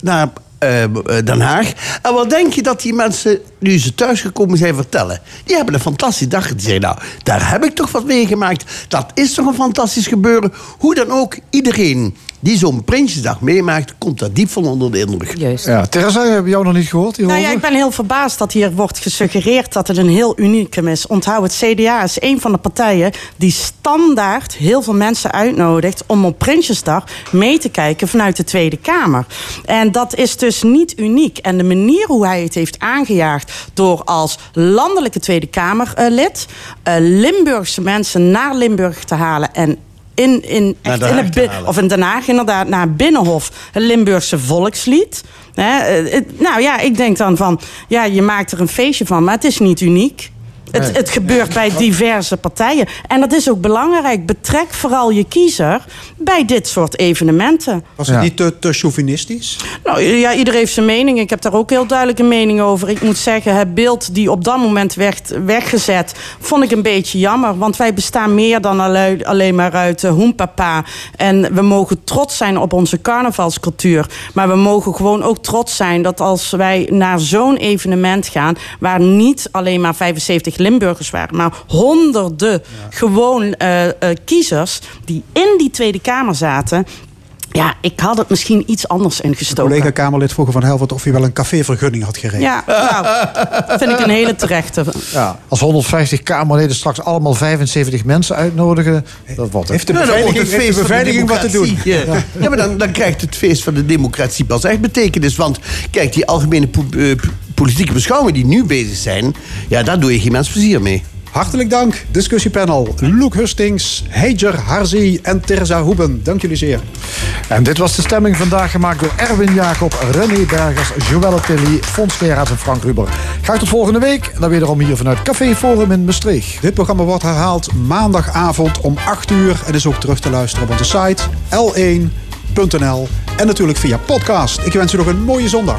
naar eh, Den Haag. En wat denk je dat die mensen, nu ze thuisgekomen zijn, vertellen? Die hebben een fantastische dag. Die zeggen, nou, daar heb ik toch wat meegemaakt. Dat is toch een fantastisch gebeuren. Hoe dan ook, iedereen die zo'n Prinsjesdag meemaakt... komt daar diep van onder de indruk. Juist. Ja, Teresa, hebben jou nog niet gehoord hierover? Nou ja, ik ben heel verbaasd dat hier wordt gesuggereerd dat het een heel unicum is. Onthoud, het CDA is een van de partijen die standaard heel veel mensen uitnodigt om op Prinsjesdag mee te kijken vanuit de Tweede Kamer. En dat is dus niet uniek. En de manier hoe hij het heeft aangejaagd door als landelijke Tweede Kamerlid eh, Limburgse mensen naar Limburg te halen en in, in, echt in het of in Den Haag inderdaad, naar Binnenhof, het Limburgse volkslied. Hè, eh, het- nou ja, ik denk dan van, ja, je maakt er een feestje van, maar het is niet uniek. Het, Nee. het gebeurt bij diverse partijen. En dat is ook belangrijk. Betrek vooral je kiezer bij dit soort evenementen. Was het Ja. niet te, te chauvinistisch? Nou ja, iedereen heeft zijn mening. Ik heb daar ook heel duidelijk een mening over. Ik moet zeggen, het beeld die op dat moment werd weggezet, vond ik een beetje jammer. Want wij bestaan meer dan alleen maar uit uh, hoempapa. En we mogen trots zijn op onze carnavalscultuur. Maar we mogen gewoon ook trots zijn dat als wij naar zo'n evenement gaan, waar niet alleen maar 75 Limburgers waren, maar honderden gewoon eh, eh, kiezers die in die Tweede Kamer zaten Ja, ik had het misschien iets anders ingestoken. Collega-Kamerlid vroegen van Helvert of hij wel een cafévergunning had geregeld. Ja, nou, dat vind ik een hele terechte. Ja, als 150 Kamerleden straks allemaal 75 mensen uitnodigen, dat wordt het. Heeft de beveiliging, heeft de de beveiliging wat te doen? Ja, ja maar dan, dan krijgt het feest van de democratie pas echt betekenis. Want kijk, die algemene po- eh, politieke beschouwingen die nu bezig zijn... ja, daar doe je geen mens plezier mee. Hartelijk dank, discussiepanel. Loek Hustings, Heijer Harzi en Terza Hoeben. Dank jullie zeer. En dit was de stemming vandaag gemaakt door Erwin Jacob, René Bergers, Joelle Tilly, Fons Geraerts en Frank Ruber. Graag tot volgende week. Dan wederom hier vanuit Café Forum in Maastricht. Dit programma wordt herhaald maandagavond om 8 uur. En is ook terug te luisteren op onze site l1.nl. En natuurlijk via podcast. Ik wens u nog een mooie zondag.